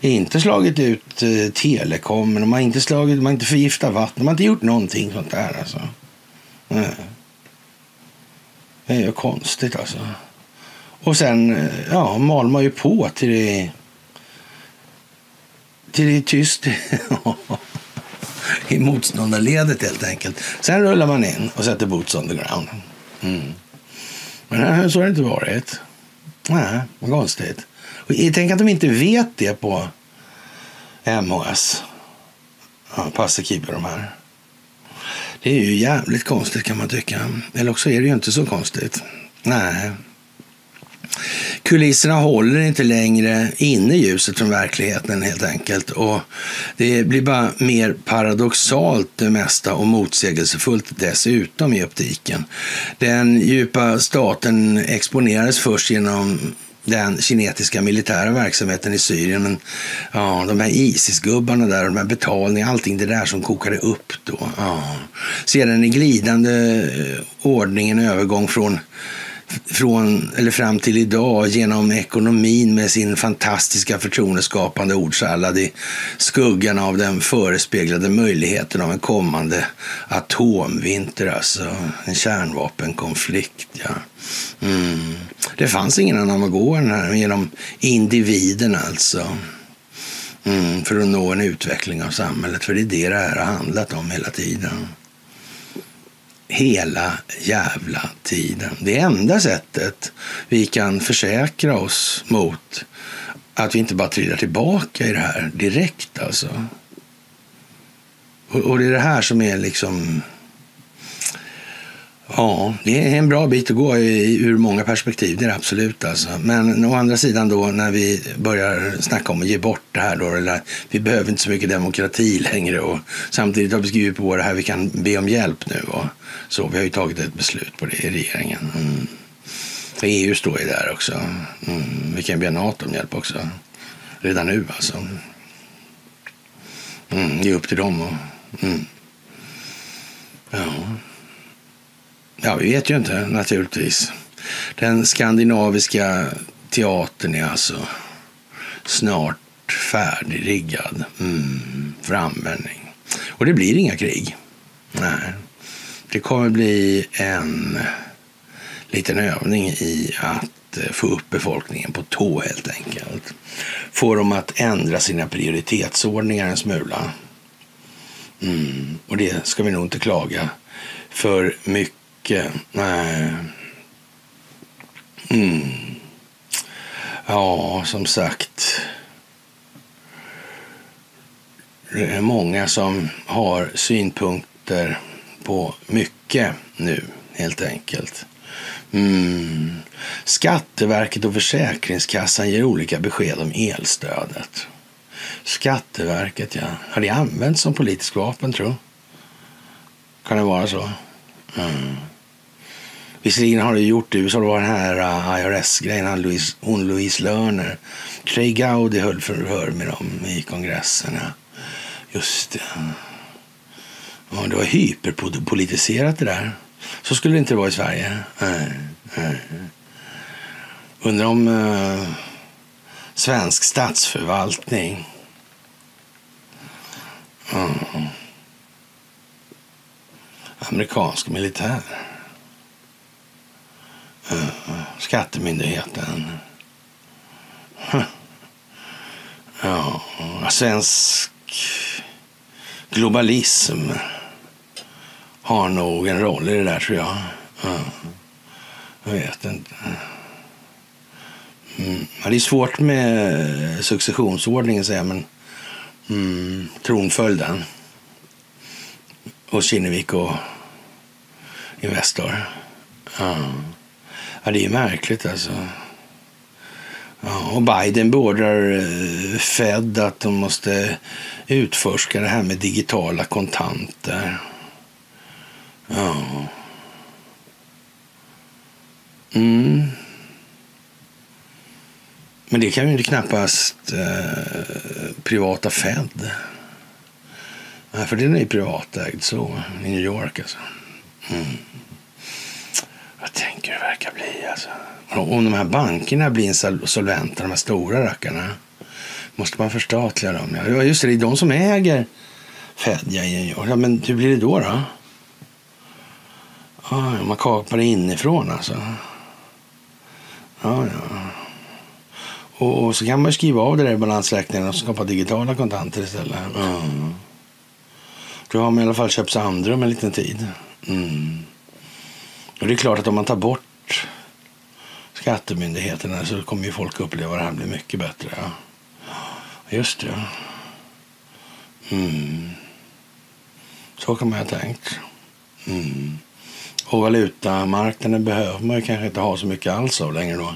inte slagit ut eh, telekom, man har inte slagit, man har inte förgiftat vatten, man har inte gjort någonting sånt där alltså. Nej. Det är ju konstigt alltså. Och sen, eh, ja, mal man ju på till det, till det är tyst. i motståndarledet helt enkelt. Sen rullar man in och sätter boots on the ground. Mm. Men äh, så har det inte varit. Nej, vad konstigt. Och tänk att de inte vet det på MHS. Ja, Passekeeper de här. Det är ju jävligt konstigt kan man tycka. Eller också är det ju inte så konstigt. Nej. Kulisserna håller inte längre inne ljuset från verkligheten helt enkelt. Och det blir bara mer paradoxalt det mesta och motsägelsefullt dessutom i optiken. Den djupa staten exponerades först genom den kinetiska militära verksamheten i Syrien. Men ja, de här Isis-gubbarna där, de här betalningarna, allting det där som kokade upp då. Ja. Sedan i glidande eh, ordningen ordning en övergång från från, eller fram till idag genom ekonomin med sin fantastiska förtroendeskapande ordsallad i skuggan av den förespeglade möjligheten av en kommande atomvinter, alltså en kärnvapenkonflikt. Ja. Mm. Det fanns ingen annan att gå än här, genom individen alltså. Mm, för att nå en utveckling av samhället, för det är det det här har handlat om hela tiden hela jävla tiden. Det enda sättet vi kan försäkra oss mot att vi inte bara trillar tillbaka i det här direkt alltså. Och, och det är det här som är liksom Ja, det är en bra bit att gå ur många perspektiv, det är det absolut. Alltså. Men å andra sidan då när vi börjar snacka om att ge bort det här då, eller vi behöver inte så mycket demokrati längre och samtidigt har vi skrivit på det här, vi kan be om hjälp nu och så. Vi har ju tagit ett beslut på det i regeringen. Mm. EU står ju där också. Mm. Vi kan be NATO om hjälp också. Redan nu alltså. Mm. Det är upp till dem. Och, mm. Ja. Ja, vi vet ju inte naturligtvis. Den skandinaviska teatern är alltså snart färdigriggad mm, för användning. Och det blir inga krig. Nej. Det kommer bli en liten övning i att eh, få upp befolkningen på tå helt enkelt. Få dem att ändra sina prioritetsordningar en smula. Mm. Och det ska vi nog inte klaga för mycket mycket. Nej. Mm. Ja, som sagt. Det är många som har synpunkter på mycket nu, helt enkelt. Mm. Skatteverket och Försäkringskassan ger olika besked om elstödet. Skatteverket, ja. Har det använts som politisk vapen, tror Kan det vara så? Mm. Visserligen har det gjort det. Så det var den här äh, IRS-grejen. Louise, hon Louise Lerner. Trey Gowdy höll förhör med dem i kongressen. Just det. Ja, det var hyperpolitiserat det där. Så skulle det inte vara i Sverige. Nej, nej. Undrar om eh, svensk statsförvaltning mm. amerikansk militär Skattemyndigheten. Ja, svensk globalism har nog en roll i det där tror jag. Ja, jag vet inte. Mm. Ja, det är svårt med successionsordningen säger men mm, tronföljden hos Kinnevik och Investor. Ja. Ja, det är märkligt alltså. Ja, och Biden beordrar eh, Fed att de måste utforska det här med digitala kontanter. Ja. Mm. Men det kan ju knappast eh, privata Fed. Nej, för den är ju privatägd så, i New York alltså. Mm. Vad tänker du verkar bli alltså? Om de här bankerna blir solventa, de här stora rackarna, måste man förstatliga dem? Ja, just det, det är de som äger Fedja Ja, men hur blir det då? då? Ah, man kapar det inifrån alltså. Ja, ja. Och, och, så kan man skriva av det där i balansräkningen och skapa digitala kontanter istället. Mm. Då har man i alla fall köpt sig andrum en liten tid. Mm. Och det är klart att om man tar bort skattemyndigheterna så kommer ju folk uppleva att det här blir mycket bättre. Ja. Just det. Mm. Så kan man ha tänkt. Mm. Och valutamarknaden behöver man ju kanske inte ha så mycket alls av längre då.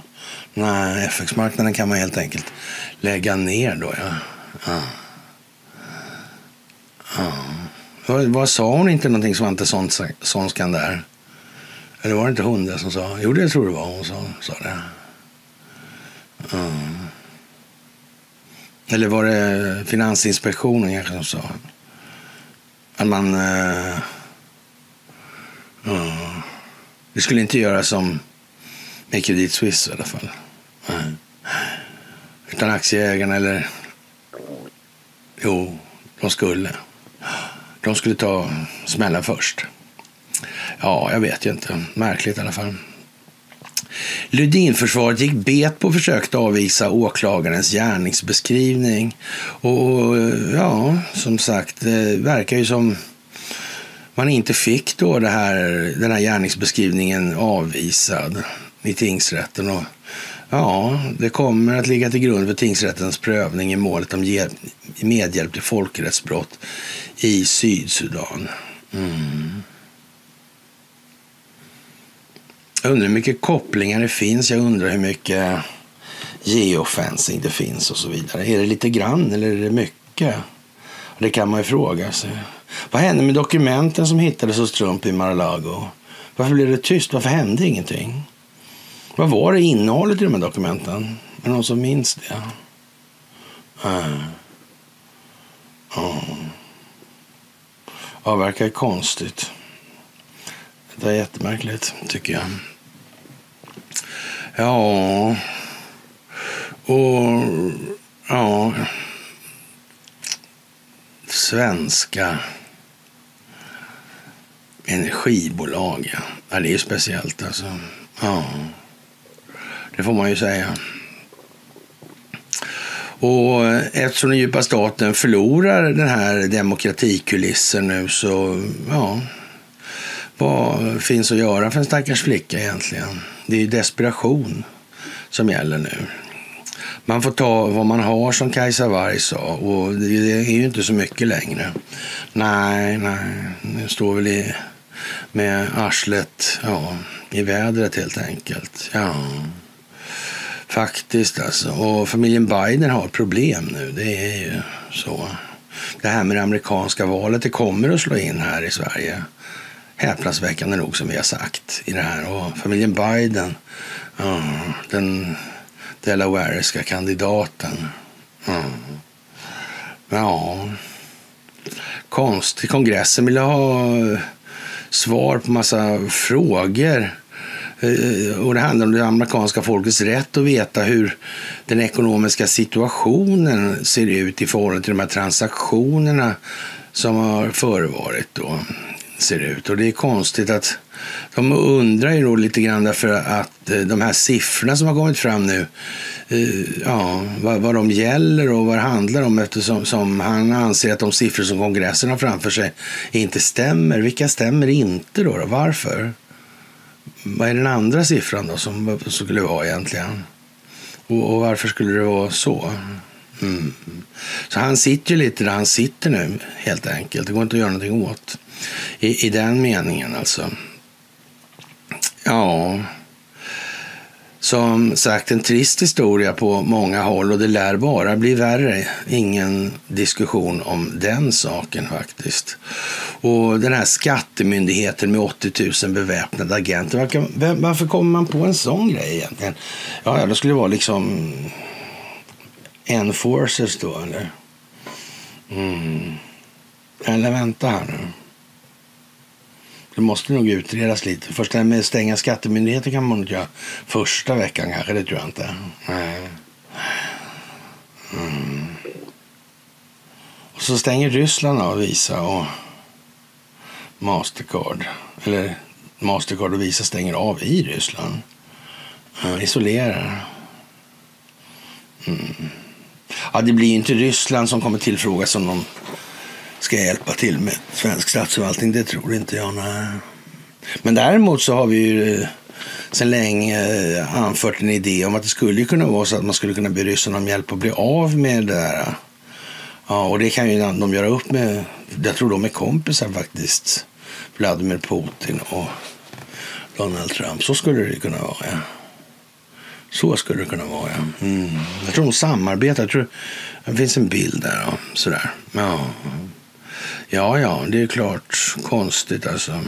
Nej, FX-marknaden kan man helt enkelt lägga ner då, ja. ja. ja. Vad, vad sa hon inte någonting som var inte sån, sån skandal? Eller var det inte hon det som sa? Jo, det tror det var hon som sa det. Mm. Eller var det Finansinspektionen kanske som sa att man... Uh, uh, det skulle inte göra som med Credit Suisse i alla fall. Mm. Utan aktieägarna eller... Jo, de skulle. De skulle ta smällen först. Ja, jag vet ju inte. Märkligt i alla fall. Ludinförsvaret gick bet på försökt avvisa åklagarens gärningsbeskrivning. Och ja, som sagt, det verkar ju som man inte fick då det här, den här gärningsbeskrivningen avvisad i tingsrätten. Och, ja, det kommer att ligga till grund för tingsrättens prövning i målet om medhjälp till folkrättsbrott i Sydsudan. Mm. Jag undrar hur mycket kopplingar det finns. Jag undrar hur mycket geofencing det finns och så vidare. Är det lite grann eller är det mycket? Det kan man ju fråga sig. Vad hände med dokumenten som hittades hos Trump i Mar-a-Lago? Varför blev det tyst? Varför hände ingenting? Vad var det innehållet i de här dokumenten? Är det någon som minns det? Uh. Uh. Ja, verkar konstigt. Det är jättemärkligt, tycker jag. Ja, och ja, svenska energibolag. Ja. ja, det är speciellt alltså. Ja, det får man ju säga. Och eftersom den djupa staten förlorar den här demokratikulissen nu så, ja, vad finns att göra för en stackars flicka egentligen? Det är ju desperation som gäller nu. Man får ta vad man har som Kajsa Warg sa och det är ju inte så mycket längre. Nej, nej, nu står väl i, med arslet ja, i vädret helt enkelt. Ja, faktiskt alltså. Och familjen Biden har problem nu, det är ju så. Det här med det amerikanska valet, det kommer att slå in här i Sverige häpnadsväckande nog som vi har sagt i det här. Och familjen Biden, ja, den delawareska kandidaten. Ja. ja. Konst. Kongressen ville ha eh, svar på massa frågor. Eh, och det handlar om det amerikanska folkets rätt att veta hur den ekonomiska situationen ser ut i förhållande till de här transaktionerna som har förevarit. Då ser ut. Och det är konstigt att de undrar ju då lite grann därför att eh, de här siffrorna som har kommit fram nu, eh, ja, vad, vad de gäller och vad det handlar om eftersom som han anser att de siffror som kongressen har framför sig inte stämmer. Vilka stämmer inte då? då? Varför? Vad är den andra siffran då som skulle vara egentligen? Och, och varför skulle det vara så? Mm. Så han sitter ju lite där han sitter nu helt enkelt. Det går inte att göra någonting åt i, i den meningen alltså. Ja, som sagt en trist historia på många håll och det lär bara bli värre. Ingen diskussion om den saken faktiskt. Och den här skattemyndigheten med 80 000 beväpnade agenter. Varför, varför kommer man på en sån grej egentligen? Ja, då skulle vara liksom enforcers då eller? Mm. Eller vänta här nu. Det måste nog utredas lite. Först det här med stänga skattemyndigheten kan man nog göra första veckan kanske. Det tror jag inte. Nej. Mm. Och så stänger Ryssland av Visa och Mastercard. Eller Mastercard och Visa stänger av i Ryssland. Mm. isolerar. Mm. Ja, det blir inte Ryssland som kommer tillfrågas om de ska hjälpa till med svensk statsförvaltning. Det tror inte jag. Nej. Men däremot så har vi ju eh, sedan länge eh, anfört en idé om att det skulle kunna vara så att man skulle kunna be ryssarna om hjälp att bli av med det där. Ja, och det kan ju de göra upp med. Jag tror de är kompisar faktiskt. Vladimir Putin och Donald Trump. Så skulle det kunna vara. Ja. Så skulle det kunna vara, ja. Mm. Jag tror de samarbetar. Jag tror det finns en bild där. Ja. Sådär. Ja. Ja, ja, det är klart konstigt alltså.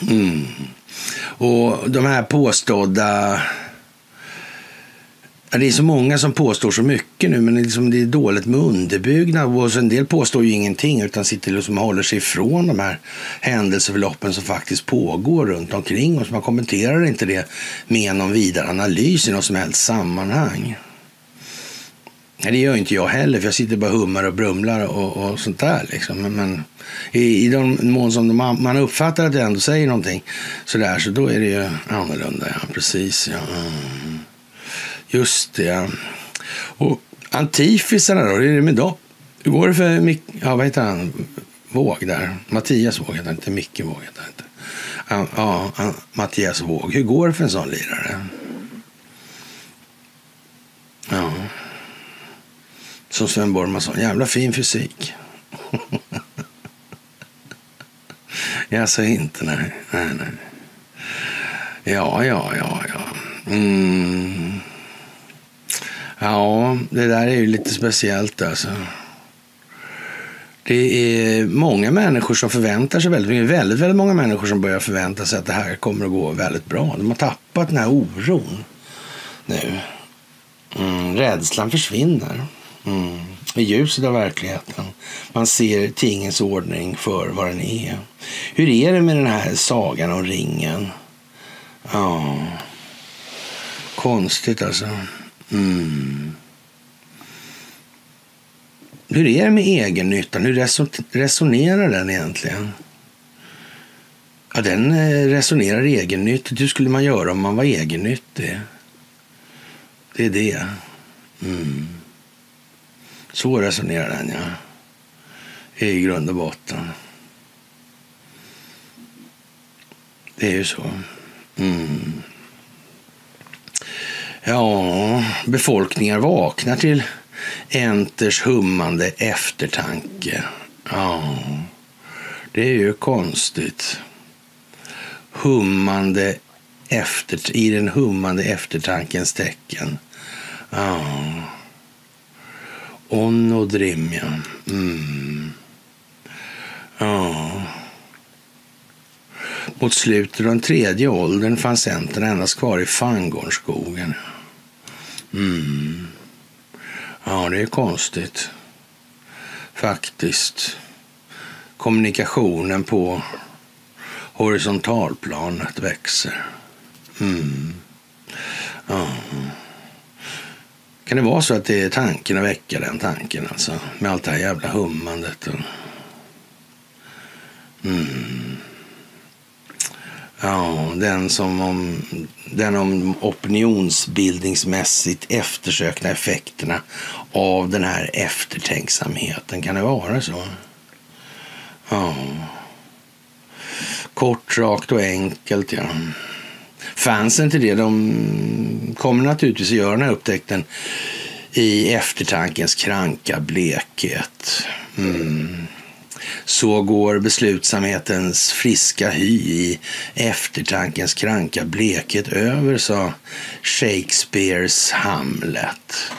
Mm. Och de här påstådda... Det är så många som påstår så mycket nu, men det är, liksom, det är dåligt med underbyggnad. Och en del påstår ju ingenting, utan sitter liksom och håller sig ifrån de här händelseförloppen som faktiskt pågår runt omkring oss. Man kommenterar inte det med någon vidare analys i något som helst sammanhang. Nej, det gör inte jag heller, för jag sitter bara hummar och brumlar och, och sånt där. Liksom. Men, men i, i de mån som de, man uppfattar att jag ändå säger någonting sådär, så då är det ju annorlunda. Ja, precis. Ja. Mm. Just det. Och antifisarna då, hur är det med dem? Hur går det för, ja, vad heter han? Våg där. Mattias Våg heter inte, Micke Våg heter inte. Ja, ja, Mattias Våg. Hur går det för en sån lirare? Ja. Som Sven Borgman sa, jävla fin fysik. Jag sa inte, nej. nej, nej. Ja, ja, ja, ja. Mm. Ja, det där är ju lite speciellt alltså. Det är många människor som förväntar sig väldigt mycket. Väldigt, väldigt många människor som börjar förvänta sig att det här kommer att gå väldigt bra. De har tappat den här oron nu. Mm, rädslan försvinner mm, i ljuset av verkligheten. Man ser tingens ordning för vad den är. Hur är det med den här sagan om ringen? Ja, konstigt alltså. Mm. Hur är det med egennyttan? Hur resonerar den egentligen? Ja, den eh, resonerar egennyttigt. Hur skulle man göra om man var egennyttig? Det är det. Mm. Så resonerar den, ja. I grund och botten. Det är ju så. Mm. Ja, befolkningar vaknar till Enters hummande eftertanke. Ja, det är ju konstigt. Hummande efter, i den hummande eftertankens tecken. Ja. Onodrimja. Mm. Ja. Mot slutet av den tredje åldern fanns centern endast kvar i Fangornskogen. Mm. Ja, det är konstigt. Faktiskt. Kommunikationen på horisontalplanet växer. Mm. Ja. Kan det vara så att det är tanken att väcka den tanken alltså? Med allt det här jävla hummandet. Och... Mm. Ja, den som om, den om opinionsbildningsmässigt eftersökta effekterna av den här eftertänksamheten. Kan det vara så? Ja. Kort, rakt och enkelt, ja. Fansen till det, de kommer naturligtvis att göra den här upptäckten i eftertankens kranka blekhet. Mm. Så går beslutsamhetens friska hy i eftertankens kranka blekhet över, sa Shakespeares Hamlet.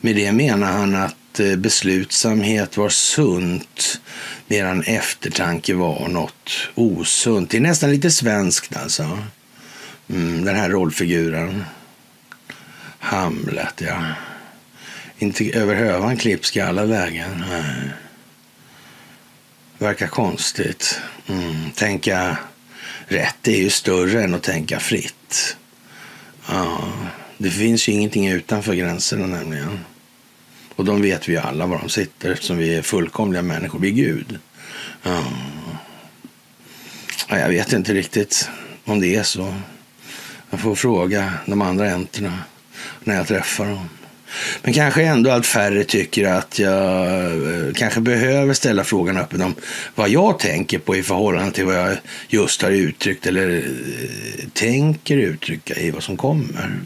Med det menar han att eh, beslutsamhet var sunt medan eftertanke var något osunt. Det är nästan lite svenskt alltså. Mm, den här rollfiguren. Hamlet, ja. Inte över hövan klipsk i alla lägen. Nej. Verkar konstigt. Mm. Tänka rätt är ju större än att tänka fritt. Ja. Det finns ju ingenting utanför gränserna nämligen. Och de vet vi ju alla var de sitter eftersom vi är fullkomliga människor. Vi är Gud. Ja. ja jag vet inte riktigt om det är så. Jag får fråga de andra enterna när jag träffar dem. Men kanske ändå allt färre tycker att jag eh, kanske behöver ställa frågan öppet om vad jag tänker på i förhållande till vad jag just har uttryckt eller eh, tänker uttrycka i vad som kommer.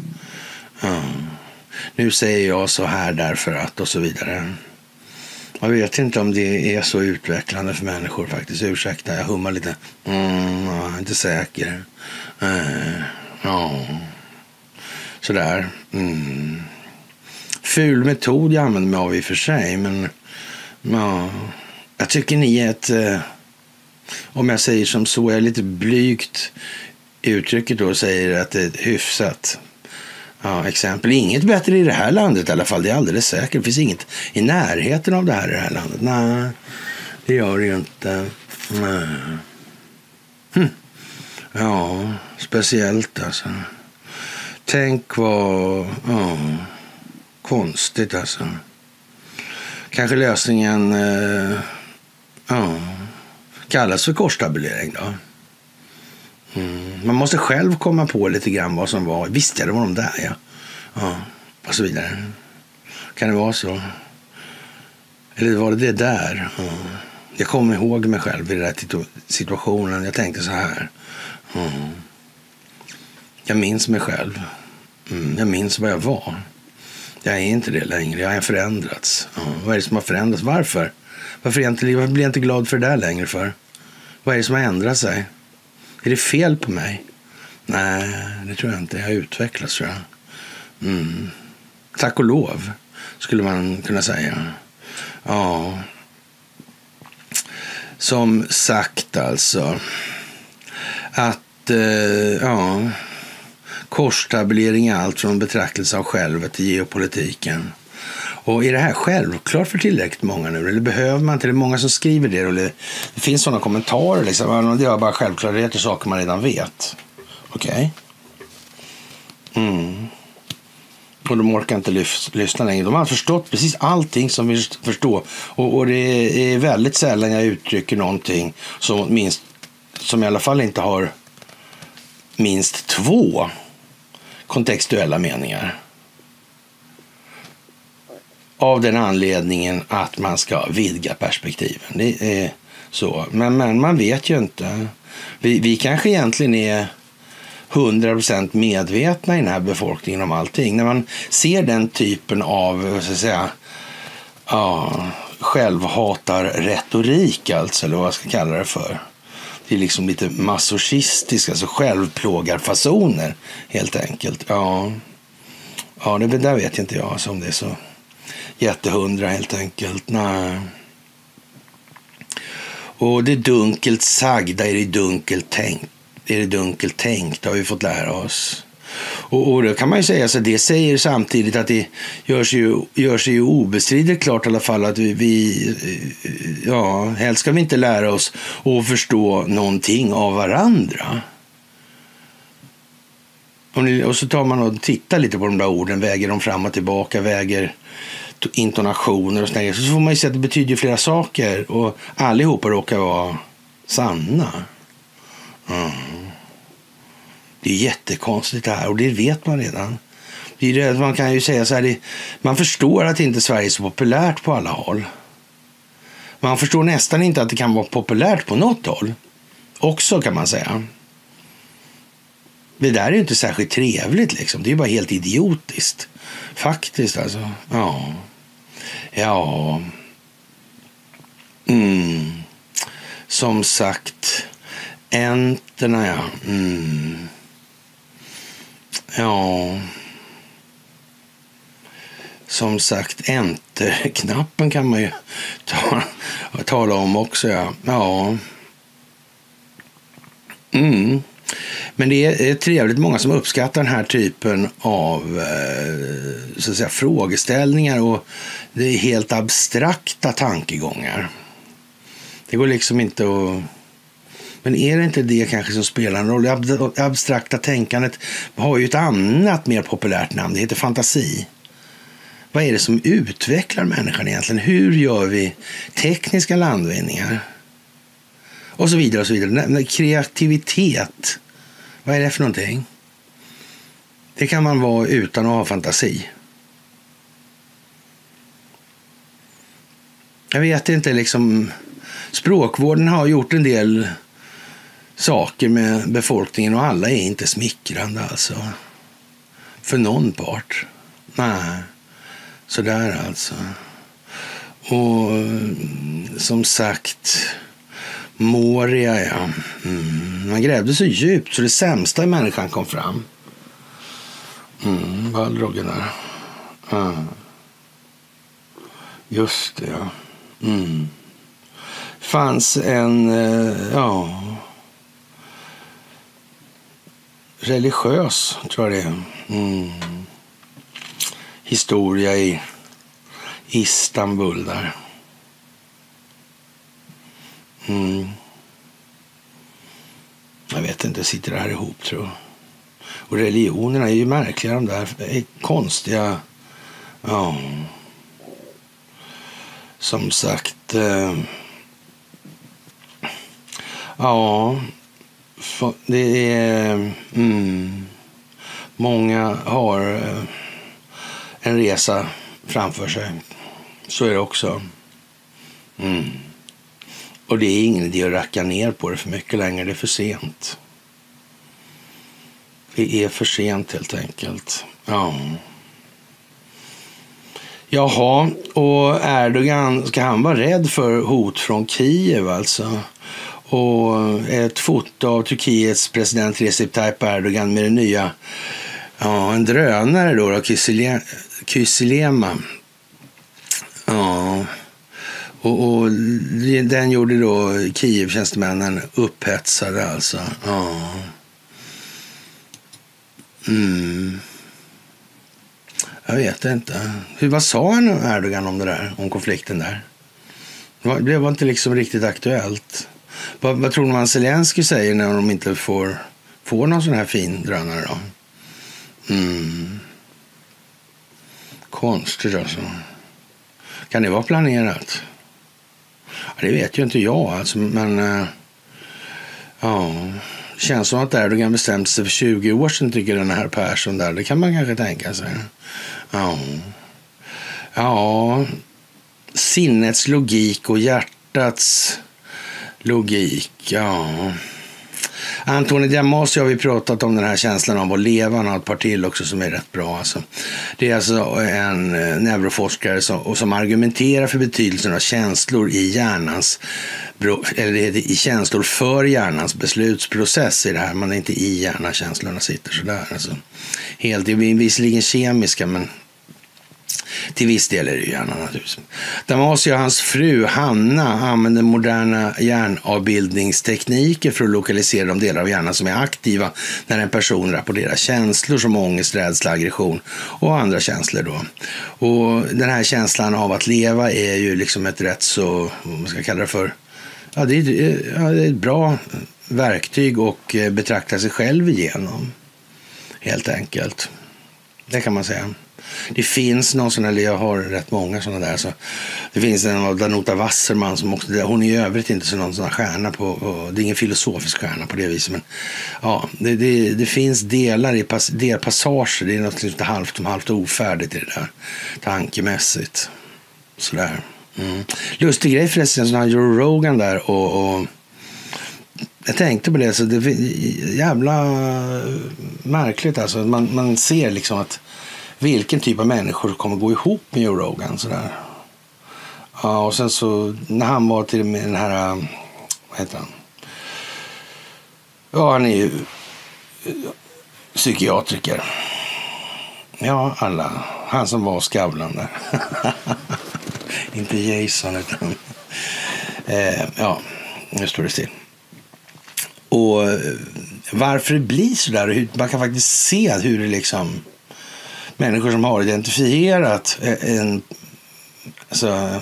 Ja. Nu säger jag så här därför att och så vidare. Jag vet inte om det är så utvecklande för människor faktiskt. Ursäkta, jag hummar lite. Mm, jag är inte säker. Äh, ja, sådär. Mm ful metod jag använder mig av i och för sig. Men ja, jag tycker ni är ett, eh, om jag säger som så, jag är lite blygt uttrycket då säger att det är ett hyfsat ja, exempel. Inget bättre i det här landet i alla fall, det är alldeles säkert. Det finns inget i närheten av det här i det här landet. Nej, det gör det ju inte. Nej. Hm. Ja, speciellt alltså. Tänk vad... Ja konstigt alltså. Kanske lösningen eh, ja, kallas för korstabulering då. Mm. Man måste själv komma på lite grann vad som var. Visst ja, det var de där ja. ja. Och så vidare. Kan det vara så? Eller var det det där? Ja. jag kommer ihåg mig själv i den där situationen. Jag tänkte så här. Mm. Jag minns mig själv. Mm. Jag minns vad jag var. Jag är inte det längre. Jag har förändrats. Ja. Vad är det som har förändrats? Varför? Varför, inte, varför blir jag inte glad för det där längre för? Vad är det som har ändrat sig? Är det fel på mig? Nej, det tror jag inte. Jag har utvecklats tror jag. Mm. Tack och lov, skulle man kunna säga. Ja. Som sagt alltså. Att, eh, ja korstablering är allt från betraktelse av självet till geopolitiken. Och är det här självklart för tillräckligt många nu? Eller behöver man inte? Det är många som skriver det. Eller det finns sådana kommentarer. Liksom. Det är bara självklarheter, saker man redan vet. Okej. Okay. Mm. Och de orkar inte lyssna längre. De har förstått precis allting som vi förstår. Och, och, det är väldigt sällan jag uttrycker någonting som, minst, som i alla fall inte har minst två kontextuella meningar. Av den anledningen att man ska vidga perspektiven. Det är så. Men, men man vet ju inte. Vi, vi kanske egentligen är 100% medvetna i den här befolkningen om allting. När man ser den typen av, så att säga, ja, självhatar-retorik alltså, eller vad jag ska kalla det för. Det är liksom lite masochistiska, alltså självplågarfasoner helt enkelt. Ja, ja det där vet inte jag alltså, om det är så jättehundra helt enkelt. Nej. Och det dunkelt sagda är det dunkelt tänkt är det dunkelt tänkt, har vi fått lära oss. Och, och då kan man ju säga så det säger samtidigt att det gör sig ju, gör sig ju obestridligt klart i alla fall att vi, vi ja, helst ska vi inte lära oss att förstå någonting av varandra. Och, ni, och så tar man och tittar lite på de där orden, väger dem fram och tillbaka, väger intonationer och sådär. Så får man ju se att det betyder flera saker och allihopa råkar vara sanna. Mm. Det är jättekonstigt det här och det vet man redan. Det man kan ju säga så här, man förstår att inte Sverige är så populärt på alla håll. Man förstår nästan inte att det kan vara populärt på något håll. Också kan man säga. Det där är ju inte särskilt trevligt liksom. Det är bara helt idiotiskt. Faktiskt alltså. Ja. Ja. Mm. Som sagt. Enterna, ja. Mm. Ja. Som sagt, enter-knappen kan man ju ta, tala om också. Ja. ja. Mm. Men det är trevligt många som uppskattar den här typen av eh, så att säga, frågeställningar och det är helt abstrakta tankegångar. Det går liksom inte att men är det inte det kanske som spelar en roll? Det abstrakta tänkandet har ju ett annat mer populärt namn. Det heter fantasi. Vad är det som utvecklar människan egentligen? Hur gör vi tekniska landvinningar? Och så vidare. och så vidare. Kreativitet, vad är det för någonting? Det kan man vara utan att ha fantasi. Jag vet inte, liksom språkvården har gjort en del saker med befolkningen och alla är inte smickrande alltså. För någon part. Nej, sådär alltså. Och som sagt, Moria ja. Mm. Man grävde så djupt så det sämsta i människan kom fram. Mm, Balrogen där. Mm. Just det, ja. Mm. fanns en, eh, ja religiös, tror jag det är. Mm. Historia i Istanbul där. Mm. Jag vet inte, sitter det här ihop tror jag. Och religionerna är ju märkliga de där. Är konstiga. Ja. Som sagt. Eh, ja, det är... Mm, många har eh, en resa framför sig. Så är det också. Mm. Och det är ingen idé att racka ner på det för mycket längre. Det är för sent. Det är för sent helt enkelt. Ja. Jaha, och Erdogan, ska han vara rädd för hot från Kiev alltså? Och eh, ett foto av Turkiets president Recep Tayyip Erdogan med den nya, ja, en drönare då, då Kysilema. Ja, och, och, den gjorde då Kiev-tjänstemännen upphetsade alltså. Ja. Mm. Jag vet inte. Hur, vad sa Erdogan om det där? Om konflikten där? Det var inte liksom riktigt aktuellt. Vad, vad tror man Zelensky säger när de inte får, får någon sån här fin drönare då? Mm. Konstigt alltså. Kan det vara planerat? Ja, det vet ju inte jag alltså, men äh, ja, känns som att Erdogan bestämde sig för 20 år sedan tycker den här Persson där. Det kan man kanske tänka sig. Ja, ja sinnets logik och hjärtats logik. Ja. Antoni Diamasi har vi pratat om den här känslan av att leva. Han har ett par till också som är rätt bra. Alltså. Det är alltså en eh, neuroforskare som, som argumenterar för betydelsen av känslor i hjärnans eller i känslor för hjärnans beslutsprocess i det här. Man är inte i hjärnan, känslorna sitter sådär. Alltså. Helt, det är visserligen kemiska, men till viss del är det ju hjärnan naturligtvis. Damasio och hans fru Hanna använder moderna hjärnavbildningstekniker för att lokalisera de delar av hjärnan som är aktiva när en person rapporterar känslor som ångest, rädsla, aggression och andra känslor. Då. Och den här känslan av att leva är ju liksom ett rätt så, vad ska jag kalla det för, ja, det är, det är ett bra verktyg och eh, betrakta sig själv igenom. Helt enkelt. Det kan man säga. Det finns någon sån, eller jag har rätt många sådana där. Så det finns en av Danuta Wasserman som också, hon är i övrigt inte så någon sån här stjärna på, på, det är ingen filosofisk stjärna på det viset. Men ja, det, det, det finns delar i pass, delpassager, det är något lite halvt om halvt ofärdigt i det där tankemässigt. Sådär. Mm. Lustig grej förresten, så har Joe Rogan där och, och jag tänkte på det, så det är jävla märkligt alltså. Man, man ser liksom att vilken typ av människor kommer gå ihop med Joe Rogan. Sådär. Ja, och sen så när han var till med den här, um, vad heter han? Ja, han är ju eh, psykiatriker. Ja, alla. Han som var Skavlan där. Inte Jason, utan... Eh, ja, nu står det still. Och eh, varför det blir så där, man kan faktiskt se hur det liksom människor som har identifierat eh, en, alltså,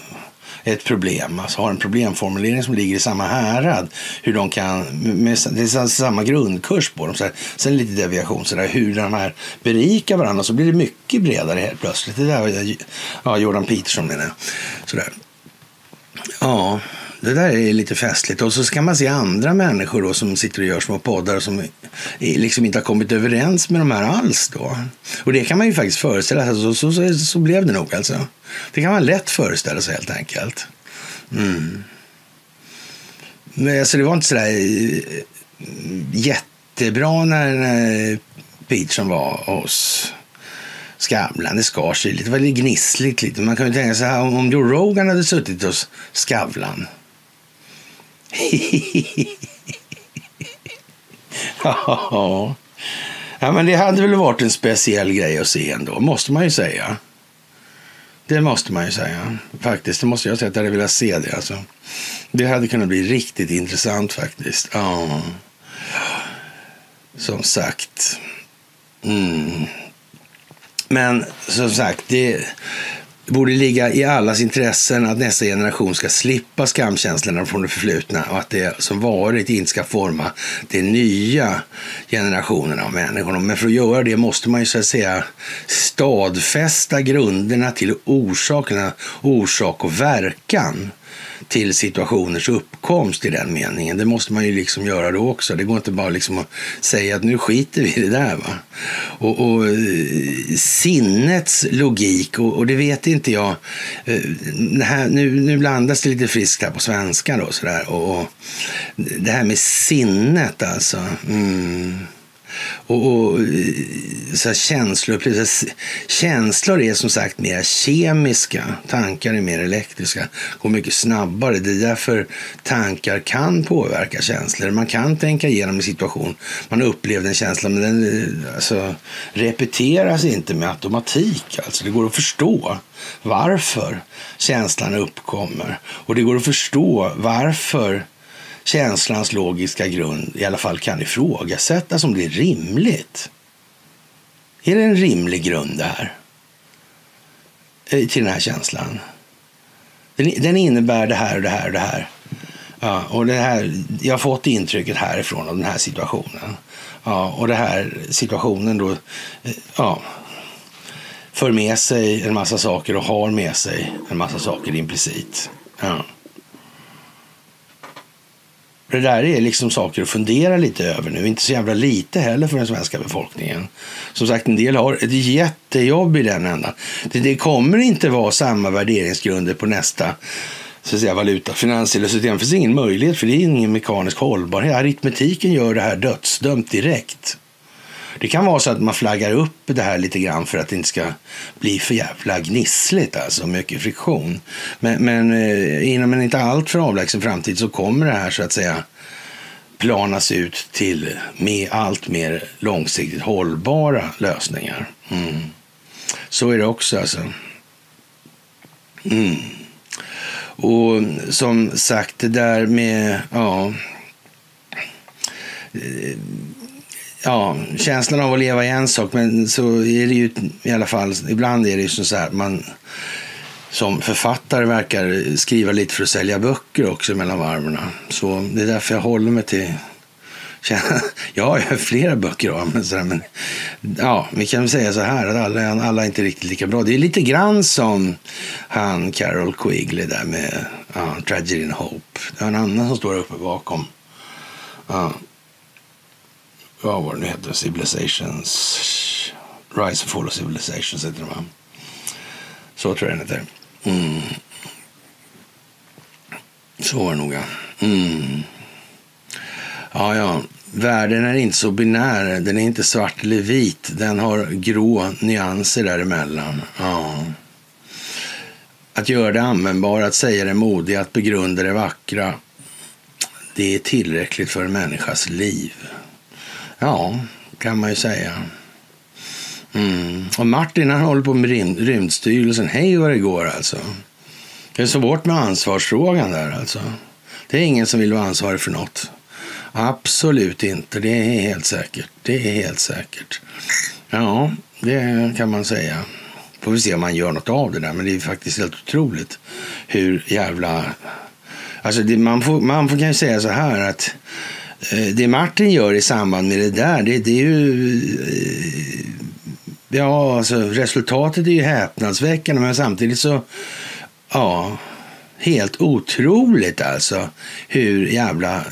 ett problem, alltså har en problemformulering som ligger i samma härad. Hur de kan, med, det är samma grundkurs på dem. Så här, sen lite deviation, så där, hur de här berikar varandra. Så blir det mycket bredare helt plötsligt. Det där var ja, Jordan Peterson menar jag. Så där. Ja, det där är lite festligt. Och så ska man se andra människor då som sitter och gör små poddar som liksom inte har kommit överens med de här alls. Då. Och det kan man ju faktiskt föreställa sig. Så, så, så, så blev det nog alltså. Det kan man lätt föreställa sig helt enkelt. Mm. Men alltså det var inte sådär eh, jättebra när, när Peterson var hos Skavlan. Det skar sig lite. Det var lite gnissligt lite. Man kan ju tänka sig om Joe Rogan hade suttit hos Skavlan ja. ja, men det hade väl varit en speciell grej att se ändå, måste man ju säga. Det måste man ju säga. Faktiskt, det måste jag säga att jag hade velat se det. Alltså. Det hade kunnat bli riktigt intressant faktiskt. Ja. Som sagt. Mm. Men som sagt, det, borde ligga i allas intressen att nästa generation ska slippa skamkänslorna från det förflutna och att det som varit inte ska forma de nya generationerna av människor. Men för att göra det måste man ju så att säga stadfästa grunderna till orsakerna, orsak och verkan till situationers uppkomst i den meningen. Det måste man ju liksom göra då också. Det går inte bara liksom att säga att nu skiter vi i det där. Va? Och, och eh, sinnets logik, och, och, det vet inte jag. Eh, här, nu, nu blandas det lite friskt här på svenska då. Sådär. Och, och det här med sinnet alltså. Mm. Och, och eh, så känslor, känslor är som sagt mer kemiska, tankar är mer elektriska, går mycket snabbare. Det är därför tankar kan påverka känslor. Man kan tänka igenom en situation, man upplevde en känsla, men den eh, alltså, repeteras inte med automatik. Alltså, det går att förstå varför känslan uppkommer och det går att förstå varför känslans logiska grund i alla fall kan ifrågasättas om det är rimligt. Är det en rimlig grund det här? Eh, till den här känslan. Den, innebär det här och det här och det här. Ja, och det här. Jag har fått intrycket härifrån av den här situationen. Ja, och den här situationen då eh, ja, för med sig en massa saker och har med sig en massa saker implicit. Ja. Det där är liksom saker att fundera lite över nu. Inte så jävla lite heller för den svenska befolkningen. Som sagt, en del har ett jättejobb i den ändan. Det, det kommer inte vara samma värderingsgrunder på nästa så att säga, valuta, finansiella system. Det finns ingen möjlighet för det är ingen mekanisk hållbarhet. Aritmetiken gör det här dödsdömt direkt. Det kan vara så att man flaggar upp det här lite grann för att det inte ska bli för jävla gnissligt, alltså mycket friktion. Men, men eh, inom en inte alltför avlägsen framtid så kommer det här så att säga planas ut till med allt mer långsiktigt hållbara lösningar. Mm. Så är det också alltså. Mm. Och som sagt, det där med, ja, eh, ja, känslan av att leva är en sak, men så är det ju i alla fall, ibland är det ju så här man som författare verkar skriva lite för att sälja böcker också mellan varven. Så det är därför jag håller mig till ja, jag har flera böcker av men, sådär, men ja, vi kan väl säga så här att alla, alla är inte riktigt lika bra. Det är lite grann som han Carol Quigley där med ja, Tragedy and Hope. Det är en annan som står uppe bakom. Ja, vad var det nu heter, Civilizations, Rise and Fall of Civilizations heter den va? Så tror jag den heter. Mm. Så var det nog ja. Mm. Ja, ja. Världen är inte så binär. Den är inte svart eller vit. Den har grå nyanser däremellan. Ja. Att göra det användbara, att säga det modiga, att begrunda det vackra. Det är tillräckligt för en människas liv. Ja, kan man ju säga. Mm. Och Martin han håller på med Rymdstyrelsen. Hej vad det går alltså. Det är svårt med ansvarsfrågan där alltså. Det är ingen som vill vara ansvarig för något. Absolut inte, det är helt säkert. Det är helt säkert. Ja, det kan man säga. Får vi se om man gör något av det där, men det är faktiskt helt otroligt hur jävla... Alltså det, man, får, man får kan ju säga så här att Eh, det Martin gör i samband med det där, det, det är ju... Eh, ja, alltså resultatet är ju häpnadsväckande, men samtidigt så... Ja, helt otroligt alltså hur jävla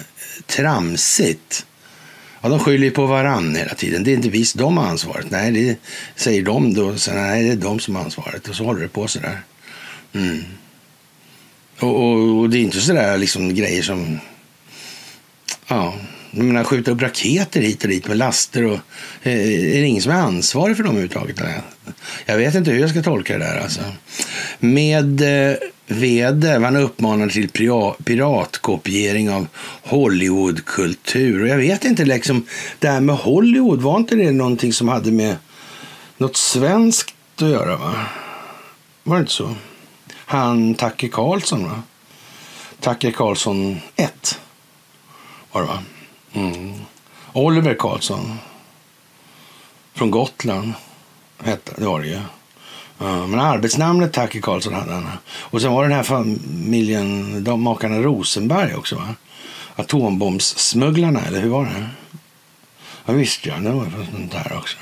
tramsigt. Ja, de skyller på varann hela tiden. Det är inte visst de har ansvaret. Nej, det säger de då. Så, nej, det är de som har ansvaret. Och så håller det på sådär. Mm. Och, och, och, det är inte sådär liksom grejer som Ja, menar, skjuta upp raketer hit och dit med laster. Och, eh, är det ingen som är ansvarig för dem överhuvudtaget? Jag vet inte hur jag ska tolka det där. Alltså. Med eh, han uppmanar till piratkopiering av Hollywoodkultur. Och jag vet inte, liksom, det här med Hollywood, var inte det någonting som hade med något svenskt att göra? va? Var det inte så? Han Tacke Karlsson, va? Tacke Karlsson 1 var det va? Mm. Oliver Karlsson. Från Gotland. Hette, det var det ju. Ja, men arbetsnamnet Tacke Karlsson hade han. Och sen var den här familjen, de makarna Rosenberg också va? Atombombssmugglarna, eller hur var det? Ja visst ja, det var sånt där också.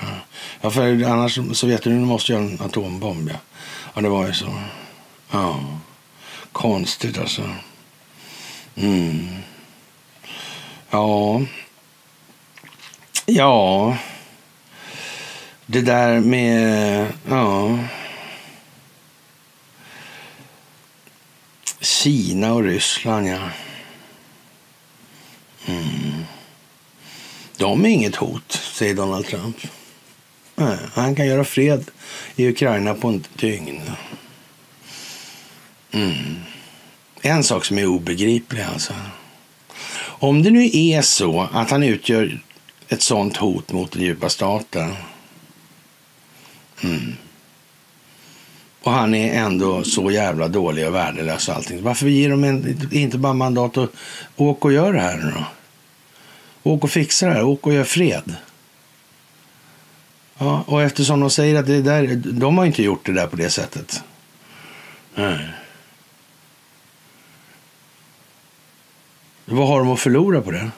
Ja, för annars Sovjetunionen måste ju ha en atombomb ja. Ja, det var ju så. Ja, konstigt alltså. Mm. Ja. Ja. Det där med... Ja. Kina och Ryssland, ja. Mm. De är inget hot, säger Donald Trump. Nej, han kan göra fred i Ukraina på ett dygn. Mm. En sak som är obegriplig alltså. Om det nu är så att han utgör ett sånt hot mot den djupa staten. Mm. Och han är ändå så jävla dålig och värdelös och allting. Varför ger de en, inte bara mandat att åka och göra det här nu då? Åk och fixa det här, åk och gör fred. Ja, och eftersom de säger att det där, de har inte gjort det där på det sättet. Nej. Vad har de att förlora på det?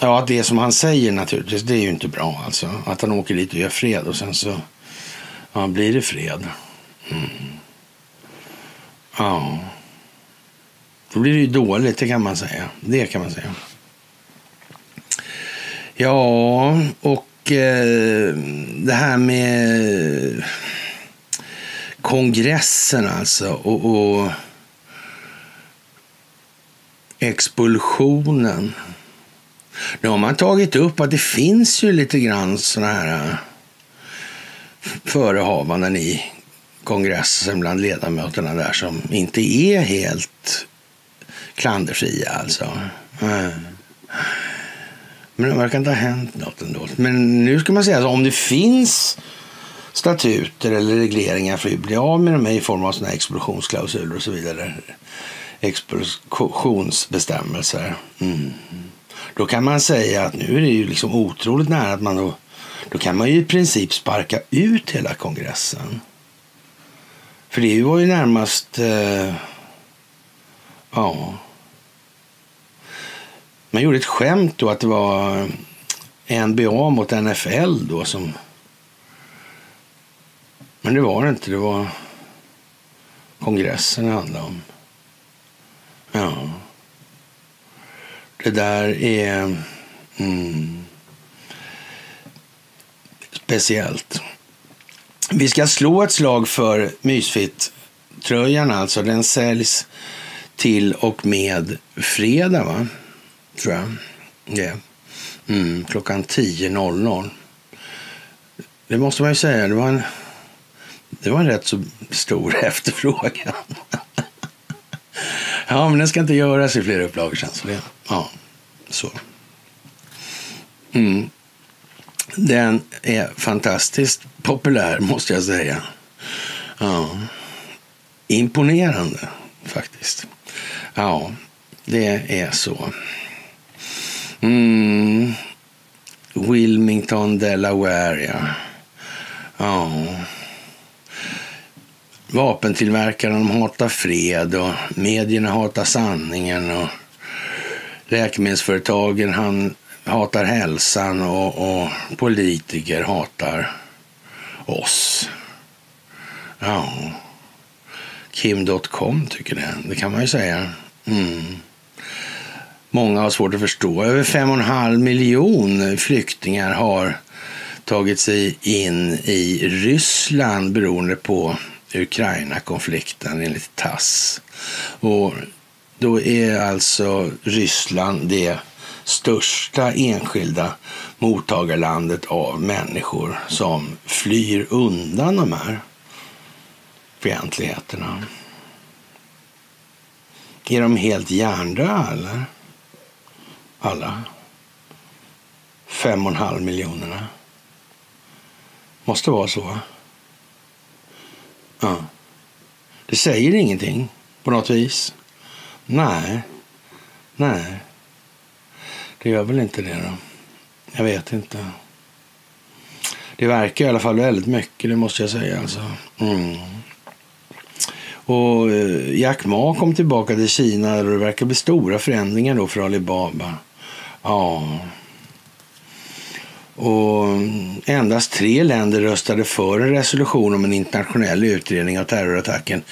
Ja, det som han säger naturligtvis, det är ju inte bra alltså. Att han åker dit och gör fred och sen så ja, blir det fred. Mm. Ja. Då blir det ju dåligt, det kan man säga. Det kan man säga. Ja, och eh, det här med kongressen alltså och, och expulsionen. Nu har man tagit upp att det finns ju lite grann sådana här eh, förehavanden i kongressen bland ledamöterna där som inte är helt klanderfria alltså. Eh. Men det verkar inte ha hänt något ändå. Men nu ska man säga att om det finns statuter eller regleringar för att bli av med dem i form av sådana explosionsklausuler och så vidare. Explosionsbestämmelser. Mm. Då kan man säga att nu är det ju liksom otroligt nära att man då, då kan man ju i princip sparka ut hela kongressen. För det var ju närmast, eh, ja, man gjorde ett skämt då att det var NBA mot NFL då som... Men det var det inte. Det var kongressen det handlade om. Ja. Det där är mm, speciellt. Vi ska slå ett slag för Mysfit-tröjan alltså. Den säljs till och med fredag va? tror jag. Yeah. Mm, klockan 10.00. Det måste man ju säga. Det var en, det var en rätt så stor efterfrågan ja, men den ska inte göras i flera upplagor sen. Så det, ja, så. Mm. Den är fantastiskt populär, måste jag säga. Ja. Imponerande, faktiskt. Ja, det är så. Mm. Wilmington, Delaware, ja. ja. Vapentillverkaren hatar fred och medierna hatar sanningen och läkemedelsföretagen han hatar hälsan och, och politiker hatar oss. Ja. Kim.com tycker det. Det kan man ju säga. Mm många har svårt att förstå. Över fem och en halv miljon flyktingar har tagit sig in i Ryssland beroende på Ukraina-konflikten enligt TASS. Och då är alltså Ryssland det största enskilda mottagarlandet av människor som flyr undan de här fientligheterna. Är de helt hjärndöda eller? alla. Fem och en halv miljonerna. Måste vara så. Ja. Det säger ingenting på något vis. Nej. Nej. Det gör väl inte det då. Jag vet inte. Det verkar i alla fall väldigt mycket, det måste jag säga. Alltså. Mm. Och eh, Jack Ma kom tillbaka till Kina och det verkar bli stora förändringar då för Alibaba. Ja. Och endast tre länder röstade för en resolution om en internationell utredning av terrorattacken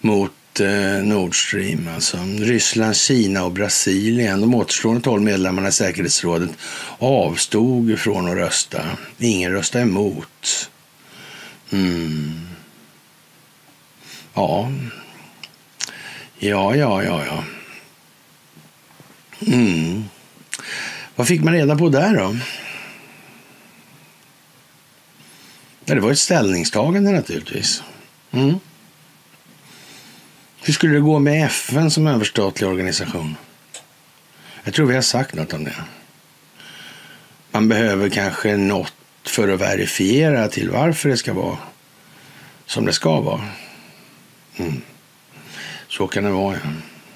mot eh, Nord Stream. Alltså. Ryssland, Kina och Brasilien, de återstående tolv medlemmarna i säkerhetsrådet, avstod från att rösta. Ingen röstade emot. Mm. Ja. Ja, ja, ja, ja. Mm. Vad fick man reda på där då? Ja, det var ett ställningstagande naturligtvis. Mm. Hur skulle det gå med FN som överstatlig organisation? Jag tror vi har sagt något om det. Man behöver kanske något för att verifiera till varför det ska vara som det ska vara. Mm. Så kan det vara, ja.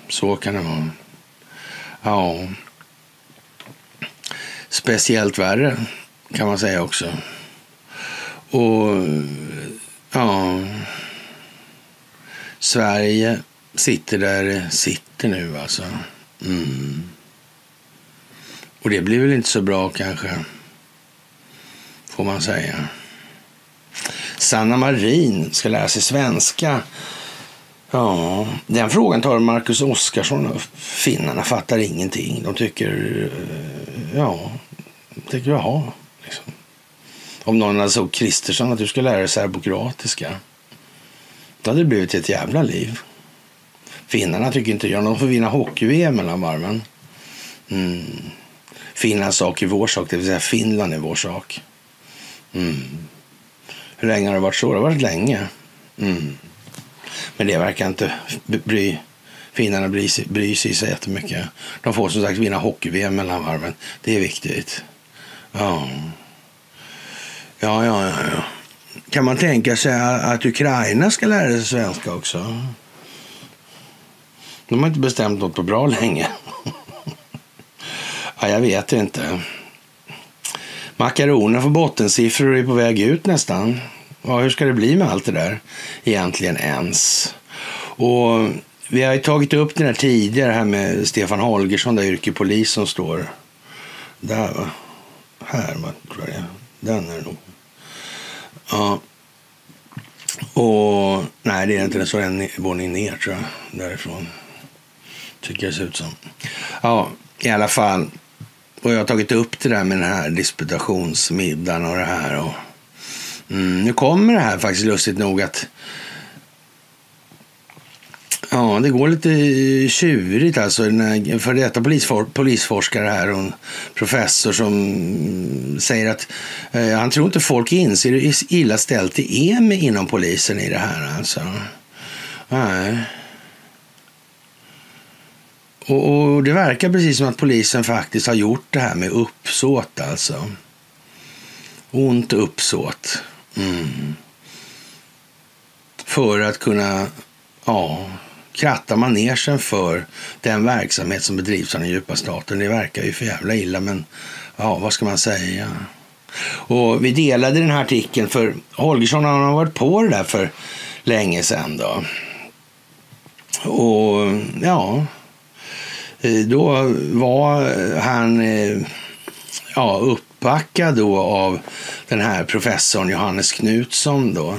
Så kan det vara. Ja. Speciellt värre kan man säga också. Och ja, Sverige sitter där det sitter nu alltså. Mm. Och det blir väl inte så bra kanske, får man säga. Sanna Marin ska lära sig svenska. Ja, den frågan tar Marcus Oskarsson upp. Finnarna fattar ingenting. De tycker, eh, Ja, de tycker jaha. Liksom. Om någon hade sagt Kristersson att du ska lära dig serbokroatiska. Då hade det blivit ett jävla liv. Finnarna tycker inte jag. De får vinna hockey-VM mellan varven. Mm. Finlands sak är vår sak, det vill säga Finland är vår sak. Mm. Hur länge har det varit så? Det har varit länge. Mm. Men det verkar inte bry, finnarna bry, bry sig så jättemycket. De får som sagt vinna hockey-VM mellan varven. Det är viktigt. Ja. Ja, ja, ja, ja. Kan man tänka sig att Ukraina ska lära sig svenska också? De har inte bestämt något på bra länge. ja, jag vet inte. Makaroner får bottensiffror och är på väg ut nästan. Ja, hur ska det bli med allt det där egentligen ens? Och vi har ju tagit upp det här tidigare här med Stefan Holgersson, där yrkepolis som står där va? Här va, tror jag det är. Den är det nog. Ja. Och nej, det är inte. det. Så en våning ner tror jag, därifrån. Tycker jag ser ut som. Ja, i alla fall. Och jag har tagit upp det där med den här disputationsmiddagen och det här. Och, mm, nu kommer det här faktiskt lustigt nog att Ja, det går lite tjurigt alltså. För detta polisfor polisforskare här och en professor som säger att eh, han tror inte folk inser hur illa ställt det är med inom polisen i det här alltså. Nej. Och, och, det verkar precis som att polisen faktiskt har gjort det här med uppsåt alltså. Ont uppsåt. Mm. För att kunna, ja, kratta manegen för den verksamhet som bedrivs av den djupa staten. Det verkar ju för jävla illa, men ja, vad ska man säga? Och vi delade den här artikeln för Holgersson han har varit på det där för länge sedan då. Och ja, eh, då var han eh, ja, uppbackad då av den här professorn Johannes Knutsson då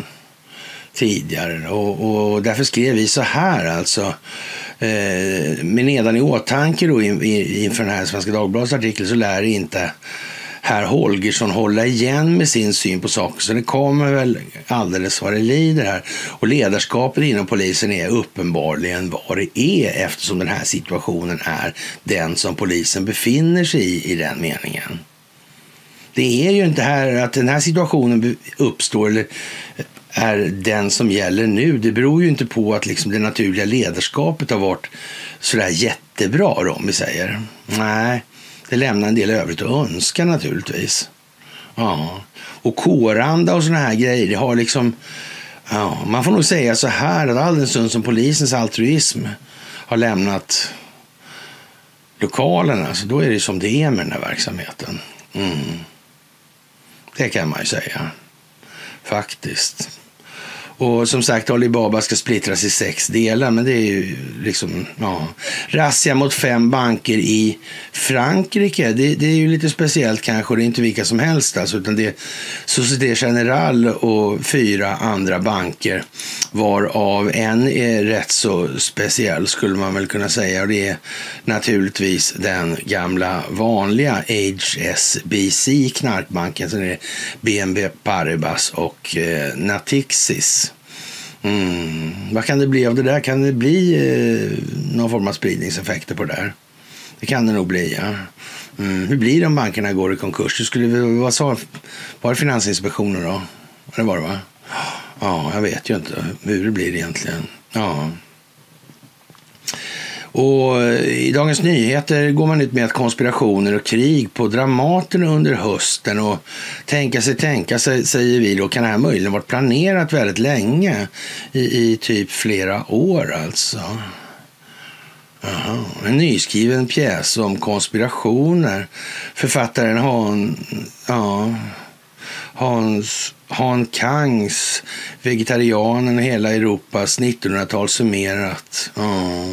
tidigare. Och, och därför skrev vi så här alltså. Eh, med nedan i åtanke då inför den här Svenska Dagbladets artikel så lär inte herr Holgersson hålla igen med sin syn på saker. Så det kommer väl alldeles vad det lider här. Och ledarskapet inom polisen är uppenbarligen vad det är eftersom den här situationen är den som polisen befinner sig i, i den meningen. Det är ju inte här att den här situationen uppstår eller är den som gäller nu. Det beror ju inte på att liksom det naturliga ledarskapet har varit sådär jättebra då, om vi säger. Nej, det lämnar en del övrigt att önska naturligtvis. Ja, och kåranda och sådana här grejer, det har liksom... Ja, man får nog säga så här att alldeles stund som polisens altruism har lämnat lokalerna, så då är det som det är med den här verksamheten. Mm. Det kan man ju säga. Faktiskt. Och som sagt, Alibaba ska splittras i sex delar, men det är ju liksom, ja. Razzia mot fem banker i Frankrike, det, det, är ju lite speciellt kanske, det är inte vilka som helst alltså, utan det är Société Générale och fyra andra banker, varav en är rätt så speciell skulle man väl kunna säga, och det är naturligtvis den gamla vanliga HSBC, knarkbanken, sen är det BNB Paribas och eh, Natixis. Mm. Vad kan det bli av det där? Kan det bli eh, någon form av spridningseffekter på det där? Det kan det nog bli, ja. Mm. Hur blir det om bankerna går i konkurs? Det skulle, vad sa, var det Finansinspektionen då? Det var det va? Ja, jag vet ju inte hur det blir egentligen. Ja. Och eh, I Dagens Nyheter går man ut med att konspirationer och krig på Dramaten under hösten. Och tänka sig, tänka sig, säger vi då, kan det här möjligen varit planerat väldigt länge? I, i typ flera år alltså. Aha. En nyskriven pjäs om konspirationer. Författaren Han, ja, Hans Han Kangs Vegetarianen hela Europas 1900-tal summerat. Ja.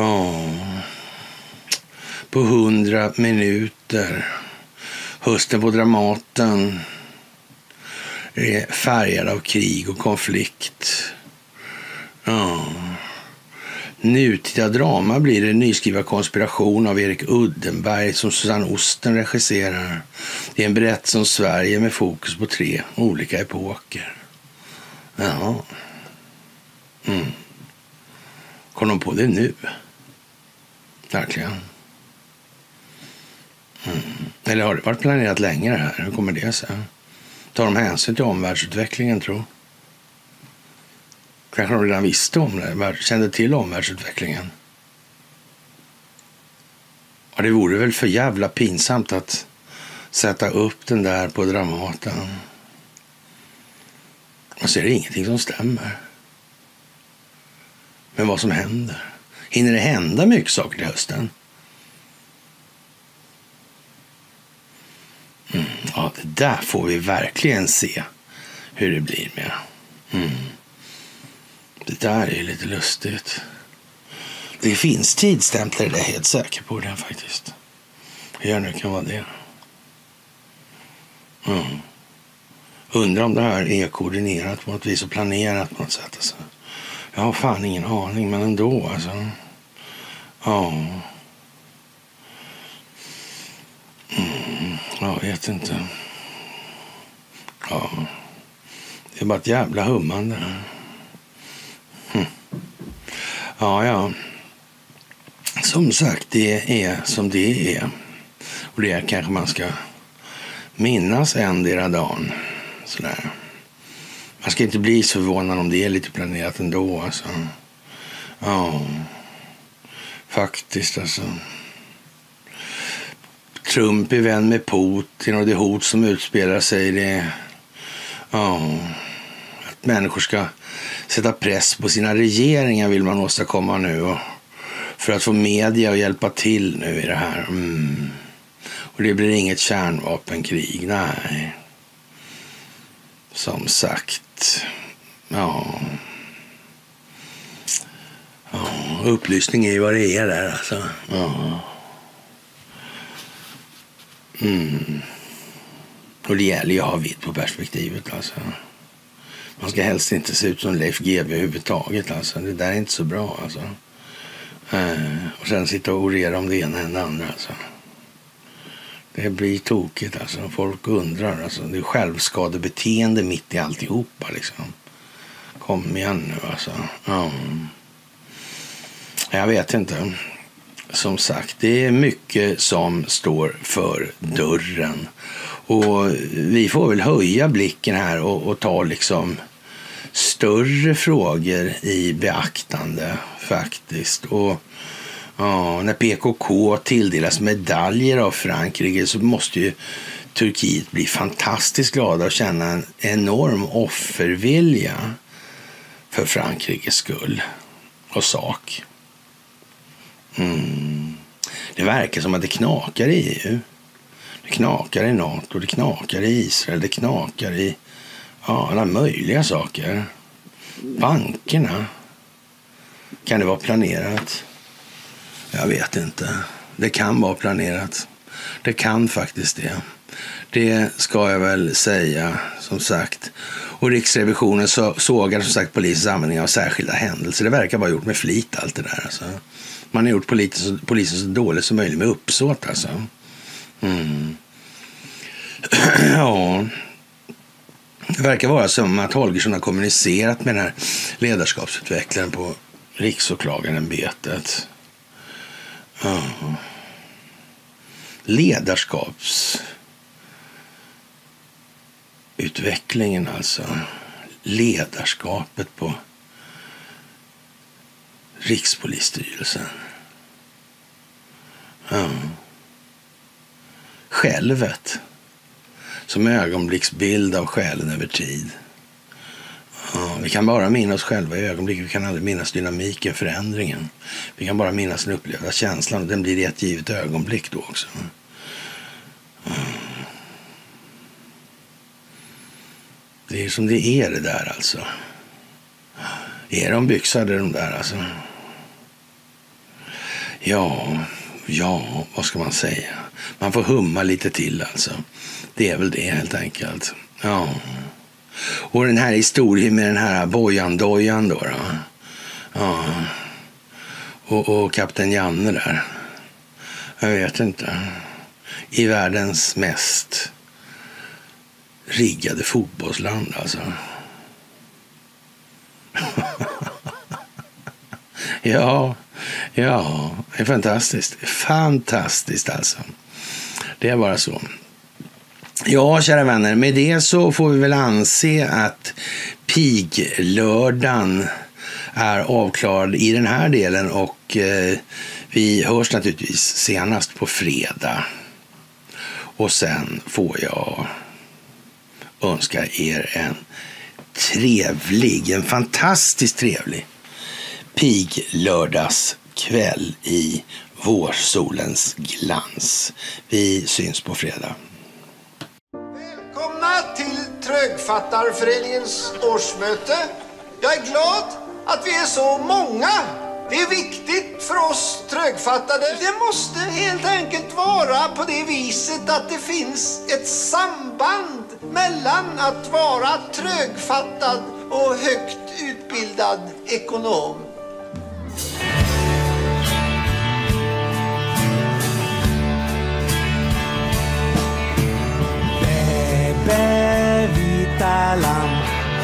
Ja, på hundra minuter. Hösten på Dramaten är färgad av krig och konflikt. Ja. Nutida drama blir det nyskriva konspiration av Erik Uddenberg som Susanne Osten regisserar. Det är en berättelse om Sverige med fokus på tre olika epoker. Ja. Mm. Kom de på det nu? Verkligen. Mm. Eller har det varit planerat länge det här? Hur kommer det sig? Tar de hänsyn till omvärldsutvecklingen tror? Kanske de redan visste om det, kände till omvärldsutvecklingen. Och det vore väl för jävla pinsamt att sätta upp den där på Dramaten. Och så är det ingenting som stämmer. med vad som händer. Hinner det hända mycket saker till hösten? Mm, ja, det där får vi verkligen se hur det blir med. Mm. Det där är lite lustigt. Det finns tidsstämplar, det är jag helt säker på det faktiskt. Hur nu kan vara det. Mm. Undrar om det här är koordinerat på något vis och planerat på något sätt. Alltså. Jag har fan ingen aning, men ändå alltså. Ja. Mm, jag vet inte. Ja. Det är bara ett jävla hummande. Hm. Ja, ja. Som sagt, det är som det är. Och det kanske man ska minnas endera dagen. Sådär. Man ska inte bli så förvånad om det är lite planerat ändå. Alltså. Ja, faktiskt alltså. Trump är vän med Putin och det hot som utspelar sig. Det ja, att människor ska sätta press på sina regeringar vill man åstadkomma nu. Och för att få media att hjälpa till nu i det här. Mm. Och det blir inget kärnvapenkrig, nej. Som sagt. Ja. ja. Upplysning är ju vad det är där alltså. Ja. Mm. Och det gäller ju att ha vitt på perspektivet alltså. Man ska helst inte se ut som Leif GW överhuvudtaget alltså. Det där är inte så bra alltså. Eh, och sen sitta och orera om det ena än det andra alltså. Det blir tokigt alltså. Folk undrar. Alltså. Det är självskadebeteende mitt i alltihopa. Liksom. Kom igen nu alltså. Ja. Jag vet inte. Som sagt, det är mycket som står för dörren. Och vi får väl höja blicken här och, och ta liksom större frågor i beaktande faktiskt. Och Ja, när PKK tilldelas medaljer av Frankrike så måste ju Turkiet bli fantastiskt glada och känna en enorm offervilja för Frankrikes skull och sak. Mm. Det verkar som att det knakar i EU. Det knakar i NATO, det knakar i Israel, det knakar i Ja, alla möjliga saker. Bankerna. Kan det vara planerat? Jag vet inte. Det kan vara planerat. Det kan faktiskt det. Det ska jag väl säga, som sagt. Och Riksrevisionen sågar som sagt polisens användning av särskilda händelser. Det verkar vara gjort med flit allt det där. Alltså. Man har gjort polisen, polisen så dåligt som möjligt med uppsåt alltså. Mm. ja. Det verkar vara som att Holgersson har kommunicerat med den här ledarskapsutvecklaren på Riksåklagarämbetet. Ja. Ledarskapsutvecklingen alltså. Ledarskapet på Rikspolisstyrelsen. Ja. Självet som ögonblicksbild av själen över tid. Ja, vi kan bara minnas oss själva i ögonblicket. Vi kan aldrig minnas dynamiken, förändringen. Vi kan bara minnas den upplevda känslan och den blir i ett givet ögonblick då också. Mm. Det är som det är det där alltså. Är de byxade de där alltså? Ja, ja, vad ska man säga? Man får humma lite till alltså. Det är väl det helt enkelt. Ja. Och den här historien med den här Bojan-dojan då. då. Ja. Och, och kapten Janne där. Jag vet inte. I världens mest riggade fotbollsland alltså. ja, ja, det är fantastiskt. Fantastiskt alltså. Det är bara så. Ja, kära vänner, med det så får vi väl anse att piglördagen är avklarad i den här delen och eh, vi hörs naturligtvis senast på fredag. Och sen får jag önska er en trevlig, en fantastiskt trevlig piglördagskväll i vårsolens glans. Vi syns på fredag. Välkomna Trögfattarföreningens årsmöte. Jag är glad att vi är så många. Det är viktigt för oss trögfattade. Det måste helt enkelt vara på det viset att det finns ett samband mellan att vara trögfattad och högt utbildad ekonom. Bebe, vita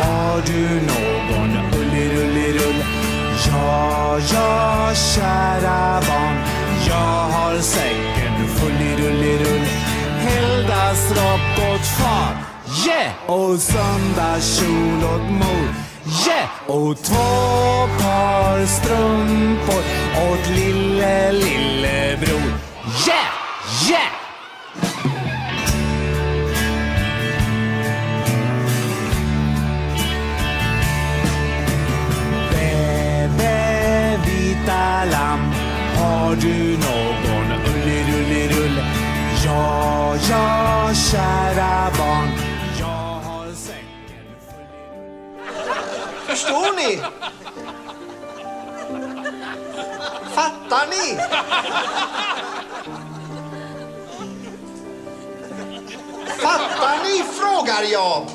har du någon ullerullerull? Ja, ja, kära barn, jag har säcken fullirullerull. Heldas rock åt far, yeah! Och söndagskjol åt mor, yeah! Och två par strumpor åt lille, lillebror, yeah, yeah! Lamm, har du någon ullerullerull? Ja, ja, kära barn, jag har säcken full... Förstår ni? Fattar ni? Fattar ni, frågar jag.